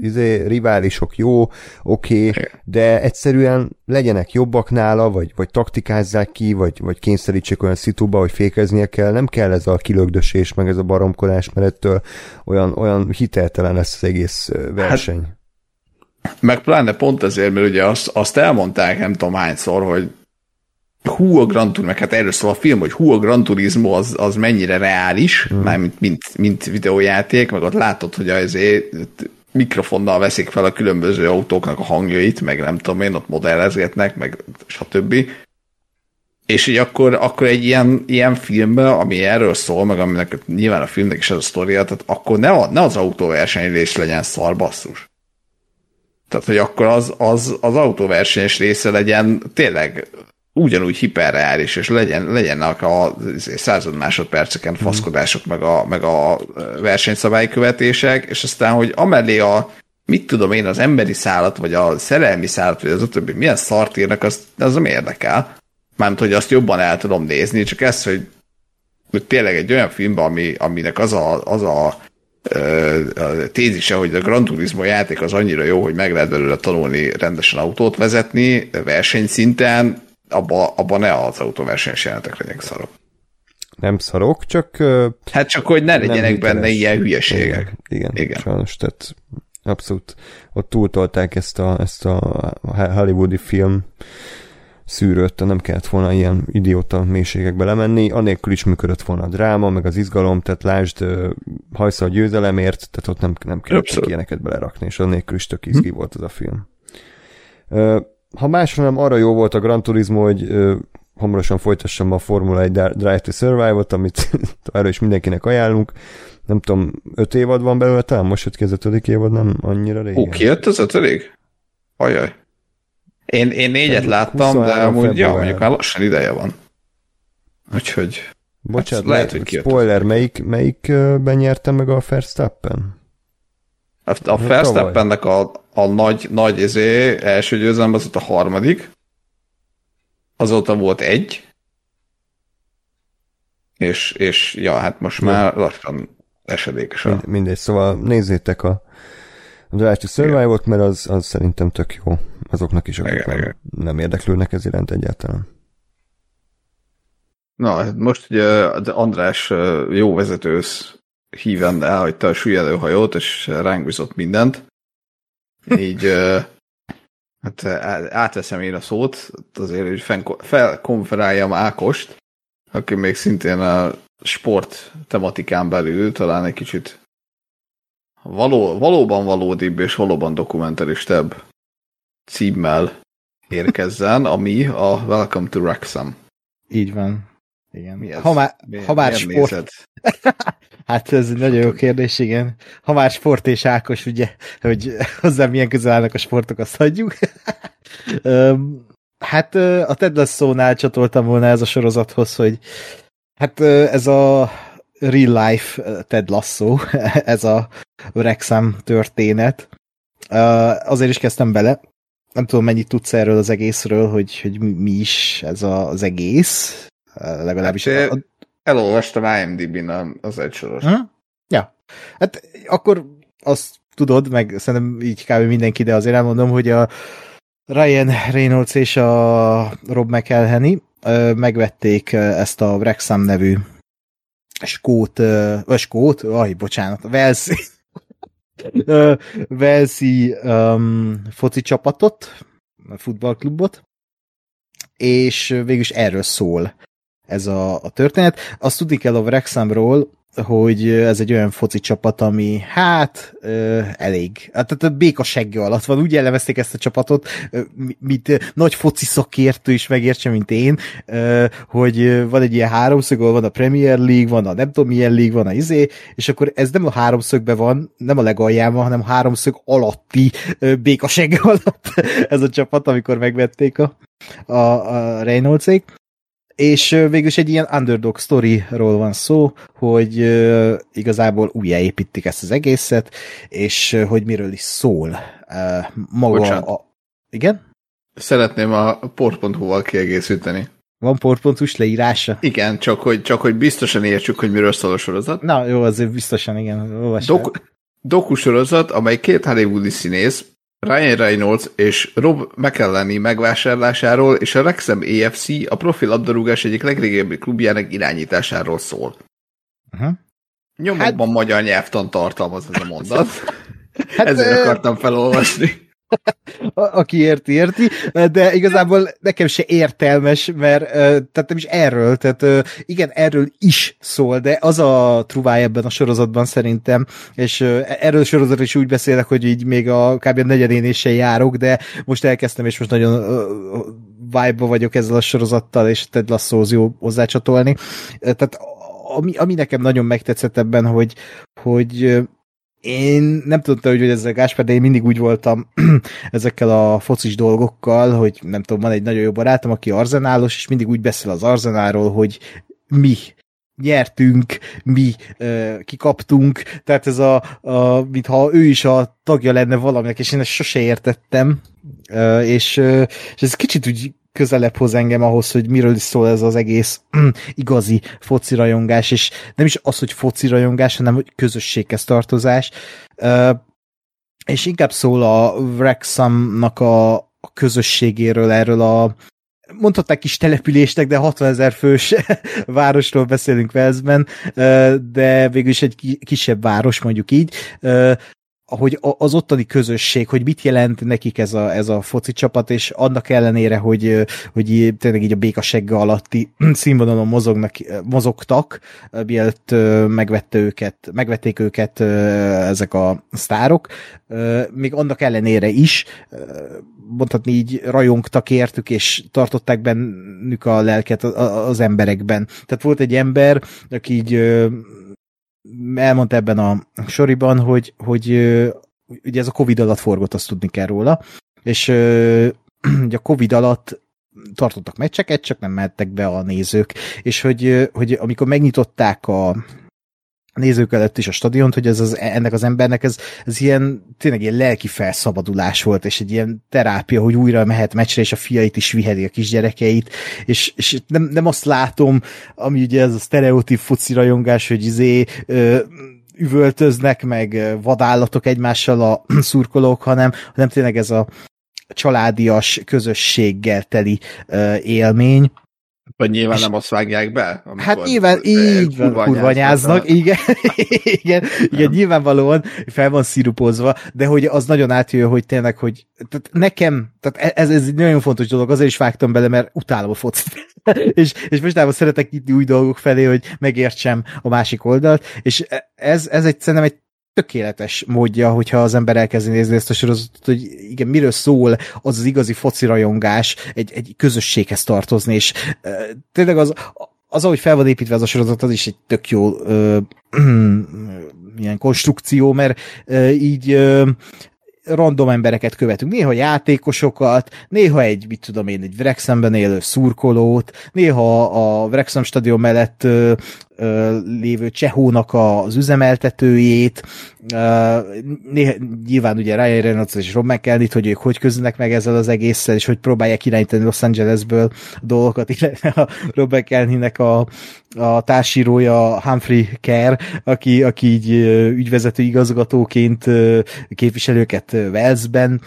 izé, riválisok jó, oké, okay, de egyszerűen legyenek jobbak nála, vagy, vagy taktikázzák ki, vagy, vagy kényszerítsék olyan szituba, hogy fékeznie kell. Nem kell ez a kilögdösés, meg ez a baromkodás, mert ettől olyan, olyan hiteltelen lesz az egész verseny. Hát, meg pláne pont ezért, mert ugye azt, azt elmondták nem tudom hányszor, hogy hú a Gran Turismo, meg hát erről szól a film, hogy hú a Gran Turismo az, az mennyire reális, mm. már mint, mint, mint videójáték, meg ott látod, hogy azért mikrofonnal veszik fel a különböző autóknak a hangjait, meg nem tudom én, ott modellezgetnek, meg stb. És így akkor, akkor egy ilyen, ilyen filmben, ami erről szól, meg aminek nyilván a filmnek is az a sztoria, tehát akkor ne, a, ne az autóverseny rész legyen szar basszus. Tehát, hogy akkor az, az, az autóversenyes része legyen tényleg ugyanúgy hiperreális, és legyen, legyenek a század másodperceken mhm. faszkodások, meg a, meg a versenyszabályi követések, és aztán, hogy amellé a mit tudom én, az emberi szállat, vagy a szerelmi szállat, vagy az a többi, milyen szart írnak, az, az nem érdekel. Mármint, hogy azt jobban el tudom nézni, csak ez, hogy, hogy tényleg egy olyan filmben, ami, aminek az a, az a, a tézise, hogy a Gran Turismo játék az annyira jó, hogy meg lehet belőle tanulni rendesen autót vezetni versenyszinten, abba, abba ne az autóversenyes jelentek legyenek szarok. Nem szarok, csak... Hát csak, hogy ne legyenek benne ilyen hülyeségek. Igen, igen, igen. sajnos, tehát abszolút ott túltolták ezt a, ezt a hollywoodi film szűrőt, nem kellett volna ilyen idióta mélységekbe lemenni, anélkül is működött volna a dráma, meg az izgalom, tehát lásd, hajsza a győzelemért, tehát ott nem, nem kellett ilyeneket belerakni, és annélkül is tök izgi hm. volt az a film ha másra nem, arra jó volt a Gran Turismo, hogy hamarosan folytassam a Formula 1 Drive to Survive-ot, amit erről is mindenkinek ajánlunk. Nem tudom, öt évad van belőle, talán most jött ki az ötödik évad, nem annyira régen. Ó, ki jött az ötödik? Ajaj. Én, én négyet láttam, de amúgy, ja, mondjuk már lassan ideje van. Úgyhogy... Bocsánat, hát lehet, hogy spoiler, melyik, melyikben nyerte meg a Verstappen? A, a Verstappennek a, a nagy, nagy ezé, első győzelem az ott a harmadik, azóta volt egy, és, és ja, hát most ja. már lassan esedékes. A... Mind, mindegy, szóval nézzétek a, a Drive to Survive-ot, mert az, az szerintem tök jó azoknak is, akik igen, nem, nem érdeklődnek ez iránt egyáltalán. Na, hát most ugye András jó vezetősz híven elhagyta a súlyelőhajót, és ránk bizott mindent. Így hát átveszem én a szót, azért, hogy felkonferáljam Ákost, aki még szintén a sport tematikán belül talán egy kicsit való, valóban valódibb és valóban dokumentaristebb címmel érkezzen, ami a Welcome to Wrexham. Így van. Igen. Mi ez? Ha már, mi, ha már sport... hát ez egy nagyon jó kérdés, igen. Ha már sport és Ákos, ugye, hogy hozzá milyen közel állnak a sportok, azt hagyjuk. hát a Ted Lasso-nál csatoltam volna ez a sorozathoz, hogy hát ez a real life Ted Lasso, ez a Wrexham történet. Azért is kezdtem bele. Nem tudom, mennyit tudsz erről az egészről, hogy, hogy mi is ez a, az egész legalábbis. Hát, a... Elolvastam IMDb-n az egy soros. Hm? Ja. Hát akkor azt tudod, meg szerintem így kb. mindenki, de azért elmondom, hogy a Ryan Reynolds és a Rob McElhenney megvették ezt a Wrexham nevű skót, vagy skót, aj, bocsánat, Velszi Velszi um, foci csapatot, futballklubot, és végülis erről szól ez a, a történet. Azt tudni kell a Wrexhamról, hogy ez egy olyan foci csapat, ami hát ö, elég. Hát, a béka segge alatt van. Úgy jellemezték ezt a csapatot, mint nagy foci szakértő is megértse, mint én, ö, hogy van egy ilyen háromszög, ahol van a Premier League, van a nem tudom milyen League, van a izé, és akkor ez nem a háromszögben van, nem a legalján van, hanem a háromszög alatti ö, béka segge alatt ez a csapat, amikor megvették a, a, a Reynoldsék és végülis egy ilyen underdog storyról van szó, hogy igazából újjáépítik ezt az egészet, és hogy miről is szól. Maga Bocsánat. a... Igen? Szeretném a port.hu-val kiegészíteni. Van portpontus leírása? Igen, csak hogy, csak hogy biztosan értsük, hogy miről szól a sorozat. Na jó, azért biztosan, igen. Olvassál. Dok- dokusorozat, amely két hollywoodi színész, Ryan Reynolds és Rob McElhenney megvásárlásáról és a Wrexham AFC a profi labdarúgás egyik legrégebbi klubjának irányításáról szól. Uh-huh. Nyomokban hát... magyar nyelvtan tartalmaz ez a mondat. Hát, Ezért ö, akartam felolvasni. Aki érti, érti, de igazából nekem se értelmes, mert tehát nem is erről, tehát igen, erről is szól, de az a truváj ebben a sorozatban szerintem, és erről a sorozat is úgy beszélek, hogy így még a kb. a negyedén is se járok, de most elkezdtem, és most nagyon vibe vagyok ezzel a sorozattal, és Ted Lasso jó hozzácsatolni. Tehát ami, ami nekem nagyon megtetszett ebben, hogy, hogy én nem tudtam, hogy, hogy ezzel Gáspár, de én mindig úgy voltam ezekkel a focis dolgokkal, hogy nem tudom, van egy nagyon jó barátom, aki arzenálos, és mindig úgy beszél az arzenáról, hogy mi nyertünk, mi ö, kikaptunk, tehát ez a, a, mintha ő is a tagja lenne valaminek, és én ezt sose értettem, ö, és, ö, és ez kicsit úgy közelebb hoz engem ahhoz, hogy miről is szól ez az egész igazi foci rajongás, és nem is az, hogy foci rajongás, hanem hogy közösséghez tartozás. És inkább szól a Wrexhamnak a, a közösségéről, erről a mondhatták kis településnek, de 60 ezer fős városról beszélünk Velszben, de végül is egy ki- kisebb város, mondjuk így, hogy az ottani közösség, hogy mit jelent nekik ez a, ez a foci csapat, és annak ellenére, hogy, hogy tényleg így a békasegge alatti színvonalon mozognak, mozogtak, mielőtt megvette őket, megvették őket ezek a sztárok, még annak ellenére is, mondhatni így rajongtak értük, és tartották bennük a lelket az emberekben. Tehát volt egy ember, aki így elmondta ebben a soriban, hogy, hogy ugye ez a Covid alatt forgott, azt tudni kell róla, és ugye a Covid alatt tartottak meccseket, csak nem mehettek be a nézők, és hogy, hogy amikor megnyitották a nézők előtt is a stadiont, hogy ez az, ennek az embernek ez, ez ilyen, tényleg ilyen lelki felszabadulás volt, és egy ilyen terápia, hogy újra mehet meccsre, és a fiait is viheti a kisgyerekeit, és, és nem, nem azt látom, ami ugye ez a sztereotíp foci rajongás, hogy izé, ö, üvöltöznek, meg vadállatok egymással a szurkolók, hanem, hanem tényleg ez a családias közösséggel teli ö, élmény, Vagy nyilván És- nem azt vágják be? amikor Hát nyilván így van, kurvanyáznak igen, igen, igen, nyilvánvalóan fel van szirupozva, de hogy az nagyon átjön, hogy tényleg, hogy tehát nekem, tehát ez, ez egy nagyon fontos dolog, azért is vágtam bele, mert utálom a focit. és, és mostában szeretek itt új dolgok felé, hogy megértsem a másik oldalt, és ez, ez egy, szerintem egy tökéletes módja, hogyha az ember elkezdi nézni ezt a sorozatot, hogy igen, miről szól az az igazi foci rajongás, egy, egy közösséghez tartozni, és uh, tényleg az, az, ahogy fel van építve ez a sorozat, az is egy tök jó ö, ilyen konstrukció, mert ö, így ö, random embereket követünk. Néha játékosokat, néha egy, mit tudom én, egy Wrexhamben élő szurkolót, néha a Wrexham stadion mellett ö, ö, lévő Csehónak az üzemeltetőjét, néha, nyilván ugye Ryan Reynolds és Rob McElhenney, hogy ők hogy közülnek meg ezzel az egésszel, és hogy próbálják irányítani Los Angelesből a dolgokat, illetve a Rob McElhenneynek a, a társírója Humphrey Kerr, aki, aki így ügyvezető igazgatóként képviselőket ö, Walesben,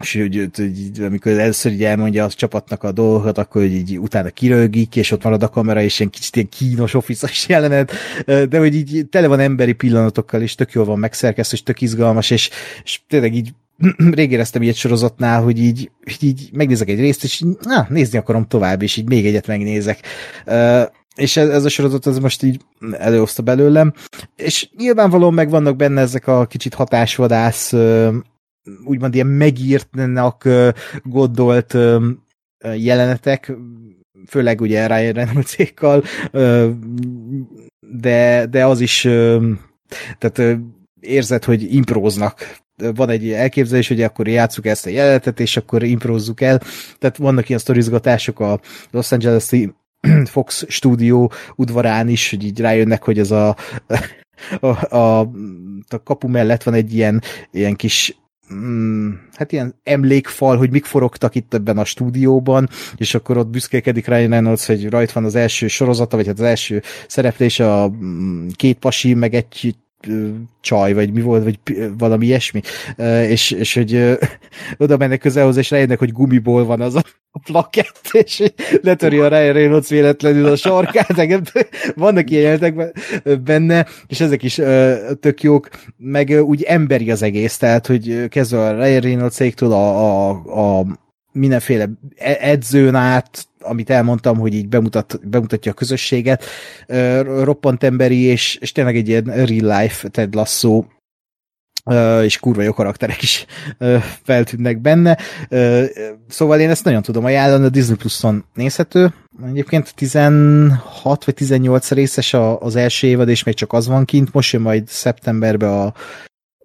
és hogy, hogy amikor először így elmondja a csapatnak a dolgokat, akkor hogy így utána kirögik, és ott marad a kamera, és ilyen kicsit ilyen kínos office jelenet, de hogy így tele van emberi pillanatokkal, és tök jól van megszerkesztve, és tök izgalmas, és, és tényleg így rég éreztem egy sorozatnál, hogy így, így megnézek egy részt, és na, nézni akarom tovább, és így még egyet megnézek. És ez, ez a sorozat az most így előhozta belőlem, és nyilvánvalóan meg vannak benne ezek a kicsit hatásvadász, úgymond ilyen megírtnak gondolt jelenetek, főleg ugye Ryan Reynoldsékkal, de, de az is tehát érzed, hogy impróznak van egy elképzelés, hogy akkor játsszuk ezt a jelenetet, és akkor improzzuk el. Tehát vannak ilyen sztorizgatások a Los Angeles-i Fox stúdió udvarán is, hogy így rájönnek, hogy ez a, a, a, a kapu mellett van egy ilyen, ilyen kis mm, hát ilyen emlékfal, hogy mik forogtak itt ebben a stúdióban, és akkor ott büszkélkedik Ryan Reynolds, hogy rajt van az első sorozata, vagy hát az első szereplése a mm, két pasi, meg egy csaj, vagy mi volt, vagy valami ilyesmi, és, és hogy oda mennek közelhoz, és rájönnek, hogy gumiból van az a plakett, és letöri a Ryan Reynolds véletlenül a sarkát, vannak ilyen jelentek benne, és ezek is tök jók, meg úgy emberi az egész, tehát, hogy kezdve a Ryan Reynolds a, a, a mindenféle e- edzőn át, amit elmondtam, hogy így bemutat, bemutatja a közösséget, roppant emberi, és, és tényleg egy ilyen real life Ted Lasso és kurva jó karakterek is feltűnnek benne. Szóval én ezt nagyon tudom ajánlani, a Disney Plus-on nézhető. Egyébként 16 vagy 18 részes az első évad, és még csak az van kint. Most jön majd szeptemberbe a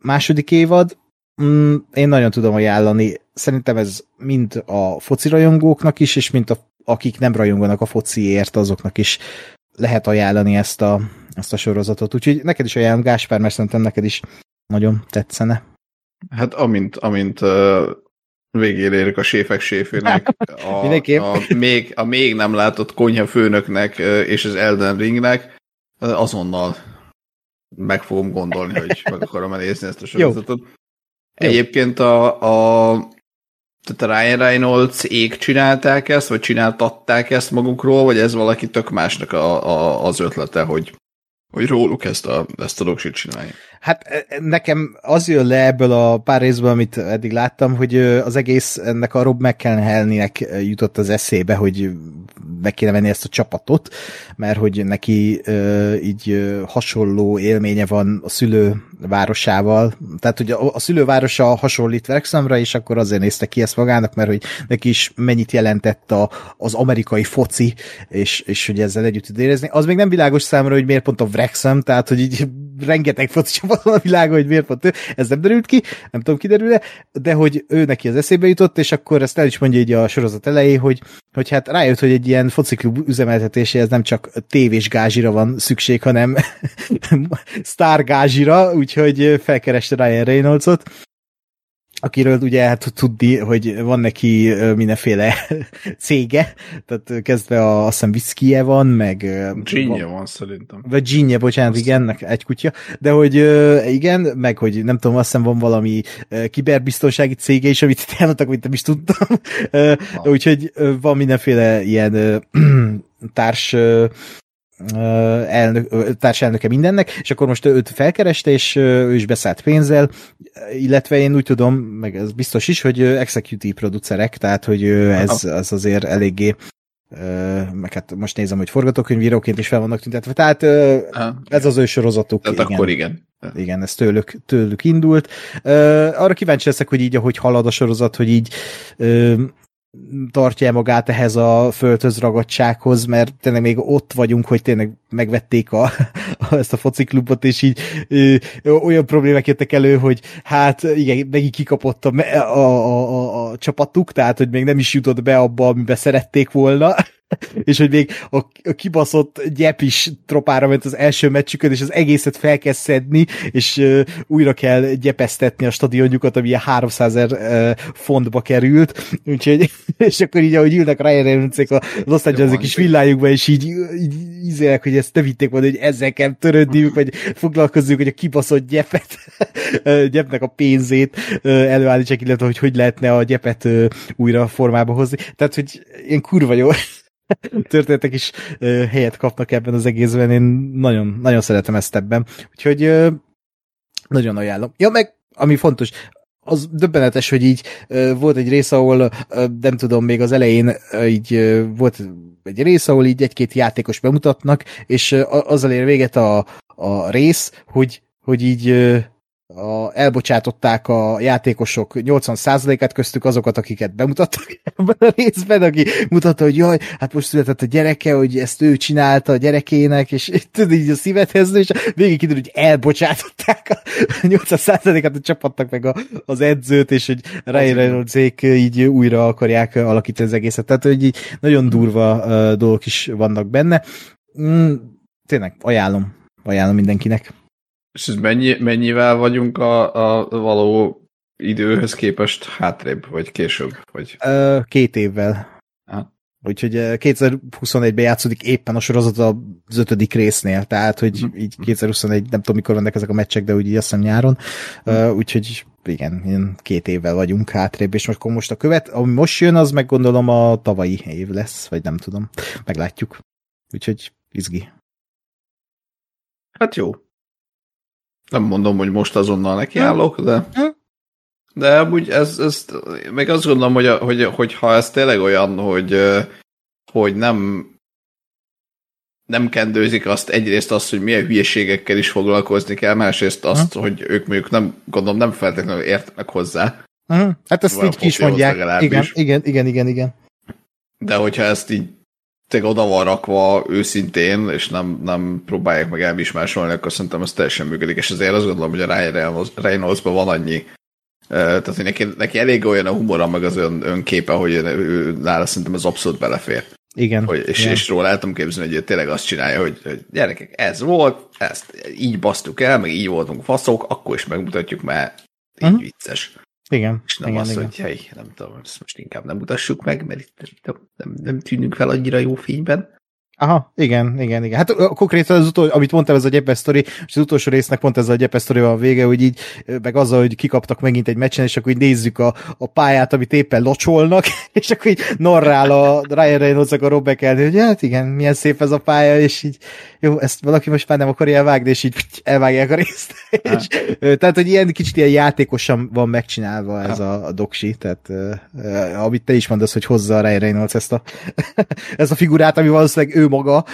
második évad. Mm, én nagyon tudom ajánlani. Szerintem ez mind a foci rajongóknak is, és mint a, akik nem rajonganak a fociért, azoknak is lehet ajánlani ezt a, ezt a sorozatot. Úgyhogy neked is ajánlom, Gáspár, mert szerintem neked is nagyon tetszene. Hát amint, amint uh, végére érünk a séfek séfőnek, a, a, még, a még nem látott konyha főnöknek és az Elden Ringnek, azonnal meg fogom gondolni, hogy meg akarom nézni ezt a sorozatot. Jó. Egyébként a, a tehát a Ryan Reynolds ég csinálták ezt, vagy csináltatták ezt magukról, vagy ez valaki tök másnak a, a, az ötlete, hogy, hogy róluk ezt a, ezt a dolgsit csinálják. Hát e, e, nekem az jön le ebből a pár részből, amit eddig láttam, hogy az egész ennek a Rob McElhennek jutott az eszébe, hogy meg kéne venni ezt a csapatot, mert hogy neki így hasonló élménye van a szülő városával, tehát hogy a, szülővárosa hasonlít Wrexhamra, és akkor azért nézte ki ezt magának, mert hogy neki is mennyit jelentett a, az amerikai foci, és, és hogy ezzel együtt tud érezni. Az még nem világos számomra, hogy miért pont a Wrexham, tehát hogy így rengeteg foci csapat van a világon, hogy miért pont ő, ez nem derült ki, nem tudom kiderül-e, de hogy ő neki az eszébe jutott, és akkor ezt el is mondja így a sorozat elejé, hogy, hogy hát rájött, hogy egy ilyen fociklub üzemeltetéséhez nem csak tévés gázsira van szükség, hanem sztárgázsira, úgyhogy felkereste Ryan Reynoldsot, akiről ugye hát tudni, hogy van neki mindenféle cége, tehát kezdve a, azt hiszem viszkije van, meg... Ginje van, van szerintem. Vagy ginje, bocsánat, azt igen, egy kutya, de hogy igen, meg hogy nem tudom, azt hiszem van valami kiberbiztonsági cége is, amit itt elmondtak, amit nem is tudtam. Úgyhogy van mindenféle ilyen társ elnök, társelnöke mindennek, és akkor most őt felkereste, és ő is beszállt pénzzel, illetve én úgy tudom, meg ez biztos is, hogy executive producerek, tehát hogy ez, ez azért eléggé meg hát most nézem, hogy forgatókönyvíróként is fel vannak tüntetve, tehát ez az ő sorozatuk. Tehát igen. akkor igen. Igen, ez tőlük, tőlük indult. Arra kíváncsi leszek, hogy így, ahogy halad a sorozat, hogy így tartja magát ehhez a földhöz ragadsághoz, mert tényleg még ott vagyunk, hogy tényleg megvették a, a, ezt a fociklubot, és így ö, olyan problémák jöttek elő, hogy hát igen, megint kikapott a, a, a, a, a csapatuk, tehát hogy még nem is jutott be abba, amiben szerették volna, és hogy még a, a kibaszott gyep is tropára ment az első meccsükön, és az egészet fel kell szedni, és uh, újra kell gyepesztetni a stadionjukat, ami ilyen 300 ezer uh, fontba került, úgyhogy, és akkor így, ahogy ülnek Ryan reynolds a Los Angeles kis villájukba, és így, így ízélek, hogy ezt te vitték volna, hogy ezzel kell törődniük, vagy foglalkozzunk, hogy a kibaszott gyepet, gyepnek a pénzét előállítsák, illetve hogy hogy lehetne a gyepet újra formába hozni. Tehát, hogy én kurva jó történetek is helyet kapnak ebben az egészben, én nagyon, nagyon szeretem ezt ebben. Úgyhogy nagyon ajánlom. Ja, meg ami fontos, az döbbenetes, hogy így volt egy rész, ahol nem tudom, még az elején ö, így volt egy rész, ahol így egy-két játékos bemutatnak, és ö, azzal ér véget a, a rész, hogy, hogy így a, elbocsátották a játékosok 80%-át köztük azokat, akiket bemutattak ebben a részben, aki mutatta, hogy jaj, hát most született a gyereke, hogy ezt ő csinálta a gyerekének, és tudod így a szívedhez, és végig kiderül, hogy elbocsátották a 80%-át a csapatnak meg a, az edzőt, és hogy Ryan reynolds így újra akarják alakítani az egészet. Tehát, hogy így nagyon durva uh, dolgok is vannak benne. Mm, tényleg, ajánlom. Ajánlom mindenkinek. És ez mennyi, mennyivel vagyunk a, a való időhöz képest hátrébb, vagy később? Vagy... Két évvel. Aha. Úgyhogy ö, 2021-ben játszódik éppen a sorozat az ötödik résznél, tehát hogy Mhm. így 2021, nem tudom mikor vannak ezek a meccsek, de úgy így azt hiszem nyáron. Ö, úgyhogy igen, ilyen két évvel vagyunk hátrébb, és most, akkor most a követ, ami most jön, az meg gondolom a tavalyi év lesz, vagy nem tudom. Meglátjuk. Úgyhogy izgi. Hát jó. Nem mondom, hogy most azonnal nekiállok, de... Hm. De amúgy ez, ez meg azt gondolom, hogy, hogy, hogy ha ez tényleg olyan, hogy, hogy nem nem kendőzik azt egyrészt azt, hogy milyen hülyeségekkel is foglalkozni kell, másrészt azt, hogy ők mondjuk nem, gondolom nem feltétlenül értenek hozzá, Uh-huh. Hát ezt Valahol így ki is mondják. Igen, igen, igen, igen, igen. de hogyha ezt így tényleg oda van rakva őszintén, és nem, nem próbálják meg elmismásolni, akkor szerintem ez teljesen működik, és azért azt gondolom, hogy a Ryan Reynolds- Reynoldsban van annyi, tehát hogy neki, neki elég olyan a humora, meg az ön, önképe, hogy ő, ő, nála szerintem ez abszolút belefér. Igen. Hogy, és, igen. és róla el tudom képzelni, hogy ő tényleg azt csinálja, hogy, hogy gyerekek, ez volt, ezt így basztuk el, meg így voltunk faszok, akkor is megmutatjuk, mert így Mhm. vicces. Igen, És nem igen, az, igen. hogy hely, nem tudom, ezt most inkább nem mutassuk meg, mert itt nem, nem, nem tűnünk fel annyira jó fényben. Aha, igen, igen, igen. Hát konkrétan az utolsó, amit mondtam, ez a gyepes sztori, és az utolsó résznek pont ez a gyepes a vége, hogy így, meg azzal, hogy kikaptak megint egy meccsen, és akkor így nézzük a, a pályát, amit éppen locsolnak, és akkor így narrál a Ryan reynolds a Robbek hogy hát igen, milyen szép ez a pálya, és így jó, ezt valaki most már nem akarja elvágni, és így elvágják a részt. és, ö, tehát, hogy ilyen kicsit ilyen játékosan van megcsinálva ez a, a doksi, tehát ö, amit te is mondasz, hogy hozza a Ryan Reynolds ezt a, ezt a figurát, ami valószínűleg ő maga,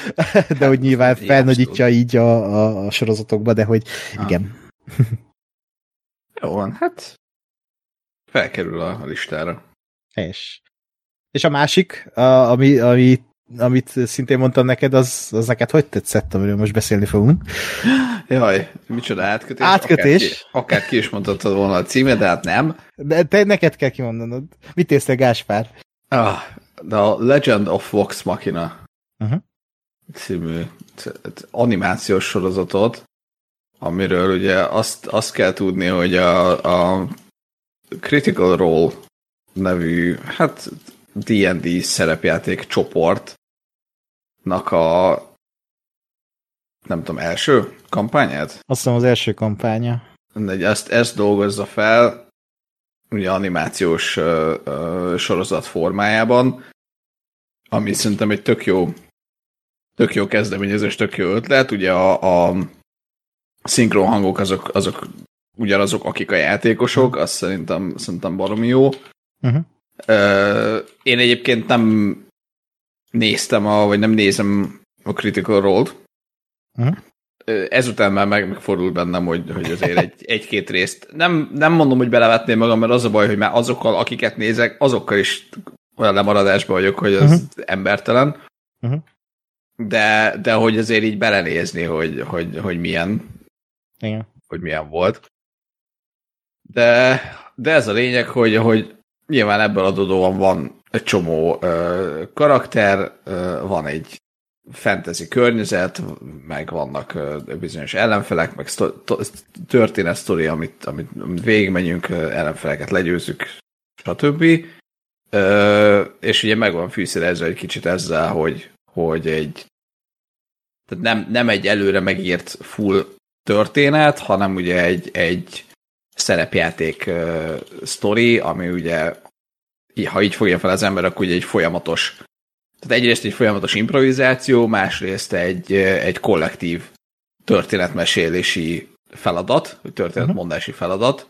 de hogy nyilván felnagyítja így a, a, a sorozatokba, de hogy Ah. igen. Jó van, hát felkerül a, listára. Helyes. És a másik, a, ami, ami, amit szintén mondtam neked, az, az neked hogy tetszett, amiről most beszélni fogunk? Jaj, micsoda átkötés. Átkötés. Akár ki, akár ki is mondhatod volna a címet, de hát nem. De te neked kell kimondanod. Mit észtél, Gáspár? Ah, The Legend of Vox Machina Uh-huh. című animációs sorozatot, amiről ugye azt, azt kell tudni, hogy a, a Critical Role nevű, hát D&D szerepjáték csoportnak a nem tudom, első kampányát? Azt hiszem az első kampánya. Mindegy, ezt, ezt dolgozza fel, ugye animációs ö, ö, sorozat formájában, ami szerintem egy tök jó, tök jó kezdeményezés, tök jó ötlet. Ugye a, a szinkron hangok azok, azok ugyanazok, akik a játékosok, azt szerintem, szerintem baromi jó. Uh-huh. Én egyébként nem néztem, a, vagy nem nézem a Critical Role-t. Mhm. Ö, Ezután már meg, megfordult bennem, hogy, hogy azért egy, egy-két részt. Nem, nem mondom, hogy belevetném magam, mert az a baj, hogy már azokkal, akiket nézek, azokkal is olyan lemaradásban vagyok, hogy az Mhm. embertelen. Mhm. De, de hogy azért így belenézni, hogy, hogy, hogy milyen, Igen. hogy milyen volt. De, de ez a lényeg, hogy, hogy nyilván ebből adódóan van egy csomó ö, karakter, ö, van egy fantasy környezet, meg vannak ö, bizonyos ellenfelek, meg történet sztori, amit, amit, amit végigmegyünk, ellenfeleket legyőzzük, stb. Ö, és ugye meg van fűszerezve egy kicsit ezzel, hogy, hogy egy tehát nem, nem egy előre megírt full történet, hanem ugye egy, egy szerepjáték uh, sztori, ami ugye, ha így fogja fel az ember, akkor ugye egy folyamatos, tehát egyrészt egy folyamatos improvizáció, másrészt egy, egy kollektív történetmesélési feladat, vagy történetmondási feladat,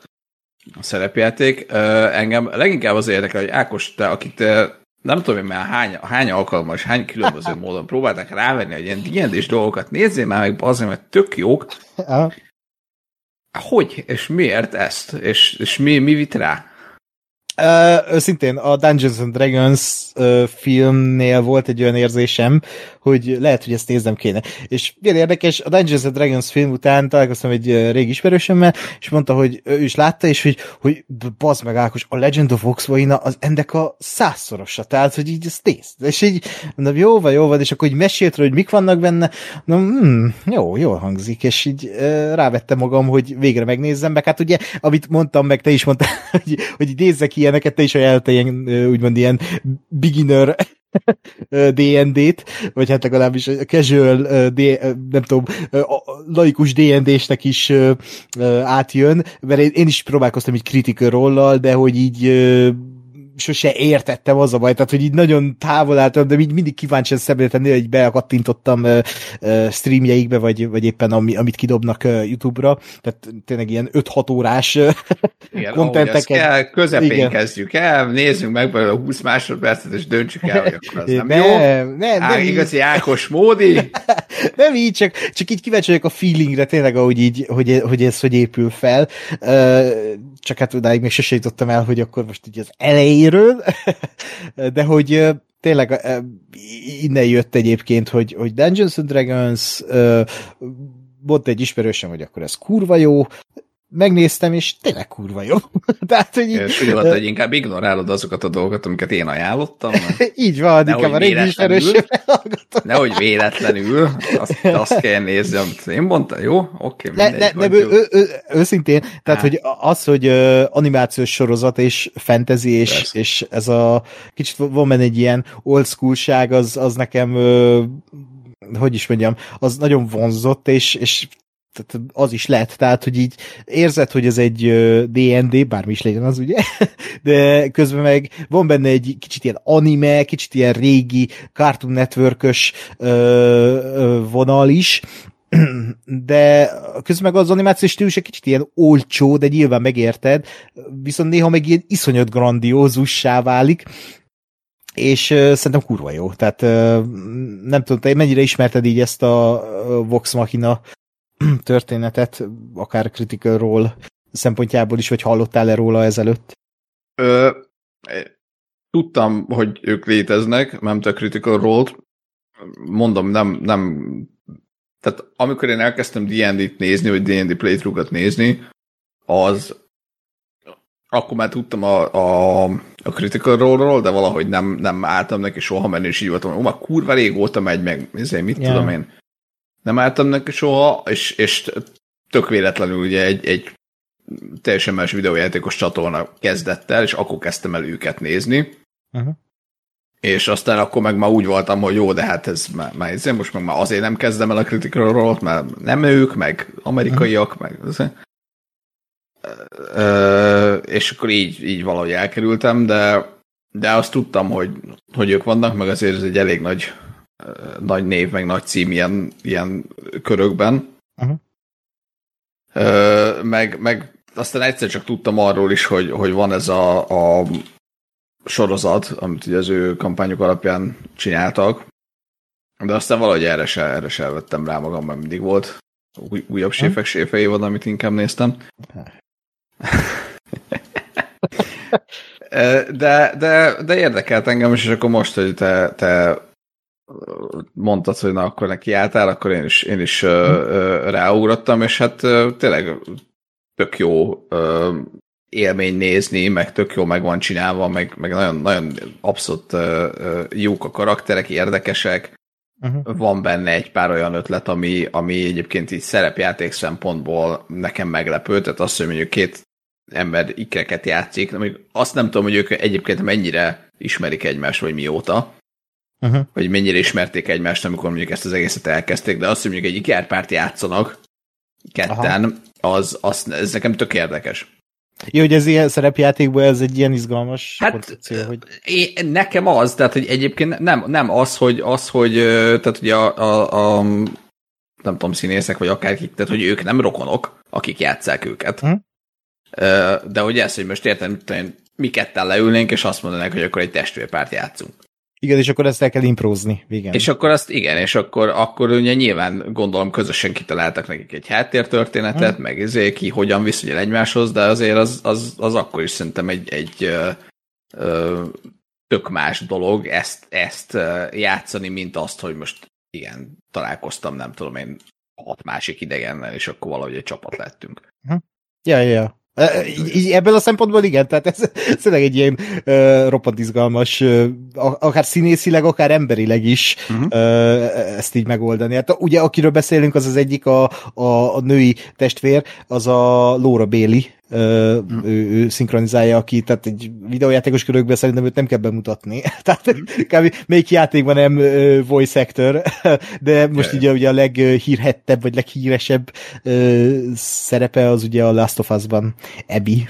a szerepjáték. Engem leginkább az érdekel, hogy Ákos, te, akit ö, nem tudom én már hány, hány alkalommal és hány különböző módon próbálták rávenni, hogy ilyen D&D-s dolgokat nézzél már meg, azért, mert tök jók, hogy? És miért ezt, és, és mi, mi vitt rá? Uh, a Dungeons and Dragons uh, filmnél volt egy olyan érzésem, hogy lehet, hogy ezt néznem kéne. És milyen érdekes, a Dungeons and Dragons film után találkoztam egy uh, régi ismerősömmel, és mondta, hogy ő is látta, és hogy, hogy bazd meg Ákos, a Legend of Oxvoina az ennek a százszorosa, tehát, hogy így ezt nézd. És így mondom, jó van, jó van, és akkor így mesélt hogy mik vannak benne, mondom, hmm, jó, jól hangzik, és így uh, rávettem magam, hogy végre megnézzem, meg hát ugye, amit mondtam, meg te is mondtál, hogy, hogy nézzek ilyeneket, te is ajánlottál ilyen, úgymond ilyen beginner D&D-t, vagy hát legalábbis a casual, D, nem tudom, laikus D&D-snek is átjön, mert én is próbálkoztam így critical de hogy így sose értettem az a baj, tehát hogy így nagyon távol álltam, de így mindig kíváncsian szemléltem, hogy bekattintottam uh, uh, streamjeikbe, vagy, vagy éppen ami, amit kidobnak uh, YouTube-ra, tehát tényleg ilyen 5-6 órás Igen, kontenteket. Kell, közepén Igen. kezdjük el, nézzünk meg belőle 20 másodpercet, és döntsük el, hogy akkor az nem, nem jó. Nem, nem, Á, igazi Ákos módi. nem így, csak, csak így kíváncsi vagyok a feelingre, tényleg, ahogy így, hogy, hogy ez hogy épül fel. Uh, csak hát odáig még sose jutottam el, hogy akkor most így az elejéről, de hogy tényleg innen jött egyébként, hogy, hogy Dungeons and Dragons mondta egy ismerősem, hogy akkor ez kurva jó, megnéztem, és tényleg kurva jó. Tehát, hogy így, és volt, hogy inkább ignorálod azokat a dolgokat, amiket én ajánlottam. így van, nehogy a régi ismerősöm Nehogy véletlenül, azt, azt kell nézni, amit én mondtam, jó? Oké, okay, mindegy. Ne, ne, ő, ő, ő, őszintén, tehát, hogy az, hogy uh, animációs sorozat és fantasy, és, és ez a kicsit van benne egy ilyen old schoolság, az, az nekem uh, hogy is mondjam, az nagyon vonzott, és, és tehát az is lehet, tehát, hogy így érzed, hogy ez egy D&D, bármi is legyen az, ugye, de közben meg van benne egy kicsit ilyen anime, kicsit ilyen régi Cartoon network vonal is, de közben meg az animációs stílus egy kicsit ilyen olcsó, de nyilván megérted, viszont néha meg ilyen iszonyat grandiózussá válik, és uh, szerintem kurva jó. Tehát uh, nem tudom, te mennyire ismerted így ezt a Vox Machina történetet, akár Critical Role szempontjából is, vagy hallottál-e róla ezelőtt? Ö, tudtam, hogy ők léteznek, nem a Critical Role-t. Mondom, nem, nem tehát amikor én elkezdtem D&D-t nézni, vagy D&D playthrough nézni, az akkor már tudtam a, a, a Critical Role-ról, de valahogy nem, nem álltam neki soha menni, és így voltam, ó, már kurva régóta megy meg, ezért mit yeah. tudom én nem álltam neki soha, és, és tök véletlenül ugye egy, egy teljesen más videójátékos csatorna kezdett el, és akkor kezdtem el őket nézni. Uh-huh. És aztán akkor meg már úgy voltam, hogy jó, de hát ez már, már ez, most meg már azért nem kezdem el a Critical Role-t, mert nem ők, meg amerikaiak, uh-huh. meg ez. Ö, és akkor így, így valahogy elkerültem, de, de azt tudtam, hogy, hogy ők vannak, meg azért ez egy elég nagy nagy név, meg nagy cím ilyen, ilyen körökben. Uh-huh. Ö, meg, meg aztán egyszer csak tudtam arról is, hogy, hogy van ez a, a sorozat, amit ugye az ő kampányok alapján csináltak, de aztán valahogy erre se, erre se vettem rá magam, mert mindig volt új, újabb hm? séfek séfei van, amit inkább néztem. De, de, de érdekelt engem is, és akkor most, hogy te, te mondtad, hogy na akkor neki álltál, akkor én is, én is uh, ráugrottam, és hát uh, tényleg tök jó élmény nézni, meg tök jó meg van csinálva, meg, meg nagyon, nagyon abszolút uh, jók a karakterek, érdekesek. Uh-huh. Van benne egy pár olyan ötlet, ami, ami egyébként így szerepjáték szempontból nekem meglepő, tehát azt, hogy mondjuk két ember ikreket játszik, azt nem tudom, hogy ők egyébként mennyire ismerik egymást, vagy mióta, uh-huh. hogy mennyire ismerték egymást, amikor mondjuk ezt az egészet elkezdték, de azt, hogy mondjuk egy ikerpárt játszanak ketten, az, az, ez nekem tök érdekes. Jó, hogy ez ilyen szerepjátékban ez egy ilyen izgalmas hát, koncepció, hogy... Én, nekem az, tehát hogy egyébként nem, nem az, hogy, az, hogy tehát ugye a, a, a nem tudom, színészek, vagy akárkik, tehát hogy ők nem rokonok, akik játszák őket. Hm? De hogy ez, hogy most értem, mi ketten leülnénk, és azt mondanák, hogy akkor egy testvérpárt játszunk. Igen, és akkor ezt el kell improzni. Igen. És akkor azt, igen, és akkor, akkor ugye nyilván gondolom közösen kitaláltak nekik egy háttértörténetet, hmm. meg ezért ki hogyan viszonyul egymáshoz, de azért az, az, az akkor is szerintem egy, egy ö, ö, tök más dolog ezt, ezt játszani, mint azt, hogy most igen, találkoztam, nem tudom én, hat másik idegennel, és akkor valahogy egy csapat lettünk. Ja, ja, ja. Így, ebből a szempontból igen, tehát ez tényleg egy ilyen uh, roppant izgalmas, uh, akár színészileg, akár emberileg is uh-huh. uh, ezt így megoldani. Hát ugye akiről beszélünk, az az egyik a, a, a női testvér, az a Laura Bailey. Ő, ő szinkronizálja, aki, tehát egy videójátékos körökben szerintem őt nem kell bemutatni. tehát mm. kb. melyik játékban nem voice actor, de most yeah. ugye, ugye a leghírhettebb, vagy leghíresebb szerepe az ugye a Last of Us-ban Abby,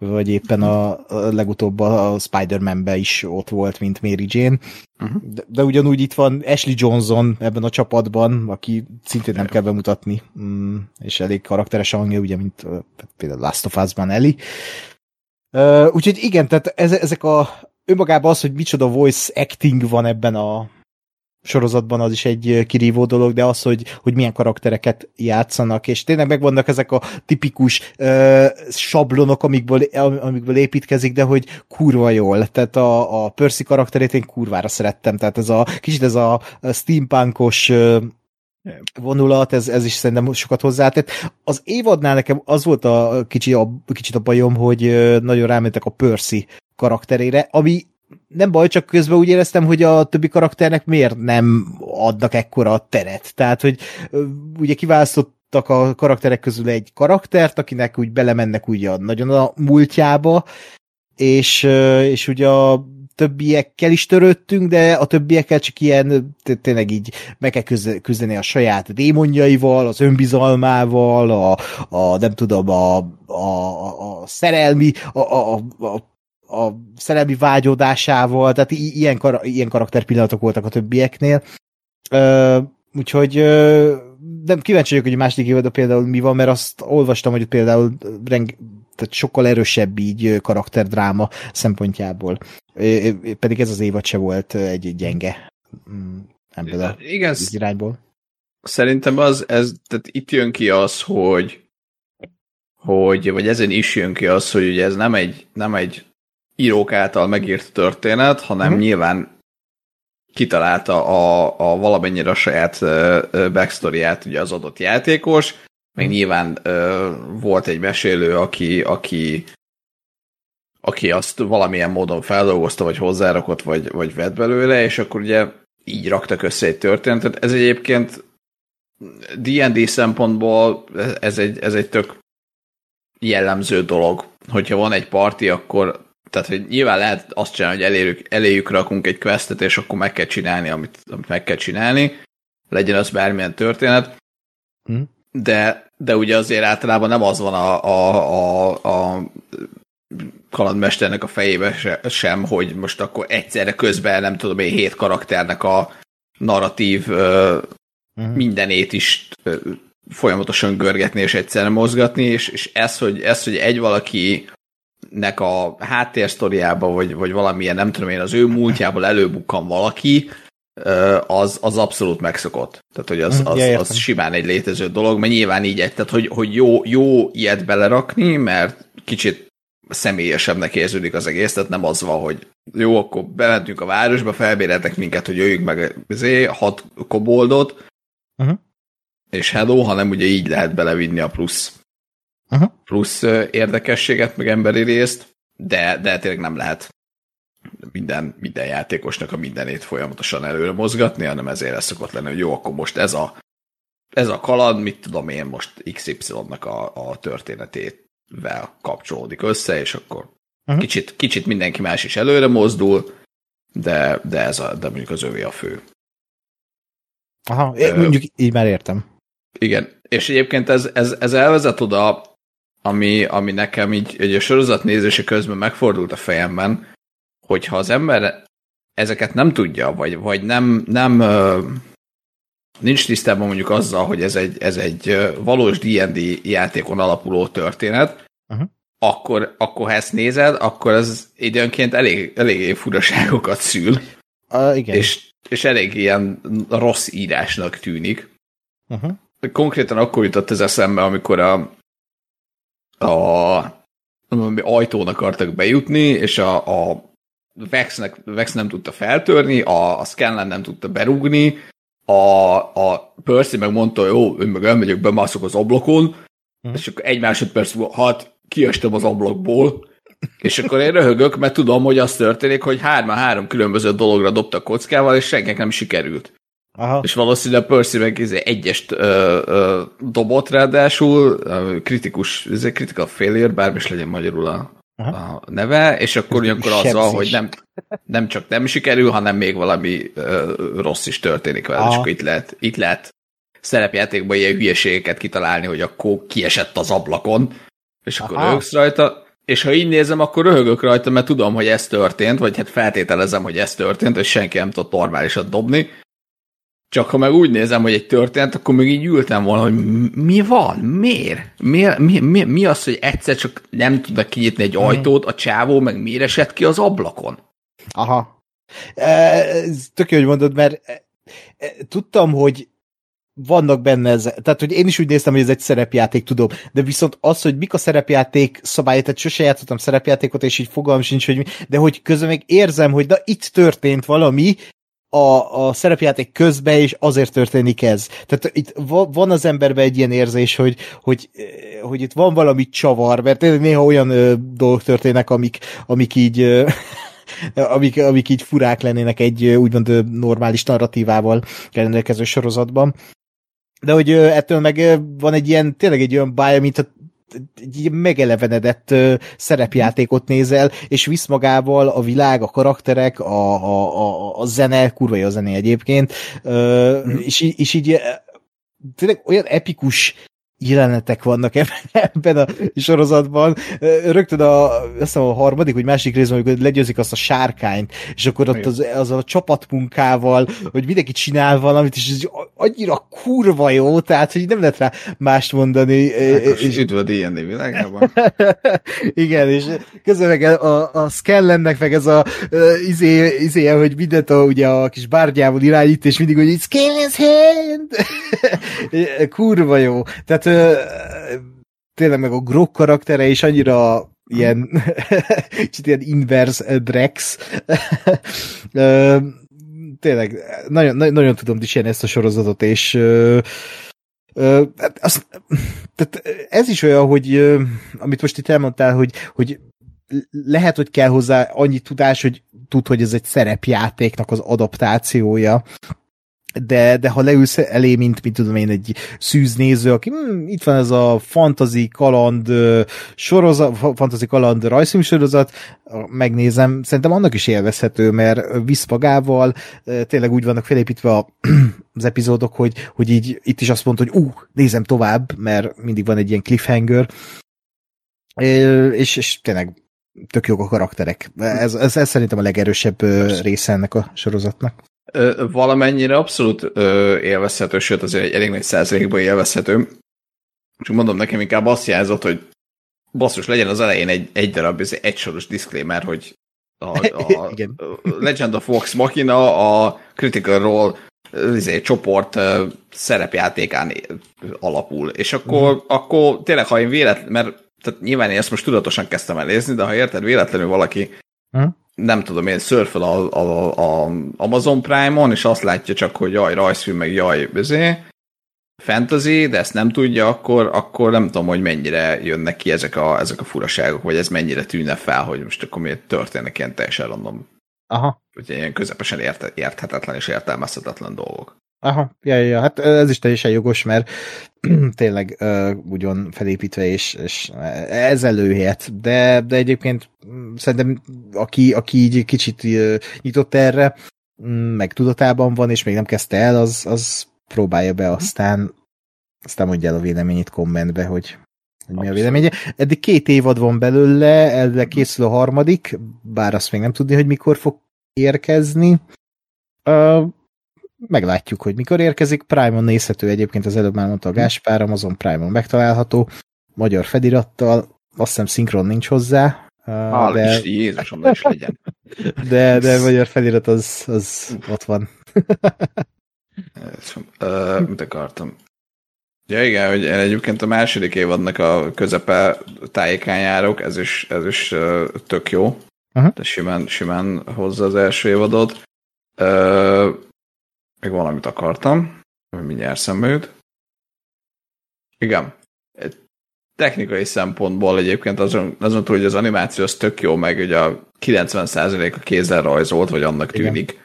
vagy éppen a, a legutóbb a Spider-Man-be is ott volt, mint Mary Jane. Uh-huh. De, de ugyanúgy itt van Ashley Johnson ebben a csapatban, aki szintén nem kell bemutatni, mm, és elég karakteres hangja, ugye, mint uh, például Last of Us-ban Ellie. Uh, úgyhogy igen, tehát ez, ezek a önmagában az, hogy micsoda voice acting van ebben a sorozatban az is egy kirívó dolog, de az, hogy, hogy milyen karaktereket játszanak, és tényleg megvannak ezek a tipikus uh, sablonok, amikből, amikből építkezik, de hogy kurva jól. Tehát a, a Percy karakterét én kurvára szerettem, tehát ez a kicsit ez a steampunkos uh, vonulat, ez, ez is szerintem sokat hozzátett. Az évadnál nekem az volt a, kicsi, a kicsit a bajom, hogy nagyon rámentek a Percy karakterére, ami nem baj, csak közben úgy éreztem, hogy a többi karakternek miért nem adnak ekkora teret. Tehát, hogy ugye kiválasztottak a karakterek közül egy karaktert, akinek úgy belemennek ugye nagyon a múltjába, és, és ugye a többiekkel is törődtünk, de a többiekkel csak ilyen tényleg így meg kell küzdeni a saját démonjaival, az önbizalmával, a, a nem tudom, a, a, a szerelmi, a, a, a a szerelmi vágyódásával, tehát ilyen, kar- ilyen karakterpillanatok voltak a többieknél. Uh, úgyhogy uh, nem kíváncsi vagyok, hogy a második évadban például mi van, mert azt olvastam, hogy például reng- tehát sokkal erősebb így karakterdráma szempontjából. Pedig ez az évad se volt egy gyenge mm, ebből a Igen, irányból. Szerintem az, ez, tehát itt jön ki az, hogy hogy, vagy ezen is jön ki az, hogy ugye ez nem egy, nem egy írók által megírt történet, hanem uh-huh. nyilván kitalálta a, a valamennyire a saját backstory-át ugye az adott játékos, meg uh-huh. nyilván uh, volt egy mesélő, aki, aki aki azt valamilyen módon feldolgozta, vagy hozzárakott, vagy, vagy vett belőle, és akkor ugye így raktak össze egy történetet. Ez egyébként D&D szempontból ez egy, ez egy tök jellemző dolog. Hogyha van egy parti, akkor tehát, hogy nyilván lehet azt csinálni, hogy elérjük, eléjük rakunk egy questet, és akkor meg kell csinálni, amit, amit meg kell csinálni, legyen az bármilyen történet, mm. de, de ugye azért általában nem az van a, a, a, a kalandmesternek a fejébe sem, hogy most akkor egyszerre közben, nem tudom én, hét karakternek a narratív mm. mindenét is folyamatosan görgetni és egyszerre mozgatni, és, és ez, hogy, ez, hogy egy valaki nek a háttérsztoriába, vagy, vagy valamilyen, nem tudom én, az ő múltjából előbukkan valaki, az, az abszolút megszokott. Tehát, hogy az, az, ja, az simán egy létező dolog, mert nyilván így egy, tehát, hogy, hogy jó, jó ilyet belerakni, mert kicsit személyesebbnek érződik az egész, tehát nem az van, hogy jó, akkor bementünk a városba, felbéreltek minket, hogy jöjjünk meg zé, hat koboldot, uh-huh. és hello, hanem ugye így lehet belevinni a plusz uh-huh. plusz érdekességet, meg emberi részt, de, de tényleg nem lehet minden, minden játékosnak a mindenét folyamatosan előre mozgatni, hanem ezért ez szokott lenni, hogy jó, akkor most ez a, ez a kaland, mit tudom én, most XY-nak a, a történetével kapcsolódik össze, és akkor uh-huh. kicsit, kicsit mindenki más is előre mozdul, de, de, ez a, de mondjuk az övé a fő. Aha, én mondjuk így már értem. Igen, és egyébként ez, ez, ez elvezet oda, ami, ami nekem így, így a sorozat nézése közben megfordult a fejemben, hogyha az ember ezeket nem tudja, vagy, vagy nem, nem nincs tisztában mondjuk azzal, hogy ez egy, ez egy valós D&D játékon alapuló történet, uh-huh. akkor, akkor ha ezt nézed, akkor ez időnként elég, eléggé furaságokat szül. Uh, igen. és, és elég ilyen rossz írásnak tűnik. uh-huh. Konkrétan akkor jutott ez eszembe, amikor a, a ajtón akartak bejutni, és a, a Vexnek, Vex nem tudta feltörni, a, a Scanlan nem tudta berúgni, a, a Percy meg mondta, jó, én meg elmegyek, bemászok az ablakon, Mhm. és akkor egy másodperc múlva, hát kiestem az ablakból, és akkor én röhögök, mert tudom, hogy az történik, hogy hárman három különböző dologra dobtak kockával, és senkinek nem sikerült. Aha. És valószínűleg Percy meg izé egyest ö, ö, dobott ráadásul, kritikus, ez egy critical failure, bármi is legyen magyarul a, a neve, és akkor olyankor azzal, hogy nem, nem csak nem sikerül, hanem még valami ö, rossz is történik vele, Aha. és akkor itt lehet, itt lehet szerepjátékban ilyen hülyeségeket kitalálni, hogy akkor kiesett az ablakon, és akkor Aha. röhögsz rajta, és ha így nézem, akkor röhögök rajta, mert tudom, hogy ez történt, vagy hát feltételezem, hogy ez történt, és senki nem tudott normálisat dobni. Csak ha meg úgy nézem, hogy egy történt, akkor még így ültem volna, hogy mi van? Miért? Mi, mi, mi, mi az, hogy egyszer csak nem tudnak kinyitni egy ajtót, a csávó meg miért esett ki az ablakon? Aha. Ez tök jó, hogy mondod, mert e, e, tudtam, hogy vannak benne ez, tehát hogy én is úgy néztem, hogy ez egy szerepjáték, tudom, de viszont az, hogy mik a szerepjáték szabályai, tehát sose játszottam szerepjátékot, és így fogalmam sincs, hogy mi, de hogy közben még érzem, hogy na itt történt valami, a, a szerepjáték közben, és azért történik ez. Tehát itt va, van az emberben egy ilyen érzés, hogy, hogy, eh, hogy itt van valami csavar, mert tényleg néha olyan ö, dolgok történnek, amik, amik így ö, amik, amik így furák lennének egy úgymond normális narratívával rendelkező sorozatban. De hogy ettől meg van egy ilyen, tényleg egy olyan bája, mint egy megelevenedett szerepjátékot nézel, és visz magával a világ, a karakterek, a, a, a, a zene, kurva jó a zene egyébként, Mhm. és, és így tényleg olyan epikus jelenetek vannak ebben, a sorozatban. Rögtön a, azt hiszem a harmadik, vagy másik részben, amikor legyőzik azt a sárkányt, és akkor ott az, az a csapatmunkával, hogy mindenki csinál valamit, és ez annyira kurva jó, tehát, hogy nem lehet rá mást mondani. Ákos, és, üdv a D&D világában. igen, és közben meg a, a Scanlennek meg ez a izé, izé, hogy mindent a, ugye a kis bárgyával irányít, és mindig, hogy it's Scanlen's hand! Kurva jó. Tehát tényleg meg a Grok karaktere is annyira ilyen, kicsit ilyen inverse Drex. Tényleg, nagyon, nagyon, tudom dicsérni ezt a sorozatot, és hát az, tehát ez is olyan, hogy amit most itt elmondtál, hogy, hogy lehet, hogy kell hozzá annyi tudás, hogy tud, hogy ez egy szerepjátéknak az adaptációja, de, de ha leülsz elé, mint, mint tudom én, egy szűznéző, aki hm, itt van ez a fantasy kaland sorozat, fa- fantasy kaland rajzfilm sorozat, megnézem, szerintem annak is élvezhető, mert visz tényleg úgy vannak felépítve a, az epizódok, hogy, hogy így itt is azt mondta, hogy ú, uh, nézem tovább, mert mindig van egy ilyen cliffhanger, és, és tényleg tök jók a karakterek. Ez, ez, ez szerintem a legerősebb része ennek a sorozatnak. Valamennyire abszolút ö, élvezhető, sőt azért egy elég nagy százalékban élvezhető. Csak mondom nekem inkább azt jelzott, hogy basszus, legyen az elején egy, egy darab ez egy soros disclaimer, hogy a, a Igen. Legend of Vox Machina a Critical Role izé, csoport ö, szerepjátékán alapul. És akkor, mm. akkor tényleg, ha én véletlen, mert tehát nyilván én ezt most tudatosan kezdtem el nézni, de ha érted, véletlenül valaki Hm? Nem tudom én, szörföl a, a, a Amazon Prime-on, és azt látja csak, hogy jaj, rajzfilm, meg jaj, bizé, fantasy, de ezt nem tudja, akkor, akkor nem tudom, hogy mennyire jönnek ki ezek a, ezek a furaságok, vagy ez mennyire tűnne fel, hogy most akkor miért történnek ilyen teljesen random, Aha. vagy ilyen közepesen ért, érthetetlen és értelmezhetetlen dolgok. Aha, ja, ja, hát ez is teljesen jogos, mert tényleg uh, ugyan felépítve, és, és ez előhet, de, de egyébként mm, szerintem aki, aki így kicsit uh, nyitott erre, mm, meg tudatában van, és még nem kezdte el, az, az próbálja be, aztán aztán mondja el a véleményét kommentbe, hogy, hogy mi a véleménye. Eddig két évad van belőle, elvileg készül a harmadik, bár azt még nem tudni, hogy mikor fog érkezni. Uh, meglátjuk, hogy mikor érkezik. Prime-on nézhető egyébként, az előbb már mondta a Gáspár, Amazon Prime-on megtalálható, magyar felirattal, azt hiszem szinkron nincs hozzá, Hál' de, Isten, Jézusom, is legyen. de, de a magyar felirat az, az ott van. Uh, mit akartam? Ja igen, hogy én egyébként a második évadnak a közepe tájékán járok, ez is, ez is uh, tök jó. Aha. De simán, simán hozza az első évadot. Uh, még valamit akartam, hogy mindjárt szembe jut. Igen. Technikai szempontból egyébként azon, azon túl, hogy az animáció az tök jó, meg ugye a 90% a kézzel rajzolt, vagy annak Igen. tűnik.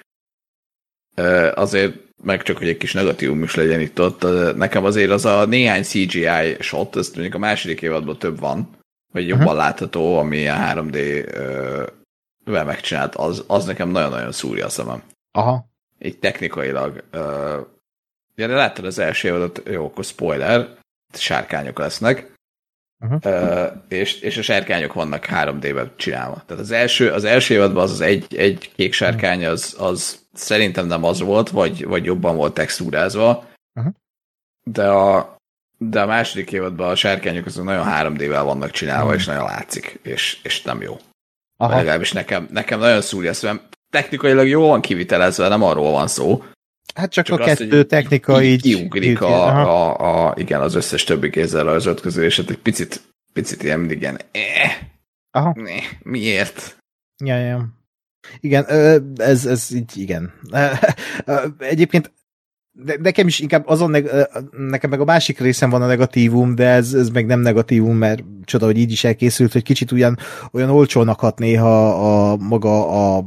Ö, Azért meg csak, hogy egy kis negatívum is legyen itt ott. Nekem azért az a néhány CGI shot, ezt mondjuk a második évadban több van, vagy jobban uh-huh. látható, ami ilyen 3D ö, vel megcsinált, az, az nekem nagyon-nagyon szúrja a szemem Aha. Így technikailag. Uh, ja, de láttad az első évadot, jó, akkor spoiler, sárkányok lesznek, Uh-huh. uh, és, és a sárkányok vannak 3D-ben csinálva. Tehát az első, az első évadban az, az egy, egy kék sárkány, az, az szerintem nem az volt, vagy, vagy jobban volt textúrázva, Uh-huh. de a, de a második évadban a sárkányok azok nagyon 3D-vel vannak csinálva, Mhm. és nagyon látszik, és, és nem jó. Aha. legalábbis nekem, nekem nagyon szúrja a szemem. Technikailag jól van kivitelezve, nem arról van szó, Hát csak, csak a azt, kettő technika így... kiugrik a, a, a, igen, az összes többi kézzel rajzolt közül, és hát egy picit, picit ilyen mindig ilyen, eh, Aha. ne, miért? Ja, ja. Igen, ez, ez így, igen. Egyébként de nekem is inkább azon, neg- nekem meg a másik részem van a negatívum, de ez, ez meg nem negatívum, mert csoda, hogy így is elkészült, hogy kicsit olyan, olyan olcsónak hat néha a maga a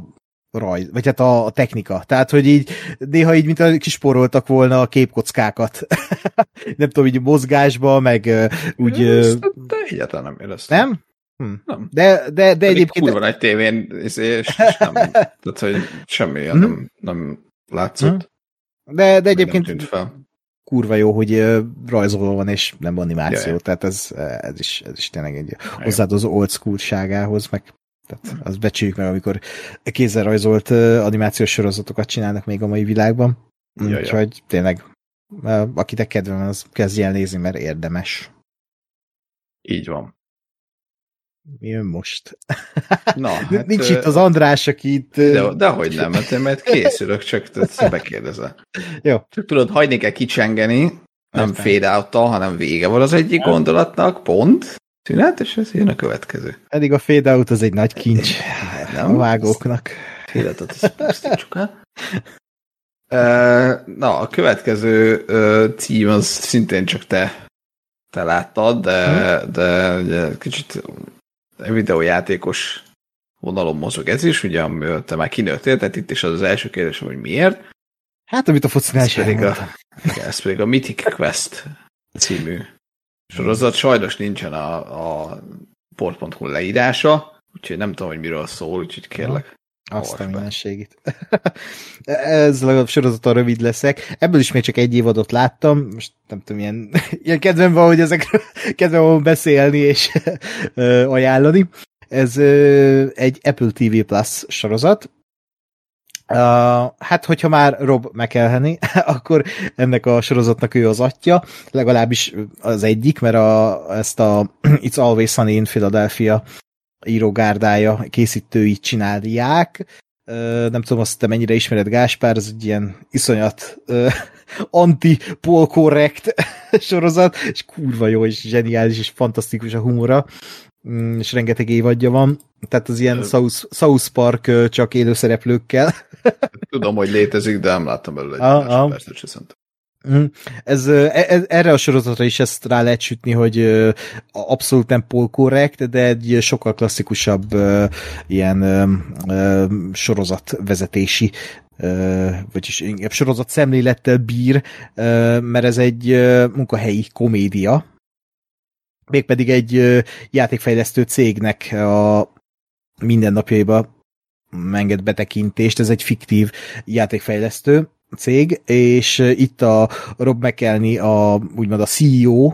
rajz, vagy hát a, a technika. Tehát, hogy így néha így, mint a kisporoltak volna a képkockákat. nem tudom, így mozgásba, meg ö, úgy... Ezt, de egyáltalán nem éreztem. Nem? Hm. Nem. De, de, de Pedig egyébként... kurva nagy tévén, és, és nem, tehát, hogy semmi ilyen nem, nem látszott. De, de nem egyébként tűnt fel. kurva jó, hogy ö, rajzolva van, és nem animáció, Jaj. tehát ez, ez, is, ez is tényleg egy hozzáad az old school-ságához, meg tehát azt becsüljük meg, amikor kézzel rajzolt animációs sorozatokat csinálnak még a mai világban. Jaj, Úgyhogy tényleg, akinek kedve van, az kezdje el nézni, mert érdemes. Így van. Mi jön most? Na, Hát, Nincs itt az András, aki itt... De, de hogy nem, mert én majd készülök, csak te bekérdezel. Jó. Csak tudod, hagyni kell kicsengeni, nem fade out hanem vége van az egyik gondolatnak, pont, szünet, és ez jön a következő. Eddig a fade out az egy nagy kincs Nem? a vágóknak. Életet, ezt pusztítsuk el. Na, a következő cím az szintén csak te, te láttad, de, de ugye kicsit videójátékos vonalon mozog ez is, ugye, amiről te már kinőttél, tehát itt is az az első kérdés, hogy miért. Hát, amit a focinál Ez pedig, a, igen, ez pedig a Mythic Quest című sorozat. Sajnos nincsen a, a port.hu leírása, úgyhogy nem tudom, hogy miről szól, úgyhogy kérlek. Azt a mindenségét. Ez legalább sorozaton rövid leszek. Ebből is még csak egy évadot láttam. Most nem tudom, ilyen, ilyen kedvem van, hogy ezekről kedvem van beszélni és ajánlani. Ez egy Apple TV Plus sorozat. Uh, hát, hogyha már Rob McElhenney, akkor ennek a sorozatnak ő az atya, legalábbis az egyik, mert a, ezt a It's Always Sunny in Philadelphia írógárdája, készítői csinálják. Ö, Nem tudom, azt te mennyire ismered Gáspár, ez egy ilyen iszonyat ö, anti-polkorrekt sorozat, és kurva jó, és zseniális, és fantasztikus a humora, és rengeteg évadja van. Tehát az ilyen Ö. South, South Park csak élőszereplőkkel. Tudom, hogy létezik, de nem láttam belőle egy Ah, ah. másodpercet se szerintem. Mm. Ez, ö, e- erre a sorozatra is ezt rá lehet sütni, hogy abszolút nem polkorrekt, de egy sokkal klasszikusabb ilyen sorozatvezetési ö, vagyis inkább sorozat szemlélettel bír, mert ez egy munkahelyi komédia, mégpedig egy játékfejlesztő cégnek a mindennapjaiba enged betekintést, ez egy fiktív játékfejlesztő cég, és itt a Rob McElhenney, a, úgymond a CEO,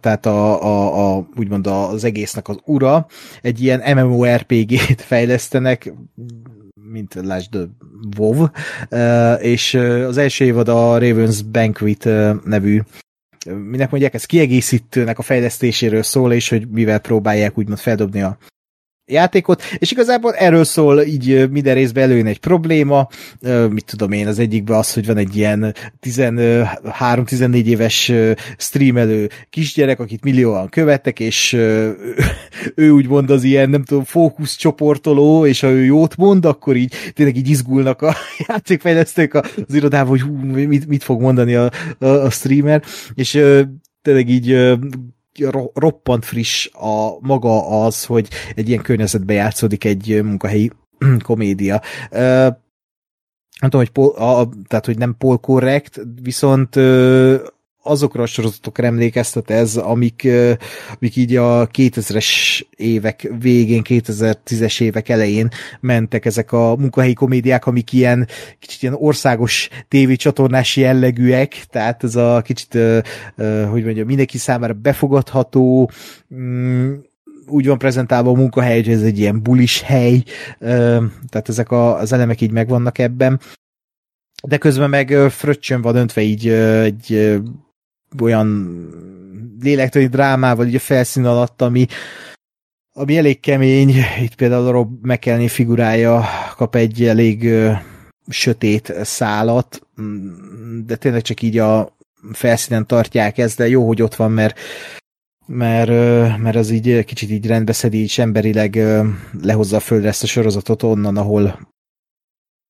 tehát a, a, a, úgymond az egésznek az ura, egy ilyen MMORPG-t fejlesztenek, mint lásd WoW, és az első évad a Ravens Banquet nevű minek mondják, ez kiegészítőnek a fejlesztéséről szól, és hogy mivel próbálják úgymond feldobni a játékot, és igazából erről szól így minden részben előjön egy probléma, mit tudom én, az egyikben az, hogy van egy ilyen 13-14 éves streamelő kisgyerek, akit millióan követtek, és ő úgymond az ilyen, nem tudom, fókuszcsoportoló, és ha ő jót mond, akkor így tényleg így izgulnak a játékfejlesztők az irodában, hogy hú, mit, mit fog mondani a, a, a streamer, és tényleg így roppant friss a maga az, hogy egy ilyen környezetben játszódik egy munkahelyi komédia. Nem tudom, hogy, pol, a, tehát, hogy nem polkorrekt, viszont azokra a sorozatokra emlékeztet ez, amik, amik így a 2000-es évek végén, 2010-es évek elején mentek ezek a munkahelyi komédiák, amik ilyen kicsit ilyen országos tévécsatornás jellegűek, tehát ez a kicsit, hogy mondjam, mindenki számára befogadható, mm, úgy van prezentálva a munkahely, hogy ez egy ilyen bulis hely, tehát ezek az elemek így megvannak ebben, de közben meg fröccsön van öntve így egy olyan lélektani drámával így a felszín alatt, ami, ami elég kemény. Itt például a Rob McElhenney figurája kap egy elég ö, sötét szálat, mm, de tényleg csak így a felszínen tartják ezt, de jó, hogy ott van, mert mert, mert az így kicsit így rendbeszedi, és emberileg lehozza a földre ezt a sorozatot onnan, ahol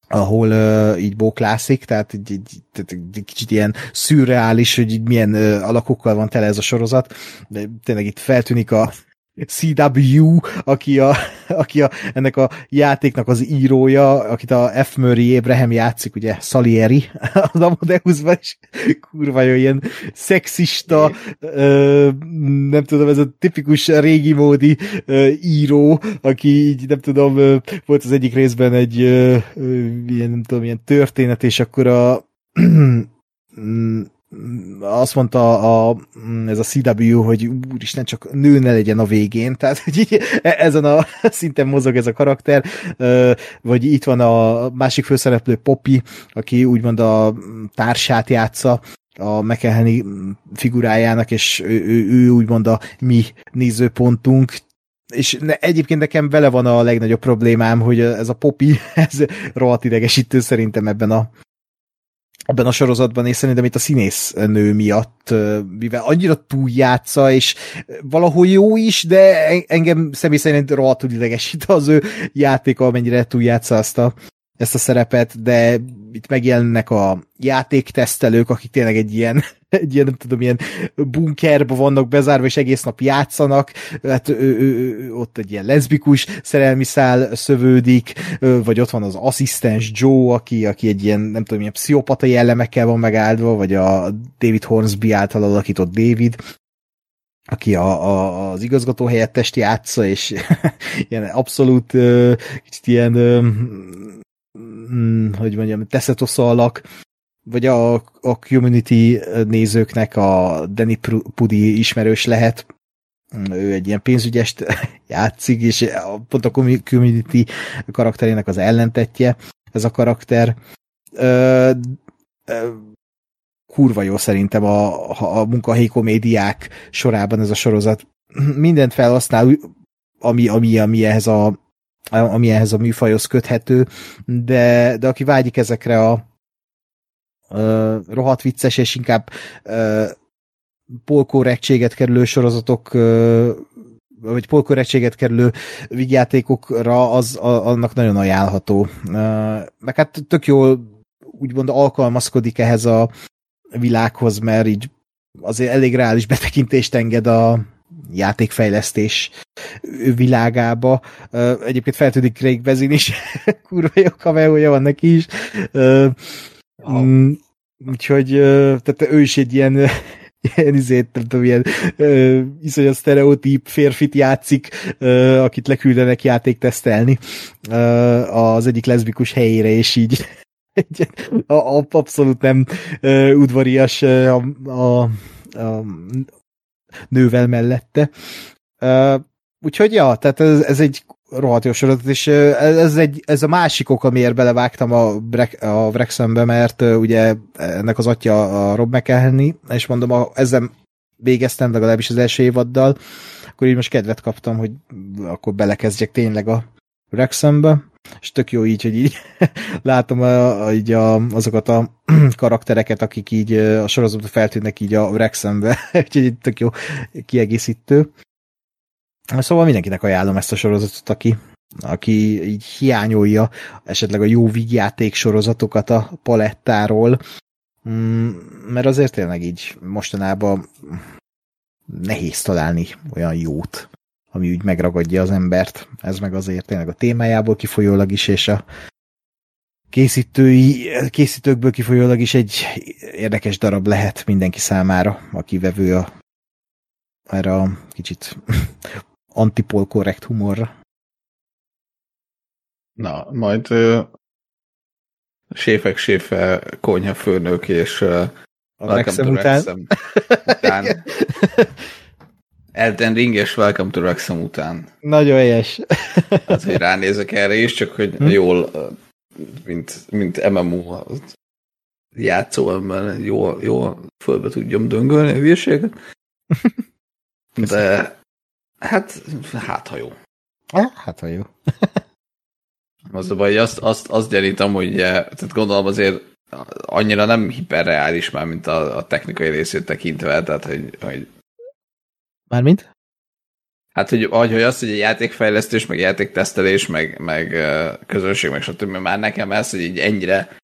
ahol uh, így bóklászik, tehát egy, kicsit ilyen szürreális, hogy így milyen uh, alakokkal van tele ez a sorozat, de tényleg itt feltűnik a CW, aki, a, aki a, ennek a játéknak az írója, akit a F. Murray Abraham játszik, ugye Salieri az Amadeusban is, kurva jó, ilyen szexista, ö, nem tudom, ez a tipikus régi módi ö, író, aki így, nem tudom, ö, volt az egyik részben egy ö, ö, ilyen, nem tudom, ilyen történet, és akkor a azt mondta a, ez a CW, hogy úristen, csak nő ne legyen a végén, tehát hogy így, e, ezen a szinten mozog ez a karakter, vagy itt van a másik főszereplő Poppy, aki úgymond a társát játsza, a McElhenney figurájának, és ő, ő, ő úgymond a mi nézőpontunk, és ne, egyébként nekem vele van a legnagyobb problémám, hogy ez a Poppy, ez rohadt idegesítő szerintem ebben a ebben a sorozatban, és szerintem itt a színész nő miatt, mivel annyira túljátsza, és valahol jó is, de engem személy szerint rohadtul idegesít az ő játéka, amennyire túljátsza azt a ezt a szerepet, de itt megjelennek a játéktesztelők, akik tényleg egy ilyen, egy ilyen, nem tudom, ilyen bunkerbe vannak bezárva, és egész nap játszanak, hát ő, ő, ő, ott egy ilyen leszbikus szerelmi szál szövődik, vagy ott van az asszisztens Joe, aki, aki egy ilyen, nem tudom, ilyen pszichopata jellemekkel van megáldva, vagy a David Hornsby által alakított David, aki a, a, az igazgató helyettest játsza, és ilyen abszolút kicsit ilyen mm, hogy mondjam, teszetoszalak, vagy a, a community nézőknek a Danny Pudi ismerős lehet, ő egy ilyen pénzügyest játszik, és pont a community karakterének az ellentetje ez a karakter. Ö, ö, kurva jó szerintem a, a munkahelyi komédiák sorában ez a sorozat. Mindent felhasznál, ami, ami, ami ehhez a ami ehhez a műfajhoz köthető, de, de aki vágyik ezekre a uh, rohadt vicces és inkább uh, polkorrektséget kerülő sorozatok uh, vagy polkorrektséget kerülő vigyátékokra, az a, annak nagyon ajánlható. Uh, meg hát tök jól úgymond alkalmazkodik ehhez a világhoz, mert így azért elég reális betekintést enged a, játékfejlesztés világába. Egyébként feltűnik Craig Bezin is, kurva jó kameója van neki is. Oh. Úgyhogy tehát ő is egy ilyen ilyen izét, nem tudom, ilyen uh, iszonyat sztereotíp férfit játszik, uh, akit leküldenek játéktesztelni uh, az egyik leszbikus helyére, és így a, a, abszolút nem uh, udvarias uh, a, a, a nővel mellette. Uh, úgyhogy ja, tehát ez, ez egy rohadt jó sorozat, és ez, egy, ez a másik ok, amiért belevágtam a, Brek, a Wrexhambe, mert ugye ennek az atya a Rob McElhenney, és mondom, a, ezzel végeztem legalábbis az első évaddal, akkor így most kedvet kaptam, hogy akkor belekezdjek tényleg a Wrexhambe, és tök jó így, hogy így látom a, a, így a, azokat a karaktereket, akik így a sorozatban feltűnnek így a Wrexhambe, úgyhogy tök jó kiegészítő. Szóval mindenkinek ajánlom ezt a sorozatot, aki, aki így hiányolja esetleg a jó vígjáték sorozatokat a palettáról, mm, mert azért tényleg így mostanában nehéz találni olyan jót, ami úgy megragadja az embert. Ez meg azért tényleg a témájából kifolyólag is, és a készítői, készítőkből kifolyólag is egy érdekes darab lehet mindenki számára, aki vevő a, erre a kicsit antipol korrekt humorra. Na, majd uh, séfek séfe, konyhafőnök és uh, a Wrexham után. után. Elden Ring és Welcome to Wrexham után. Nagyon helyes. hát, hogy ránézek erre is, csak hogy hm? jól, mint, mint MMO játszó ember, jól, jól fölbe tudjam döngölni a hülyeséget. De hát, hát ha jó. Hát ha jó. Az a baj, hogy azt, azt, azt gyanítom, hogy tehát gondolom azért annyira nem hiperreális már, mint a, a technikai részét tekintve, tehát hogy, hogy Mármint? Hát, hogy, hogy, hogy azt, hogy a játékfejlesztés, meg játéktesztelés, meg, meg közönség, meg stb. Már nekem ez, hogy így ennyire,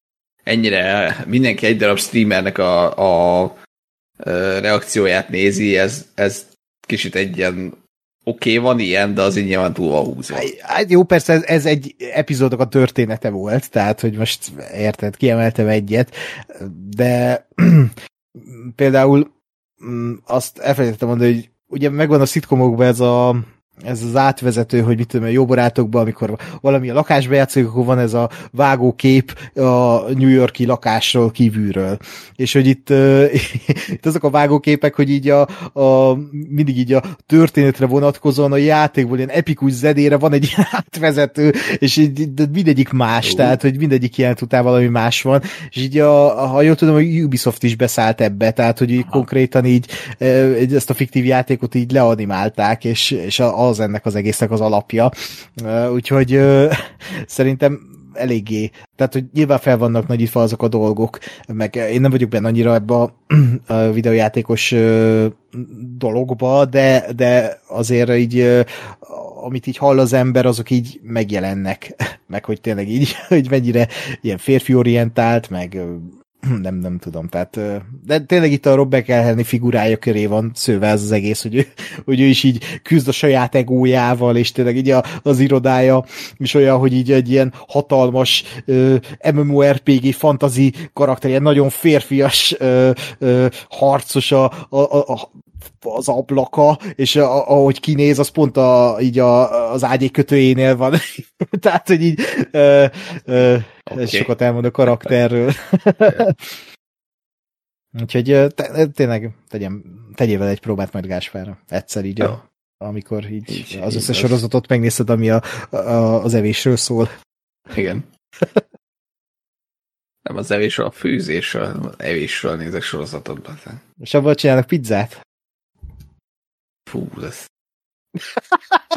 ennyire mindenki egy darab streamernek a, a, a reakcióját nézi, ez, ez kicsit egy ilyen oké, okay, van ilyen, de az így nyilván túl van húzva. Hát jó, persze ez, ez egy epizódok a története volt, tehát, hogy most érted, kiemeltem egyet, de például mm, azt elfelejtettem mondani, hogy ugye megvan a szitkomokban ez a ez az átvezető, hogy mit tudom, jó barátokban, amikor valami a lakásba játszik, akkor van ez a vágókép a New Yorki lakásról kívülről. És hogy itt, uh, itt azok a vágóképek, hogy így a, a, mindig így a történetre vonatkozóan a játékból ilyen epikus zedére van egy átvezető, és így de mindegyik más, uh. tehát hogy mindegyik jelent után valami más van, és így a, ha jól tudom, a Ubisoft is beszállt ebbe, tehát hogy így konkrétan így ezt a fiktív játékot így leanimálták, és, és a, az ennek az egésznek az alapja. Úgyhogy szerintem eléggé, tehát hogy nyilván fel vannak nagyítva azok a dolgok, meg én nem vagyok benne annyira ebbe a, a videójátékos dologba, de, de azért így amit így hall az ember, azok így megjelennek, meg hogy tényleg így, hogy mennyire ilyen férfi orientált, meg nem, nem tudom, tehát de tényleg itt a Rob Elhenni figurája köré van szőve ez az egész, hogy ő, hogy ő is így küzd a saját egójával, és tényleg így a, az irodája is olyan, hogy így egy ilyen hatalmas uh, MMORPG fantazi karakter, ilyen nagyon férfias uh, uh, harcos a, a, a, az ablaka, és a, ahogy kinéz, az pont a, így a, az ágyék kötőjénél van. Tehát, hogy így ö, ö, okay. sokat elmond a karakterről. Úgyhogy te, tényleg tegyem, tegyél vele egy próbát majd Gáspára. Egyszer így, a, amikor így, így az összes sorozatot megnézted, ami a, a, az evésről szól. Igen. Nem az evésről, a fűzésről, az evésről nézek sorozatot. És abban csinálnak pizzát? Fú, ez...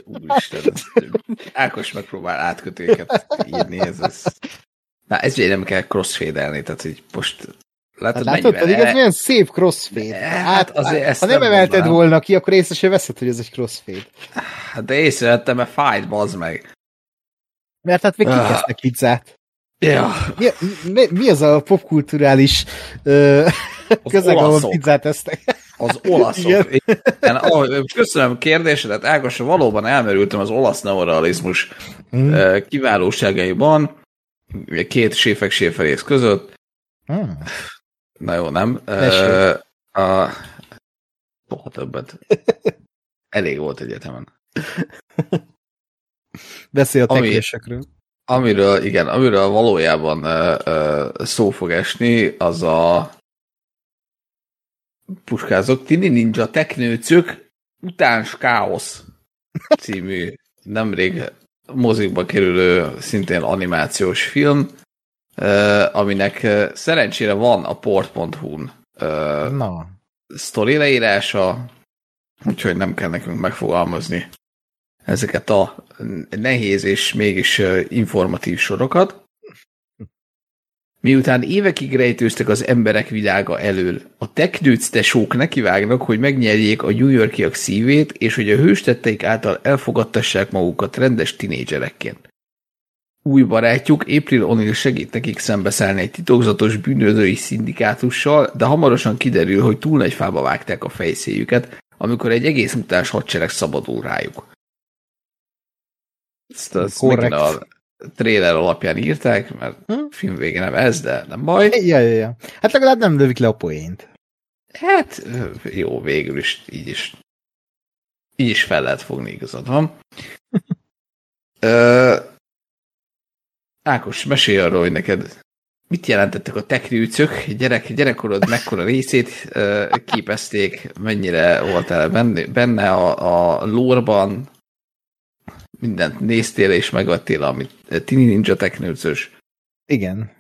Úristen, ez... Ákos megpróbál átkötőket írni, ez, ez... Na, ez nem kell crossfade-elni, tehát hogy most Látod, hát látod pedig ez olyan szép crossfade. Hát, hát azért ezt ha nem, nem emelted mondanám. volna ki, akkor észre sem veszed, hogy ez egy crossfade. Hát de észrevettem, mert fájt, bazd meg. Mert hát még kikezdtek pizzát. Ja. Mi, mi, mi az a popkulturális közeg, ahol pizzát esztek? Az olaszok. Igen. Igen, köszönöm a kérdésedet, Ágos, valóban elmerültem az olasz neorealizmus mm. kiválóságaiban, két séfek séferész között. Mm. Na jó, nem? Uh, a... Soha többet. Elég volt egyetemen. Beszél a teknésekről. Ami, amiről, igen, amiről valójában uh, uh, szó fog esni, az a puskázok, Tini Ninja Teknőcök Utáns Káosz című nemrég mozikba kerülő szintén animációs film, aminek szerencsére van a port.hu-n no. sztori leírása, úgyhogy nem kell nekünk megfogalmazni ezeket a nehéz és mégis informatív sorokat. Miután évekig rejtőztek az emberek világa elől, a teknőc tesók nekivágnak, hogy megnyerjék a New Yorkiak szívét, és hogy a hőstetteik által elfogadtassák magukat rendes tinédzserekként. Új barátjuk April O'Neil segít nekik szembeszállni egy titokzatos bűnözői szindikátussal, de hamarosan kiderül, hogy túl nagy fába vágták a fejszéjüket, amikor egy egész mutáns hadsereg szabadul rájuk. Ezt az Korrekt. a trailer alapján írták, mert hm? film vége nem ez, de nem baj. Ja, ja, ja. Hát legalább nem lövik le a poént. Hát jó, végül is így is így is fel lehet fogni, igazad van. Ö, Ákos, mesélj arról, hogy neked mit jelentettek a teknőcök, gyerek, gyerekkorod mekkora részét ö, képezték, mennyire voltál benne, benne a, a lórban, mindent néztél és megvettél, amit Tini Ninja teknőcös. Igen.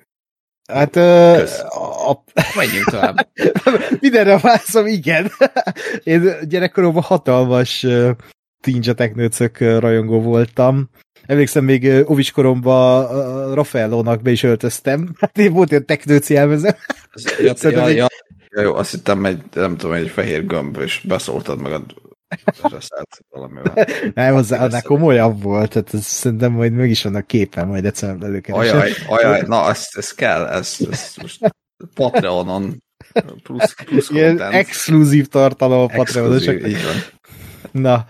Hát ö, a, a, Menjünk tovább. mindenre válaszom, igen. Én gyerekkoromban hatalmas Tinja Teknőcök uh, rajongó voltam. Emlékszem, még ovis koromban uh, Raffaellónak be is öltöztem. Hát én volt ilyen teknőci elmezem. Ja, egy- ja, ja, jó, azt hittem egy, nem tudom, egy fehér gömb, és beszóltad magad reszelt valamivel. Nem, az annál komolyabb volt, tehát ez, szerintem majd meg is vannak képen, majd egyszer előkeresem. Ajaj, ajaj, na, ez, ez kell, ez, ez most Patreonon plusz, plusz Ilyen content. exkluzív tartalom a Patreonosok. Na,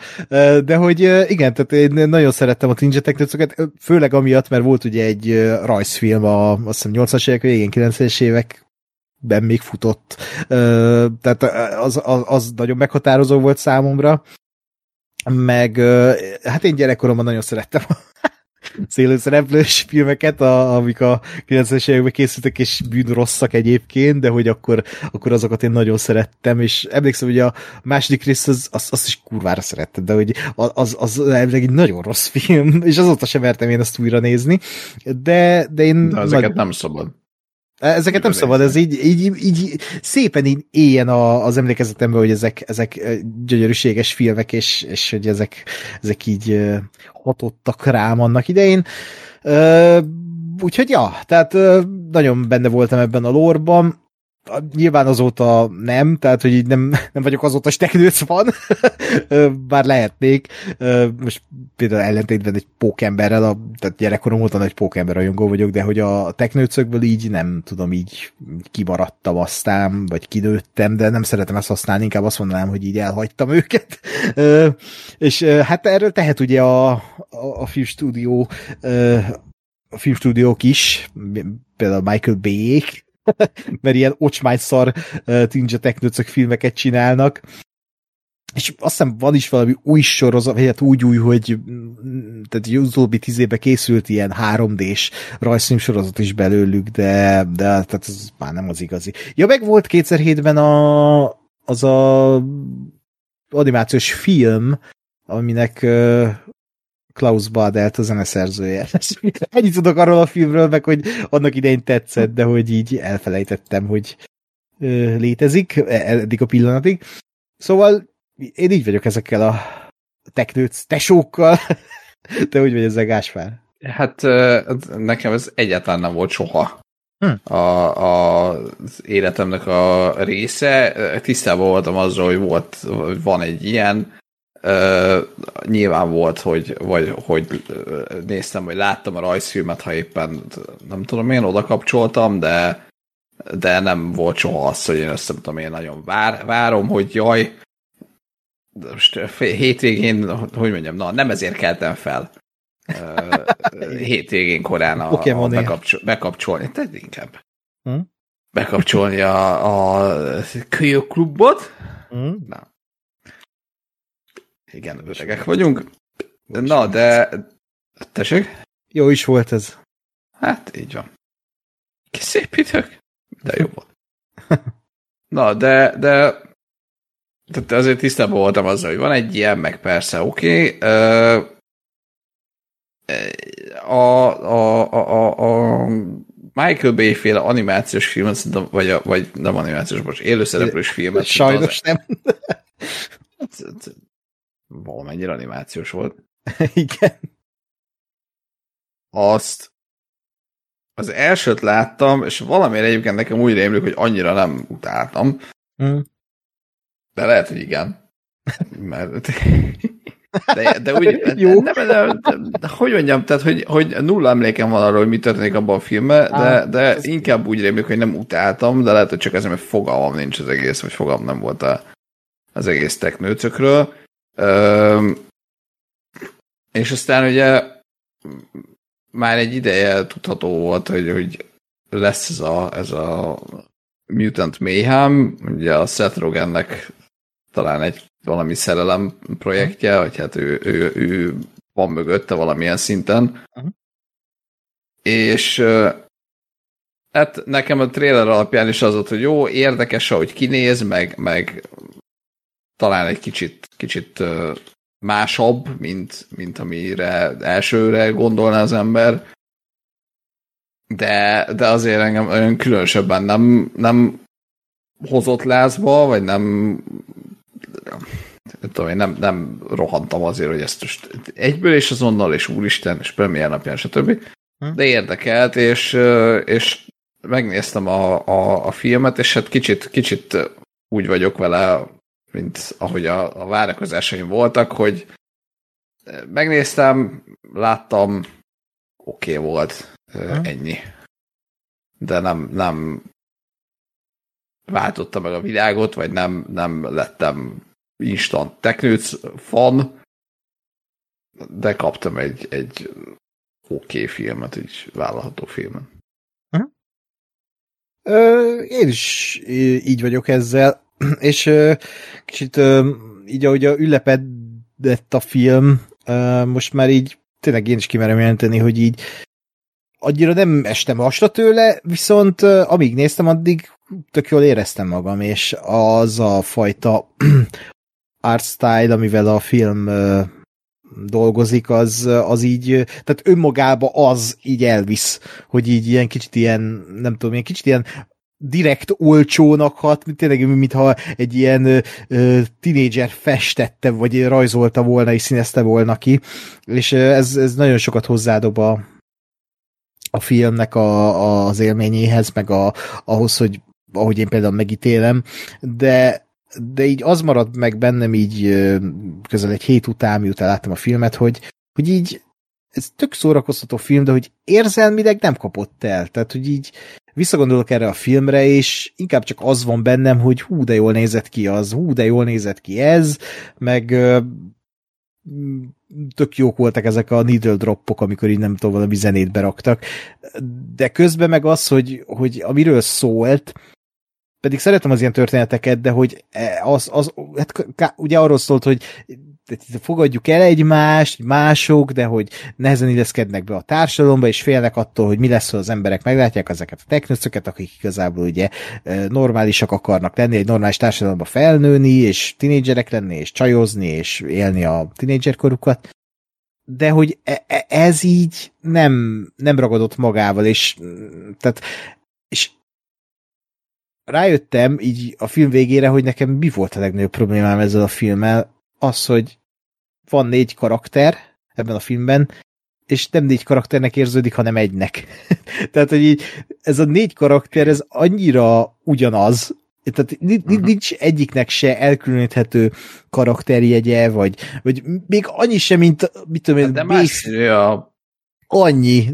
de hogy igen, tehát én nagyon szerettem a Ninja Teknőcöket, főleg amiatt, mert volt ugye egy rajzfilm a azt hiszem 80-as évek végén, 90-es években még futott, tehát az, az, az nagyon meghatározó volt számomra, meg hát én gyerekkoromban nagyon szerettem a szélőszereplős filmeket, a, amik a 90-es években készültek, és bűnrosszak egyébként, de hogy akkor, akkor azokat én nagyon szerettem, és emlékszem, hogy a második rész az, az, azt is kurvára szerettem, de hogy az, az, az elvileg egy nagyon rossz film, és azóta sem mertem én azt újra nézni, de, de én... De ezeket nem szabad. Ezeket nem szabad, ez így, így, így szépen így éljen a, az emlékezetemben, hogy ezek, ezek ö, gyönyörűséges filmek, és, és hogy ezek, ezek így ö, hatottak rám annak idején. Úgyhogy ja, tehát nagyon benne voltam ebben a lórban. Nyilván azóta nem, tehát hogy így nem, nem vagyok azóta teknőc van, bár lehetnék. Most például ellentétben egy pókemberrel, a, tehát gyerekkorom óta nagy pókember rajongó vagyok, de hogy a teknőcökből így nem tudom, így kimaradtam aztán, vagy kinőttem, de nem szeretem ezt használni, inkább azt mondanám, hogy így elhagytam őket. És hát erről tehet ugye a, a, a filmstúdió a filmstúdiók is, például Michael Bay-ék, mert ilyen ocsmányszar uh, Tinja Teknőcök filmeket csinálnak, és azt hiszem van is valami új sorozat, vagy hát úgy új, hogy mm, tehát az utóbbi tíz évben készült ilyen 3D-s rajzfilm sorozat is belőlük, de, de tehát ez már nem az igazi. Ja, meg volt 2007-ben a, az a animációs film, aminek Klaus Badelt a zeneszerzője. Ennyit tudok arról a filmről, meg hogy annak idején tetszett, de hogy így elfelejtettem, hogy létezik e- eddig a pillanatig. Szóval én így vagyok ezekkel a teknőc tesókkal. Te úgy vagy ezzel, Gáspár? Hát nekem ez egyáltalán nem volt soha Hm. a, a, az életemnek a része. Tisztában voltam azzal, hogy volt, van egy ilyen, Ö, nyilván volt, hogy, vagy hogy néztem, vagy láttam a rajzfilmet, ha éppen nem tudom én, oda kapcsoltam, de, de nem volt soha az, hogy én nem tudom én nagyon vár, várom, hogy jaj, most hétvégén, hogy mondjam, na nem ezért keltem fel. Ö, hétvégén korán a, a Pokémonért. bekapcsol, bekapcsolni, tehát inkább Hm? bekapcsolni a, a kölyökklubot. Mm? Na. Igen, öregek vagyunk. Na, de... Tessék? Jó is volt ez. Hát, így van. Kis szép idők. De jó volt. Na, de, de tehát azért tisztában voltam azzal, hogy van egy ilyen, meg persze, oké. Okay. A, a, a, a, a Michael Bay féle animációs filmet, vagy, a, vagy nem animációs, most élőszereplős filmet. szerintem az- Sajnos nem. Valamennyire animációs volt. Igen. Azt az elsőt láttam, és valamiért egyébként nekem úgy rémlik, hogy annyira nem utáltam, Mm. de lehet, hogy igen. Mert... De, de úgy, Jó. De, de, de, de, de, hogy mondjam, tehát, hogy, hogy nulla emlékem van arról, hogy mi történik abban a filmben, de, Á, de ez- inkább úgy rémlik, hogy nem utáltam, de lehet, hogy csak ezért, mert fogalmam nincs az egész, vagy fogalmam nem volt a, az egész teknőcökről. És aztán ugye már egy ideje tudható volt, hogy, hogy lesz ez a, ez a Mutant Mayhem, ugye a Seth Rogennek talán egy valami szerelem projektje, vagy hát ő, ő, ő van mögötte valamilyen szinten. Mhm. És hát nekem a trailer alapján is az volt, hogy jó, érdekes, ahogy kinéz, meg, meg talán egy kicsit, kicsit másabb, mint, mint amire elsőre gondolna az ember. De, de azért engem olyan különösebben nem, nem hozott lázba, vagy nem nem tudom, én nem, nem rohantam azért, hogy ezt most egyből és azonnal, és úristen, és premier napján, stb. Hm. De érdekelt, és, és megnéztem a, a, a filmet, és hát kicsit, kicsit úgy vagyok vele, mint ahogy a, a várakozásaim voltak, hogy megnéztem, láttam, oké okay volt, ö, Hm. ennyi. De nem, nem váltotta meg a világot, vagy nem, nem lettem instant teknőc fan, de kaptam egy, egy oké okay filmet, egy vállalható filmet. Ö, én is így vagyok ezzel, és kicsit így, ahogy a ülepedett a film, most már így tényleg én is kimerem jelenteni, hogy így annyira nem estem hasra tőle, viszont amíg néztem, addig tök jól éreztem magam, és az a fajta art style, amivel a film dolgozik, az, az így, tehát önmagába az így elvisz, hogy így ilyen kicsit ilyen, nem tudom, ilyen kicsit ilyen direkt olcsónak hat, mint tényleg, mintha egy ilyen ö, tinédzser festette, vagy rajzolta volna, és színezte volna ki, és ez, ez nagyon sokat hozzádob a, a filmnek a, a, az élményéhez, meg a, ahhoz, hogy ahogy én például megítélem, de de így az maradt meg bennem így közel egy hét után, miután láttam a filmet, hogy, hogy így ez tök szórakoztató film, de hogy érzelmileg nem kapott el. Tehát, hogy így visszagondolok erre a filmre, és inkább csak az van bennem, hogy hú, de jól nézett ki az, hú, de jól nézett ki ez, meg ö, m, tök jók voltak ezek a needle droppok, amikor így nem tudom, valami zenét beraktak. De közben meg az, hogy, hogy amiről szólt, pedig szeretem az ilyen történeteket, de hogy e, az, az hát ugye arról szólt, hogy fogadjuk el egymást, mások, de hogy nehezen illeszkednek be a társadalomba, és félnek attól, hogy mi lesz, ha az emberek meglátják ezeket a technöcöket, akik igazából ugye e, normálisak akarnak lenni, egy normális társadalomba felnőni, és tinédzserek lenni, és csajozni, és élni a tinédzserkorukat, de hogy e- e- ez így nem, nem ragadott magával, és tehát és rájöttem így a film végére, hogy nekem mi volt a legnagyobb problémám ezzel a filmmel, az, hogy van négy karakter ebben a filmben, és nem négy karakternek érződik, hanem egynek. Tehát, hogy így, ez a négy karakter, ez annyira ugyanaz, tehát ni- nincs egyiknek se elkülöníthető karakterjegye, vagy, vagy még annyi sem, mint, mit tudom én, De basic- más a annyi,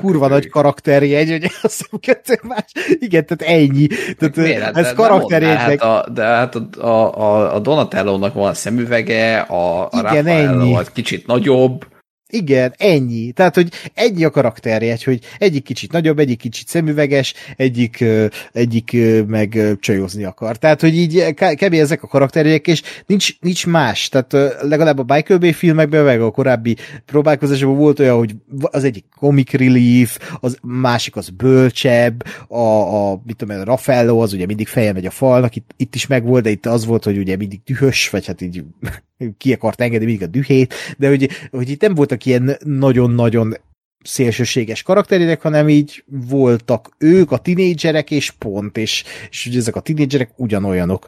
kurva nagy karakterjegy, hogy a szemkettő más. Igen, tehát ennyi. Tehát Miért? Hát, ez nem karakterjegynek. Hát a, de hát a, a, a, Donatello-nak van szemüvege, a, a Igen, Raffaello ennyi. kicsit nagyobb, Igen, ennyi. Tehát, hogy ennyi a karakterjegy, hogy egyik kicsit nagyobb, egyik kicsit szemüveges, egyik, egyik meg csajozni akar. Tehát, hogy így kb. ezek a karakterjegyek, és nincs, nincs más. Tehát legalább a Michael Bay filmekben, meg a korábbi próbálkozásokban volt olyan, hogy az egyik comic relief, az másik az bölcsebb, a, a mit tudom a Raffaello az ugye mindig feje megy a falnak, itt, itt is megvolt, de itt az volt, hogy ugye mindig dühös, vagy hát így ki akart engedni mindig a dühét, de hogy, hogy itt nem voltak ilyen nagyon-nagyon szélsőséges karakterek, hanem így voltak ők, a tinédzserek, és pont, és, és ugye ezek a tinédzserek ugyanolyanok.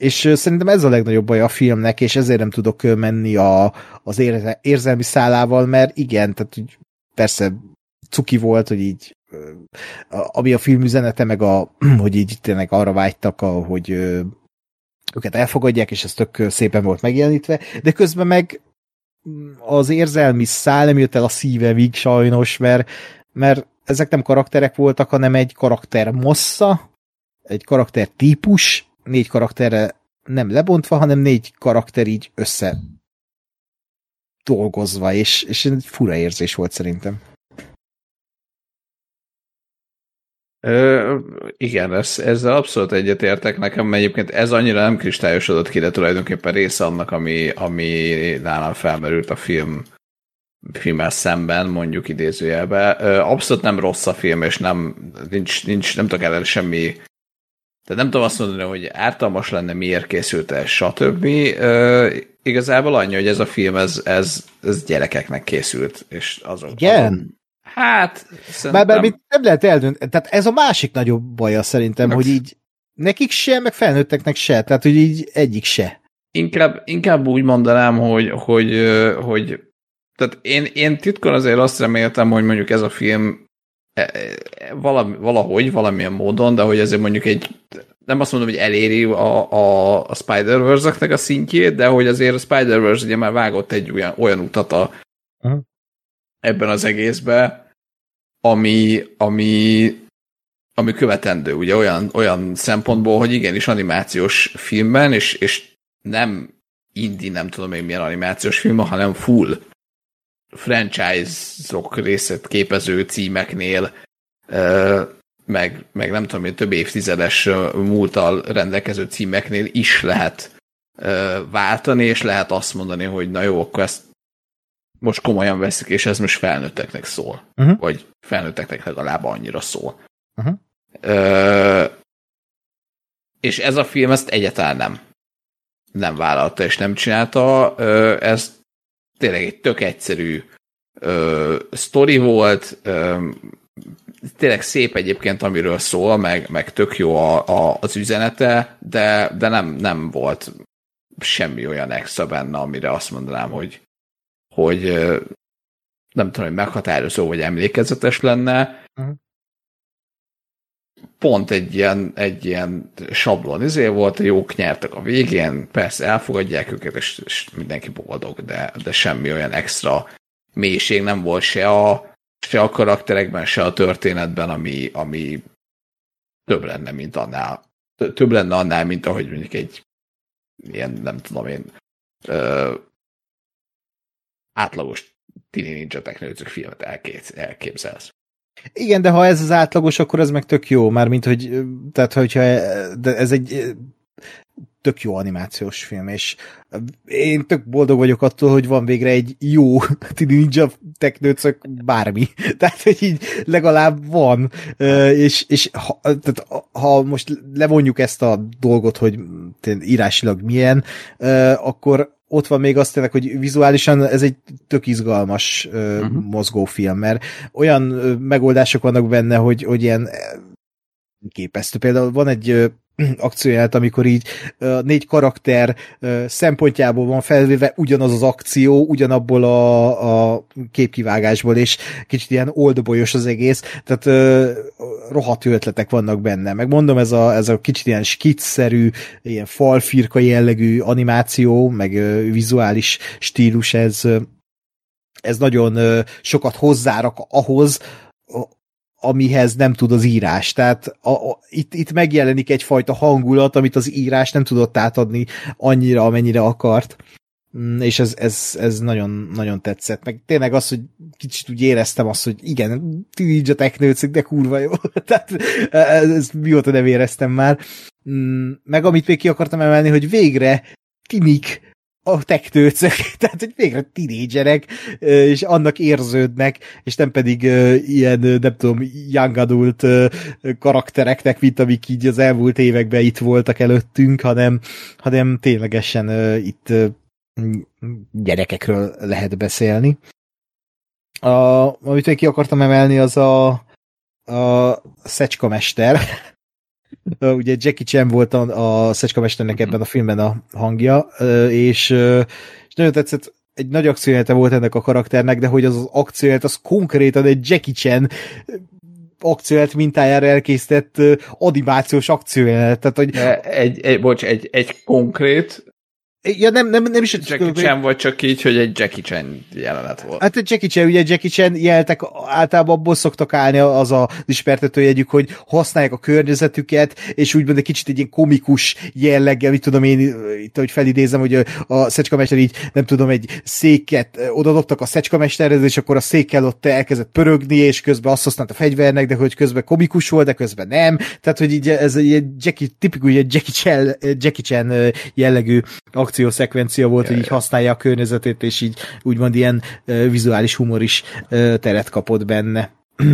és szerintem ez a legnagyobb baj a filmnek, és ezért nem tudok menni a, az érze, érzelmi szálával, mert igen, tehát úgy persze cuki volt, hogy így ami a film üzenete, meg a, hogy így tényleg arra vágytak, hogy őket elfogadják, és ez tök szépen volt megjelenítve, de közben meg az érzelmi szál nem jött el a szívemig sajnos, mert, mert ezek nem karakterek voltak, hanem egy karakter mossza, egy karakter típus, négy karakterre nem lebontva, hanem négy karakter így össze dolgozva, és, és egy fura érzés volt szerintem. Ö, igen, ez, ezzel abszolút egyetértek. Nekem egyébként ez annyira nem kristályosodott ki, de tulajdonképpen része annak, ami, ami nálam felmerült a film filmmel szemben, mondjuk idézőjelbe. Abszolút nem rossz a film, és nem, nincs, nincs, nem tudok ellen semmi tehát nem tudom azt mondani, hogy ártalmas lenne, miért készült ez, stb. Uh, igazából annyi, hogy ez a film, ez, ez, ez gyerekeknek készült. És azok, Igen? Azok, hát, szerintem... Bár, bár nem lehet eldönteni. Tehát ez a másik nagyobb baja szerintem, hát. hogy így nekik se, meg felnőtteknek se. Tehát, hogy így egyik se. Inkább, inkább úgy mondanám, hogy, hogy, hogy tehát én, én titkon azért azt reméltem, hogy mondjuk ez a film E, e, valami, valahogy, valamilyen módon, de hogy ezért mondjuk egy, nem azt mondom, hogy eléri a, a, a Spider-Verse-eknek a szintjét, de hogy azért a Spider-Verse ugye már vágott egy olyan, olyan utat a. ebben az egészbe, ami, ami, ami követendő, ugye olyan, olyan szempontból, hogy igenis animációs filmben, és, és nem indi, nem tudom még milyen animációs film, hanem full franchise-ok részét képező címeknél, meg, meg nem tudom, hogy több évtizedes múltal rendelkező címeknél is lehet váltani, és lehet azt mondani, hogy na jó, akkor ezt most komolyan veszik, és ez most felnőtteknek szól. Uh-huh. Vagy felnőtteknek legalább annyira szól. Uh-huh. Ö, és ez a film ezt egyáltalán nem nem vállalta és nem csinálta. Ö, ez tényleg egy tök egyszerű ö, sztori volt, ö, tényleg szép egyébként, amiről szól, meg, meg tök jó a, a, az üzenete, de, de nem, nem volt semmi olyan extra benne, amire azt mondanám, hogy, hogy nem tudom, hogy meghatározó vagy emlékezetes lenne. Uh-huh. Pont egy ilyen, egy ilyen sablon izé volt, jók nyertek a végén, persze elfogadják őket, és, és mindenki boldog, de, de semmi olyan extra mélység nem volt se a, se a karakterekben, se a történetben, ami, ami több lenne, mint annál. Több lenne annál, mint ahogy mondjuk egy ilyen, nem tudom én, ö, átlagos Tini Ninja Technőzők filmet elkép, elképzelsz. Igen, de ha ez az átlagos, akkor ez meg tök jó, már mint hogy, tehát hogyha de ez egy tök jó animációs film, és én tök boldog vagyok attól, hogy van végre egy jó Tini Ninja teknőcök bármi. Tehát, hogy így legalább van, és, és ha, tehát, ha most levonjuk ezt a dolgot, hogy írásilag milyen, akkor ott van még azt tényleg, hogy vizuálisan ez egy tök izgalmas uh-huh. mozgófilm, mert olyan megoldások vannak benne, hogy, hogy ilyen képesztő. Például van egy akcióját, amikor így négy karakter szempontjából van felvéve ugyanaz az akció, ugyanabból a, a képkivágásból, és kicsit ilyen oldbolyos az egész, tehát rohadt ötletek vannak benne. Meg mondom, ez a, ez a kicsit ilyen skitszerű, ilyen falfirka jellegű animáció, meg vizuális stílus, ez ez nagyon sokat hozzárak ahhoz, amihez nem tud az írás. Tehát a, a, itt, itt megjelenik egyfajta hangulat, amit az írás nem tudott átadni annyira, amennyire akart. Mm, és ez, ez, ez nagyon, nagyon tetszett. Meg tényleg az, hogy kicsit úgy éreztem azt, hogy igen, Ninja Technőcik, de kurva jó. Tehát ezt mióta nem éreztem már. Mm, meg amit még ki akartam emelni, hogy végre tinik a tektőcök, tehát hogy végre tinédzserek, és annak érződnek, és nem pedig ilyen, nem tudom, young adult karaktereknek, mint amik így az elmúlt években itt voltak előttünk, hanem, hanem ténylegesen itt gyerekekről lehet beszélni. A, amit még ki akartam emelni, az a, a Szecska Mester, ugye Jackie Chan volt a, a Szecskamestenek ebben a filmben a hangja, és, és nagyon tetszett, egy nagy akciójelete volt ennek a karakternek, de hogy az az akciójelet, az konkrétan egy Jackie Chan akciójelet mintájára elkészített animációs akciójelet. Tehát, hogy... Egy, egy, bocs, egy, egy konkrét Ja, nem, nem, nem is... Jackie Chan vagy csak így, hogy egy Jackie Chan jelenet volt. Hát Jackie Chan, ugye Jackie Chan jeltek, általában abból szoktak állni az a ismertetőjegyük, hogy használják a környezetüket, és úgymond egy kicsit egy ilyen komikus jelleggel, mit tudom én, itt, hogy felidézem, hogy a szecskamester így, nem tudom, egy széket odadobtak a szecskamesterhez, és akkor a székkel ott elkezdett pörögni, és közben azt használt a fegyvernek, de hogy közben komikus volt, de közben nem. Tehát, hogy így ez egy Jackie, tipikus egy Jackie Chan, Jackie Chan jellegű akciószekvencia volt, hogy így használja a környezetét, és így úgymond ilyen vizuális humor is teret kapott benne.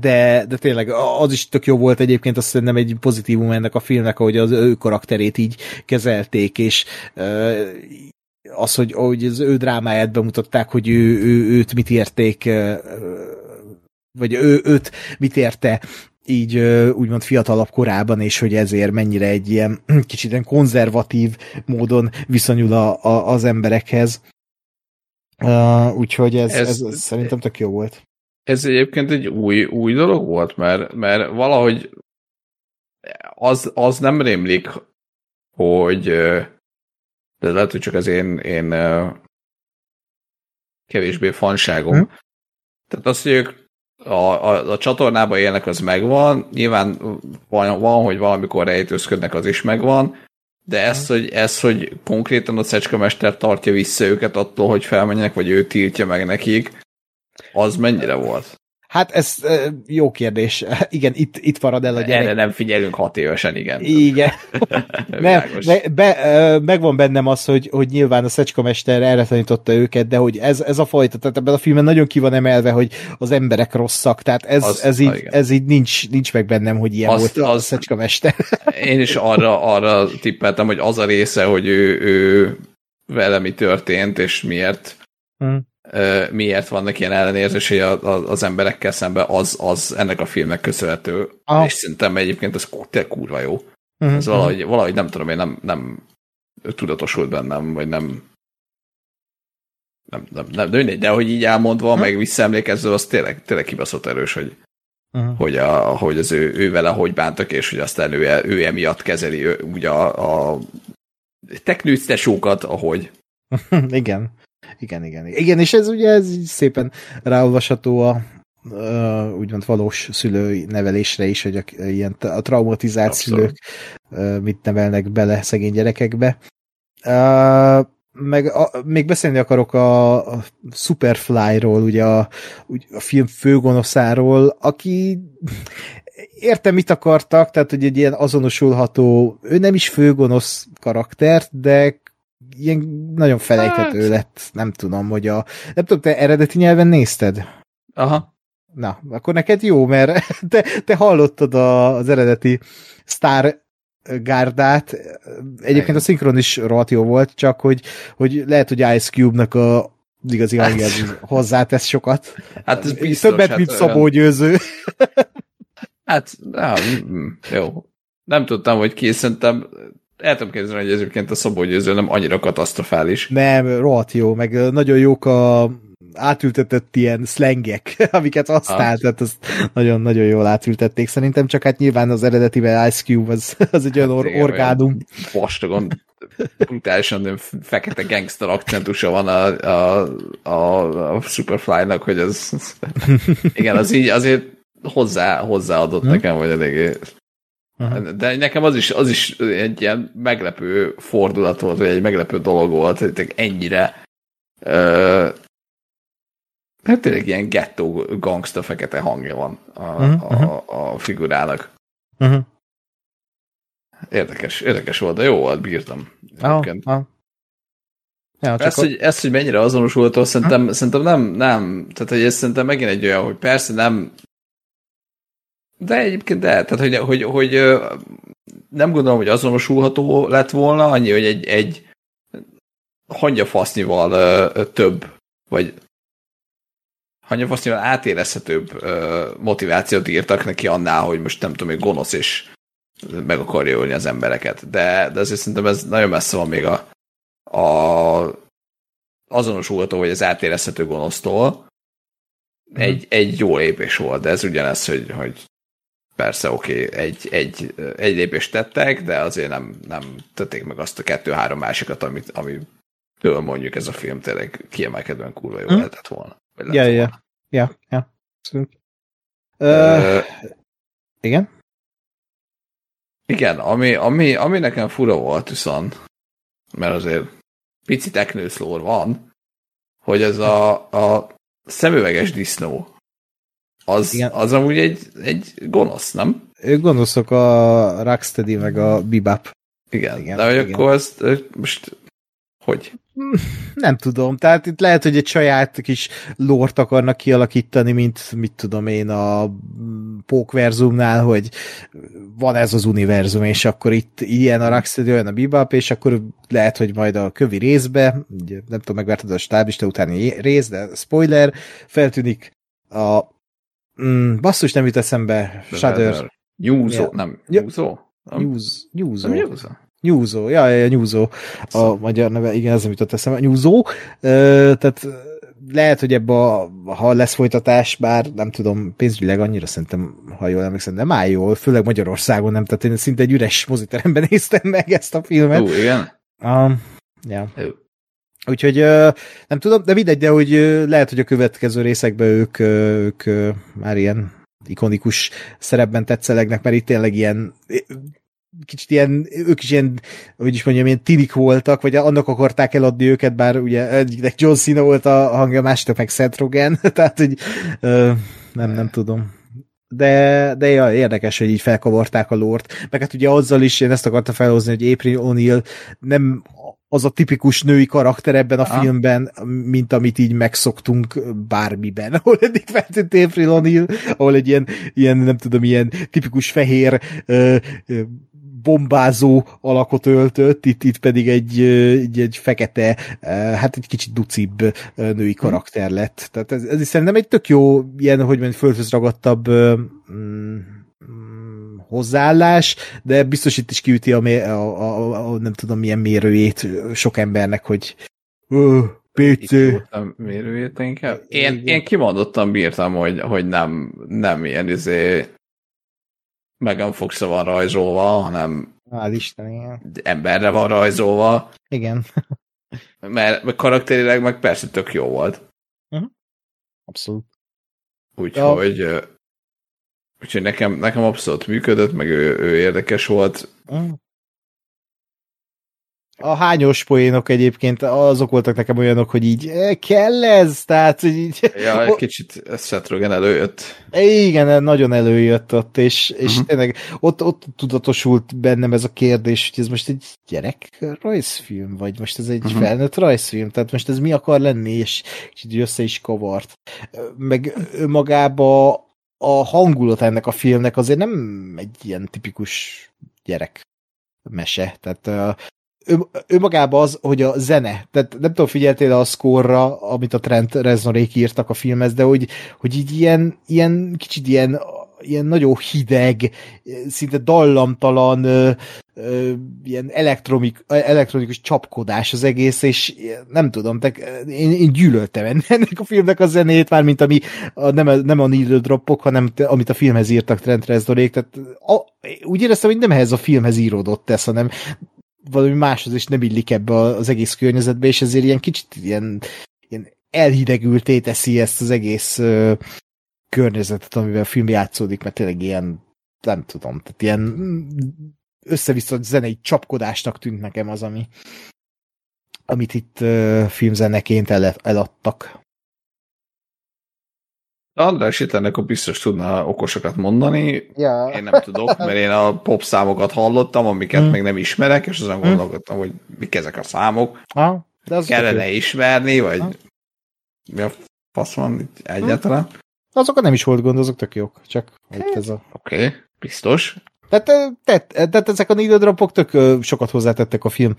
De, de tényleg az is tök jó volt egyébként, azt szerintem egy pozitívum ennek a filmnek, hogy az ő karakterét így kezelték, és az, hogy, hogy az ő drámáját bemutatták, hogy ő, ő, őt mit érték, vagy ő, őt mit érte így úgymond fiatalabb korában, és hogy ezért mennyire egy ilyen kicsit ilyen konzervatív módon viszonyul a, a, az emberekhez. Uh, úgyhogy ez, ez, ez, szerintem tök jó volt. Ez egyébként egy új, új dolog volt, mert, mert valahogy az, az nem rémlik, hogy de lehet, hogy csak az én, én kevésbé fanságom. Hm? Tehát az, hogy ők a, a, a csatornában élnek, az megvan, nyilván van, van, hogy valamikor rejtőzködnek, az is megvan, de ez, hogy, ez, hogy konkrétan a Szecskamester tartja vissza őket attól, hogy felmenjenek, vagy ő tiltja meg nekik, az mennyire volt? Hát ez jó kérdés. Igen, itt, itt marad el a gyerek. Erre nem figyelünk hat évesen, igen. Igen. nem, be, be, megvan bennem az, hogy, hogy nyilván a Szecskamester erre tanította őket, de hogy ez, ez a fajta, tehát ebben a filmben nagyon ki van emelve, hogy az emberek rosszak, tehát ez, az, ez, így, ez így nincs, nincs meg bennem, hogy ilyen Azt, volt az, a Szecskamester. én is arra, arra tippeltem, hogy az a része, hogy ő, ő vele mi történt, és miért hmm miért vannak ilyen ellenérzései az emberekkel szemben, az, az ennek a filmnek köszönhető. Ah. És szerintem egyébként ez kurva jó. Uh-huh. Ez valahogy, valahogy nem tudom, én nem, nem tudatosult bennem, vagy nem nem, nem, nem, de, de hogy így elmondva, uh-huh. meg visszaemlékezve, az tényleg, tényleg kibaszott erős, hogy, uh-huh. hogy, a, hogy az ő, ő vele hogy bántak, és hogy aztán ő, ő emiatt kezeli ő, ugye a, a teknőctesókat, ahogy. Igen. Igen, igen. Igen, és ez ugye ez szépen ráolvasható a uh, úgymond valós szülői nevelésre is, hogy a, ilyen a traumatizált Abszolút. szülők uh, mit nevelnek bele szegény gyerekekbe. Uh, meg a, még beszélni akarok a, a Superfly-ról, ugye a, a film főgonoszáról, aki értem, mit akartak, tehát hogy egy ilyen azonosulható, ő nem is főgonosz karakter, de ilyen nagyon felejthető hát. lett, nem tudom, hogy a... Nem tudom, te eredeti nyelven nézted? Aha. Na, akkor neked jó, mert te, te hallottad a, az eredeti Star gárdát. Egyébként a szinkron is rohadt jó volt, csak hogy, hogy lehet, hogy Ice Cube-nak a igazi hát. hozzátesz sokat. Hát ez biztos. Többet, hát mint olyan... Szabó Győző. Hát, na, jó. Nem tudtam, hogy ki, szerintem el tudom képzelni, hogy egyébként a Szabó Győző nem annyira katasztrofális. Nem, rohadt jó, meg nagyon jók a átültetett ilyen szlengek, amiket használ, ah. tehát azt nagyon-nagyon jól átültették. Szerintem csak hát nyilván az eredetivel Ice Cube az, az egy olyan hát, or- orgánum. Vastagon, brutálisan fekete gangster akcentusa van a, a, a, a Superfly-nak, hogy az igen, az így azért hozzá, hozzáadott hmm. nekem, hogy eléggé Uh-huh. De nekem az is, az is egy ilyen meglepő fordulat volt, vagy egy meglepő dolog volt, hogy ennyire uh, hát tényleg ilyen gettó gangsta fekete hangja van a, uh-huh. a, a figurának. Uh-huh. Érdekes, érdekes volt, de jó volt, bírtam. Oh, oh. Ja, ezt, hogy, ezt, hogy mennyire azonosultó, szerintem, uh-huh. szerintem nem, nem, tehát hogy ez szerintem megint egy olyan, hogy persze nem de egyébként de, tehát hogy, hogy, hogy nem gondolom, hogy azonosulható lett volna, annyi, hogy egy, egy hangyafasznival több, vagy hangyafasznival átérezhetőbb motivációt írtak neki annál, hogy most nem tudom, hogy gonosz és meg akarja ölni az embereket. De, de azért szerintem ez nagyon messze van még a, a azonosulható, vagy az átérezhető gonosztól. Egy, egy jó lépés volt, de ez ugyanez, hogy, hogy persze oké, okay, egy, egy, egy lépést tettek, de azért nem, nem tették meg azt a kettő-három másikat, amit, ami től mondjuk ez a film tényleg kiemelkedően kurva jó hmm. lehetett volna. Ja, ja, ja, ja. Igen? Igen, ami, ami, ami nekem fura volt viszont, mert azért pici teknőszlór van, hogy ez a, a szemüveges disznó, az, Igen. az amúgy egy, egy gonosz, nem? Ők gonoszok a Rocksteady meg a Bebop. Igen, igen de hogy igen. akkor azt most hogy? Nem tudom, tehát itt lehet, hogy egy saját kis lort akarnak kialakítani, mint mit tudom én a Pókverzumnál, hogy van ez az univerzum, és akkor itt ilyen a Rocksteady, olyan a Bebop, és akkor lehet, hogy majd a kövi részbe, ugye, nem tudom, megvártad a stábista utáni rész, de spoiler, feltűnik a mm, basszus nem jut eszembe, Shudder. Nyúzó, nem, nyúzó? Nyúz, nyúzó. Nem nyúzó. Ja, ja, Nyúzó a magyar neve, igen, ez nem jutott eszembe, Nyúzó, tehát lehet, hogy ebbe a, ha lesz folytatás, bár nem tudom, pénzügyileg annyira szerintem, ha jól emlékszem, nem áll jól, főleg Magyarországon nem, tehát én szinte egy üres moziteremben néztem meg ezt a filmet. Ó, igen? Um, ja. Jó. Úgyhogy nem tudom, de mindegy, de hogy lehet, hogy a következő részekben ők, ők már ilyen ikonikus szerepben tetszelegnek, mert itt tényleg ilyen kicsit ilyen, ők is ilyen, hogy is mondjam, ilyen tinik voltak, vagy annak akarták eladni őket, bár ugye egyiknek John Cena volt a hangja, másiknak meg Seth Rogen, tehát hogy ö, nem, nem tudom. De, de ja, érdekes, hogy így felkavarták a lort. Meg hát ugye azzal is én ezt akartam felhozni, hogy April O'Neil nem az a tipikus női karakter ebben a Aha. filmben, mint amit így megszoktunk bármiben, ahol eddig feltűnt April O'Neil, ahol egy ilyen, ilyen, nem tudom, ilyen tipikus fehér ö, ö, bombázó alakot öltött, itt, itt pedig egy, egy, egy fekete, hát egy kicsit ducibb női hm. karakter lett. Tehát ez, ez is szerintem egy tök jó, ilyen, hogy mondjuk földhöz ragadtabb mm, hozzáállás, de biztos itt is kiüti a, a, a, a nem tudom milyen mérőjét sok embernek, hogy ö, PC. Mérőjét inkább. Én, én kimondottan bírtam, hogy, hogy nem, nem ilyen izé Megan fox van rajzolva, hanem Hál' Isten, igen. emberre van rajzolva. Igen. mert, mert karakterileg meg persze tök jó volt. Uh-huh. Abszolút. Úgyhogy, ja. Úgyhogy nekem, nekem abszolút működött, meg ő, ő érdekes volt. Uh-huh. A hányos poénok egyébként azok voltak nekem olyanok, hogy így e, kell ez? Tehát, hogy így... Ja, egy kicsit Seth előjött. Igen, nagyon előjött ott, és, és uh-huh. tényleg ott, ott tudatosult bennem ez a kérdés, hogy ez most egy gyerek rajzfilm, vagy most ez egy uh-huh. felnőtt rajzfilm, tehát most ez mi akar lenni, és, és így össze is kavart. Meg magába a hangulat ennek a filmnek azért nem egy ilyen tipikus gyerek mese. Tehát ő, ő magában az, hogy a zene, tehát nem tudom, figyeltél a szkorra, amit a Trent Reznorék írtak a filmhez, de hogy, hogy így ilyen, ilyen kicsit ilyen, ilyen nagyon hideg, szinte dallamtalan, ö, ö, ilyen elektronik, elektronikus csapkodás az egész, és nem tudom, te, én, én gyűlöltem ennek a filmnek a zenét, már mint ami a, nem, a, nem a Needle Dropok, hanem amit a filmhez írtak Trent Reznorék, tehát a, úgy éreztem, hogy nem ehhez a filmhez íródott ez, hanem valami máshoz is nem illik ebbe az egész környezetbe, és ezért ilyen kicsit ilyen, ilyen elhidegülté teszi ezt az egész ö, környezetet, amivel a film játszódik, mert tényleg ilyen, nem tudom, tehát ilyen össze-vissza zenei csapkodásnak tűnt nekem az, ami amit itt ö, filmzeneként el, eladtak. András itt ennek a biztos tudna okosokat mondani. Ja. Én nem tudok, mert én a pop számokat hallottam, amiket hmm. még nem ismerek, és azon hmm. gondolkodtam, hogy mik ezek a számok. Ha, de az Kellene ismerni, vagy ha. mi a fasz van itt egyáltalán. Azokat nem is volt gond, azok tök jók, csak itt ez a... Oké, okay. biztos. Tehát, tehát, tehát ezek a needle dropok tök sokat hozzátettek a film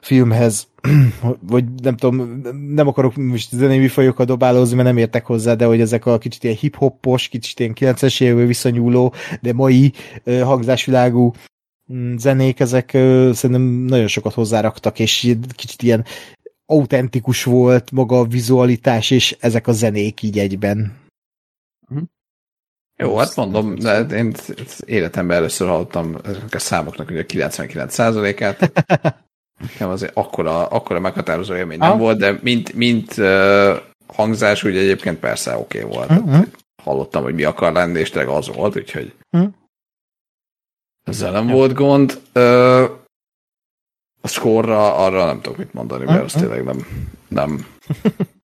filmhez, vagy nem tudom, nem akarok most zenei műfajokat dobálózni, mert nem értek hozzá, de hogy ezek a kicsit ilyen hip-hoppos, kicsit ilyen 90-es évekből visszanyúló, de mai hangzásvilágú mm, zenék, ezek szerintem nagyon sokat hozzáraktak, és kicsit ilyen autentikus volt maga a vizualitás, és ezek a zenék így egyben. Mhm. Jó, hát mondom, de én életemben először hallottam a számoknak ugye 99%-át. Nekem azért akkora, akkora meghatározó élmény nem ah. volt, de mint, mint uh, hangzás, ugye egyébként persze oké okay volt. Uh-huh. Hallottam, hogy mi akar lenni, és tényleg az volt, úgyhogy uh-huh. ezzel nem ja. volt gond. Uh, a skorra arra nem tudok mit mondani, mert uh-huh. azt tényleg nem, nem,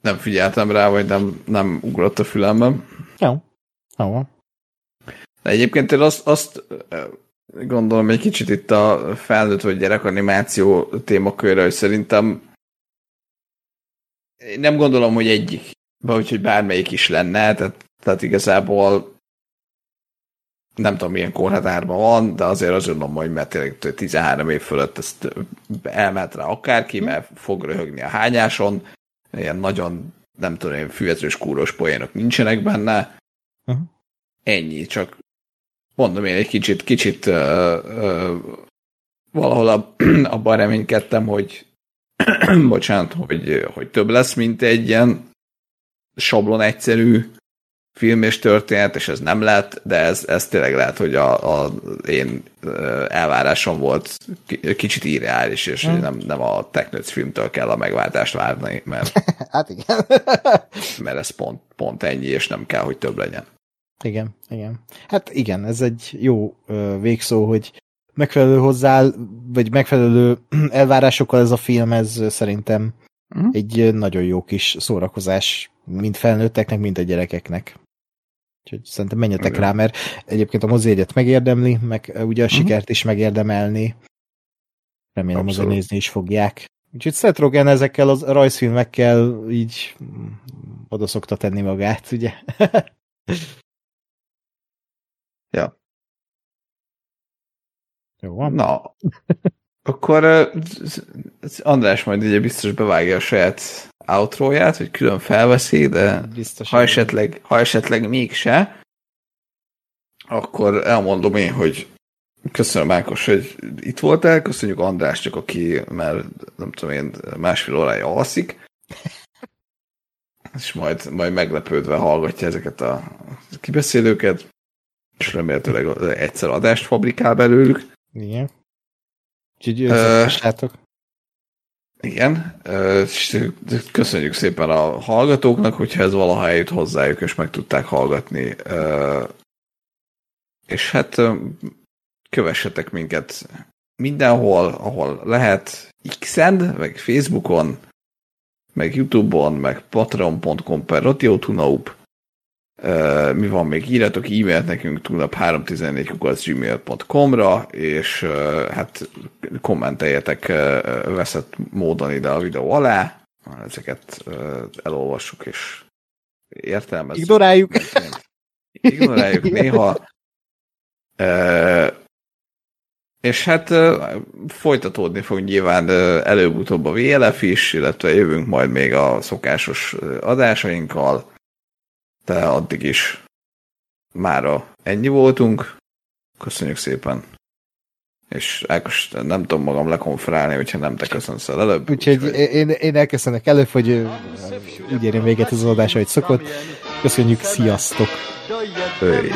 nem figyeltem rá, vagy nem, nem ugrott a fülemben. Jó. Jó. De egyébként én azt, azt gondolom egy kicsit itt a felnőtt vagy gyerek animáció témakörre, hogy szerintem nem gondolom, hogy egyik, vagy hogy bármelyik is lenne, tehát, tehát igazából nem tudom milyen korhatárban van, de azért azt gondolom, hogy mert tényleg 13 év fölött ezt elmehet rá akárki, mert fog röhögni a hányáson, ilyen nagyon, nem tudom, ilyen füvezős kúros poénok nincsenek benne. Uh-huh. Ennyi, csak mondom én egy kicsit, kicsit uh, uh, valahol ab, abban reménykedtem, hogy bocsánat, hogy, hogy több lesz, mint egy ilyen sablon egyszerű film és történet, és ez nem lett, de ez, ez tényleg lehet, hogy a, a én elvárásom volt kicsit irreális, és hmm. nem, nem a Technőc filmtől kell a megváltást várni, mert, hát igen. mert ez pont, pont ennyi, és nem kell, hogy több legyen. Igen, igen. Hát igen, ez egy jó végszó, hogy megfelelő hozzá, vagy megfelelő elvárásokkal ez a film, ez szerintem mm. egy nagyon jó kis szórakozás, mind felnőtteknek, mind a gyerekeknek. Úgyhogy szerintem menjetek igen. rá, mert egyébként a mozi egyet megérdemli, meg ugye a mm. sikert is megérdemelni. Remélem, hogy nézni is fogják. Úgyhogy Seth Rogen ezekkel a rajzfilmekkel így oda szokta tenni magát, ugye? Ja. Jó van. Na, akkor András majd ugye biztos bevágja a saját outróját, hogy külön felveszi, de biztos ha esetleg, ha esetleg mégse, akkor elmondom én, hogy köszönöm Ákos, hogy itt voltál, köszönjük András csak, aki már nem tudom én másfél órája alszik, és majd, majd meglepődve hallgatja ezeket a kibeszélőket és remélhetőleg egyszer adást fabrikál belőlük. Igen. Úgyhogy. Uh, igen, köszönjük szépen a hallgatóknak, hogyha ez valaha eljut hozzájuk, és meg tudták hallgatni. És hát kövessetek minket mindenhol, ahol lehet, X-en, meg Facebookon, meg Youtube-on, meg patreon.com per rotiótunaup, mi van még? Írjatok e-mailt nekünk túlnap 314 ra és hát kommenteljetek veszett módon ide a videó alá. Ezeket elolvassuk és értelmezzük. Ignoráljuk. Ignoráljuk néha. És hát folytatódni fog nyilván előbb-utóbb a VLF is, illetve jövünk majd még a szokásos adásainkkal de addig is mára ennyi voltunk. Köszönjük szépen. És Ákos, nem tudom magam lekonferálni, hogyha nem te köszönsz el előbb. Úgyhogy úgy, én, én elköszönök előbb, hogy úgy érjem véget az adás, ahogy szokott. Köszönjük, sziasztok! Öy.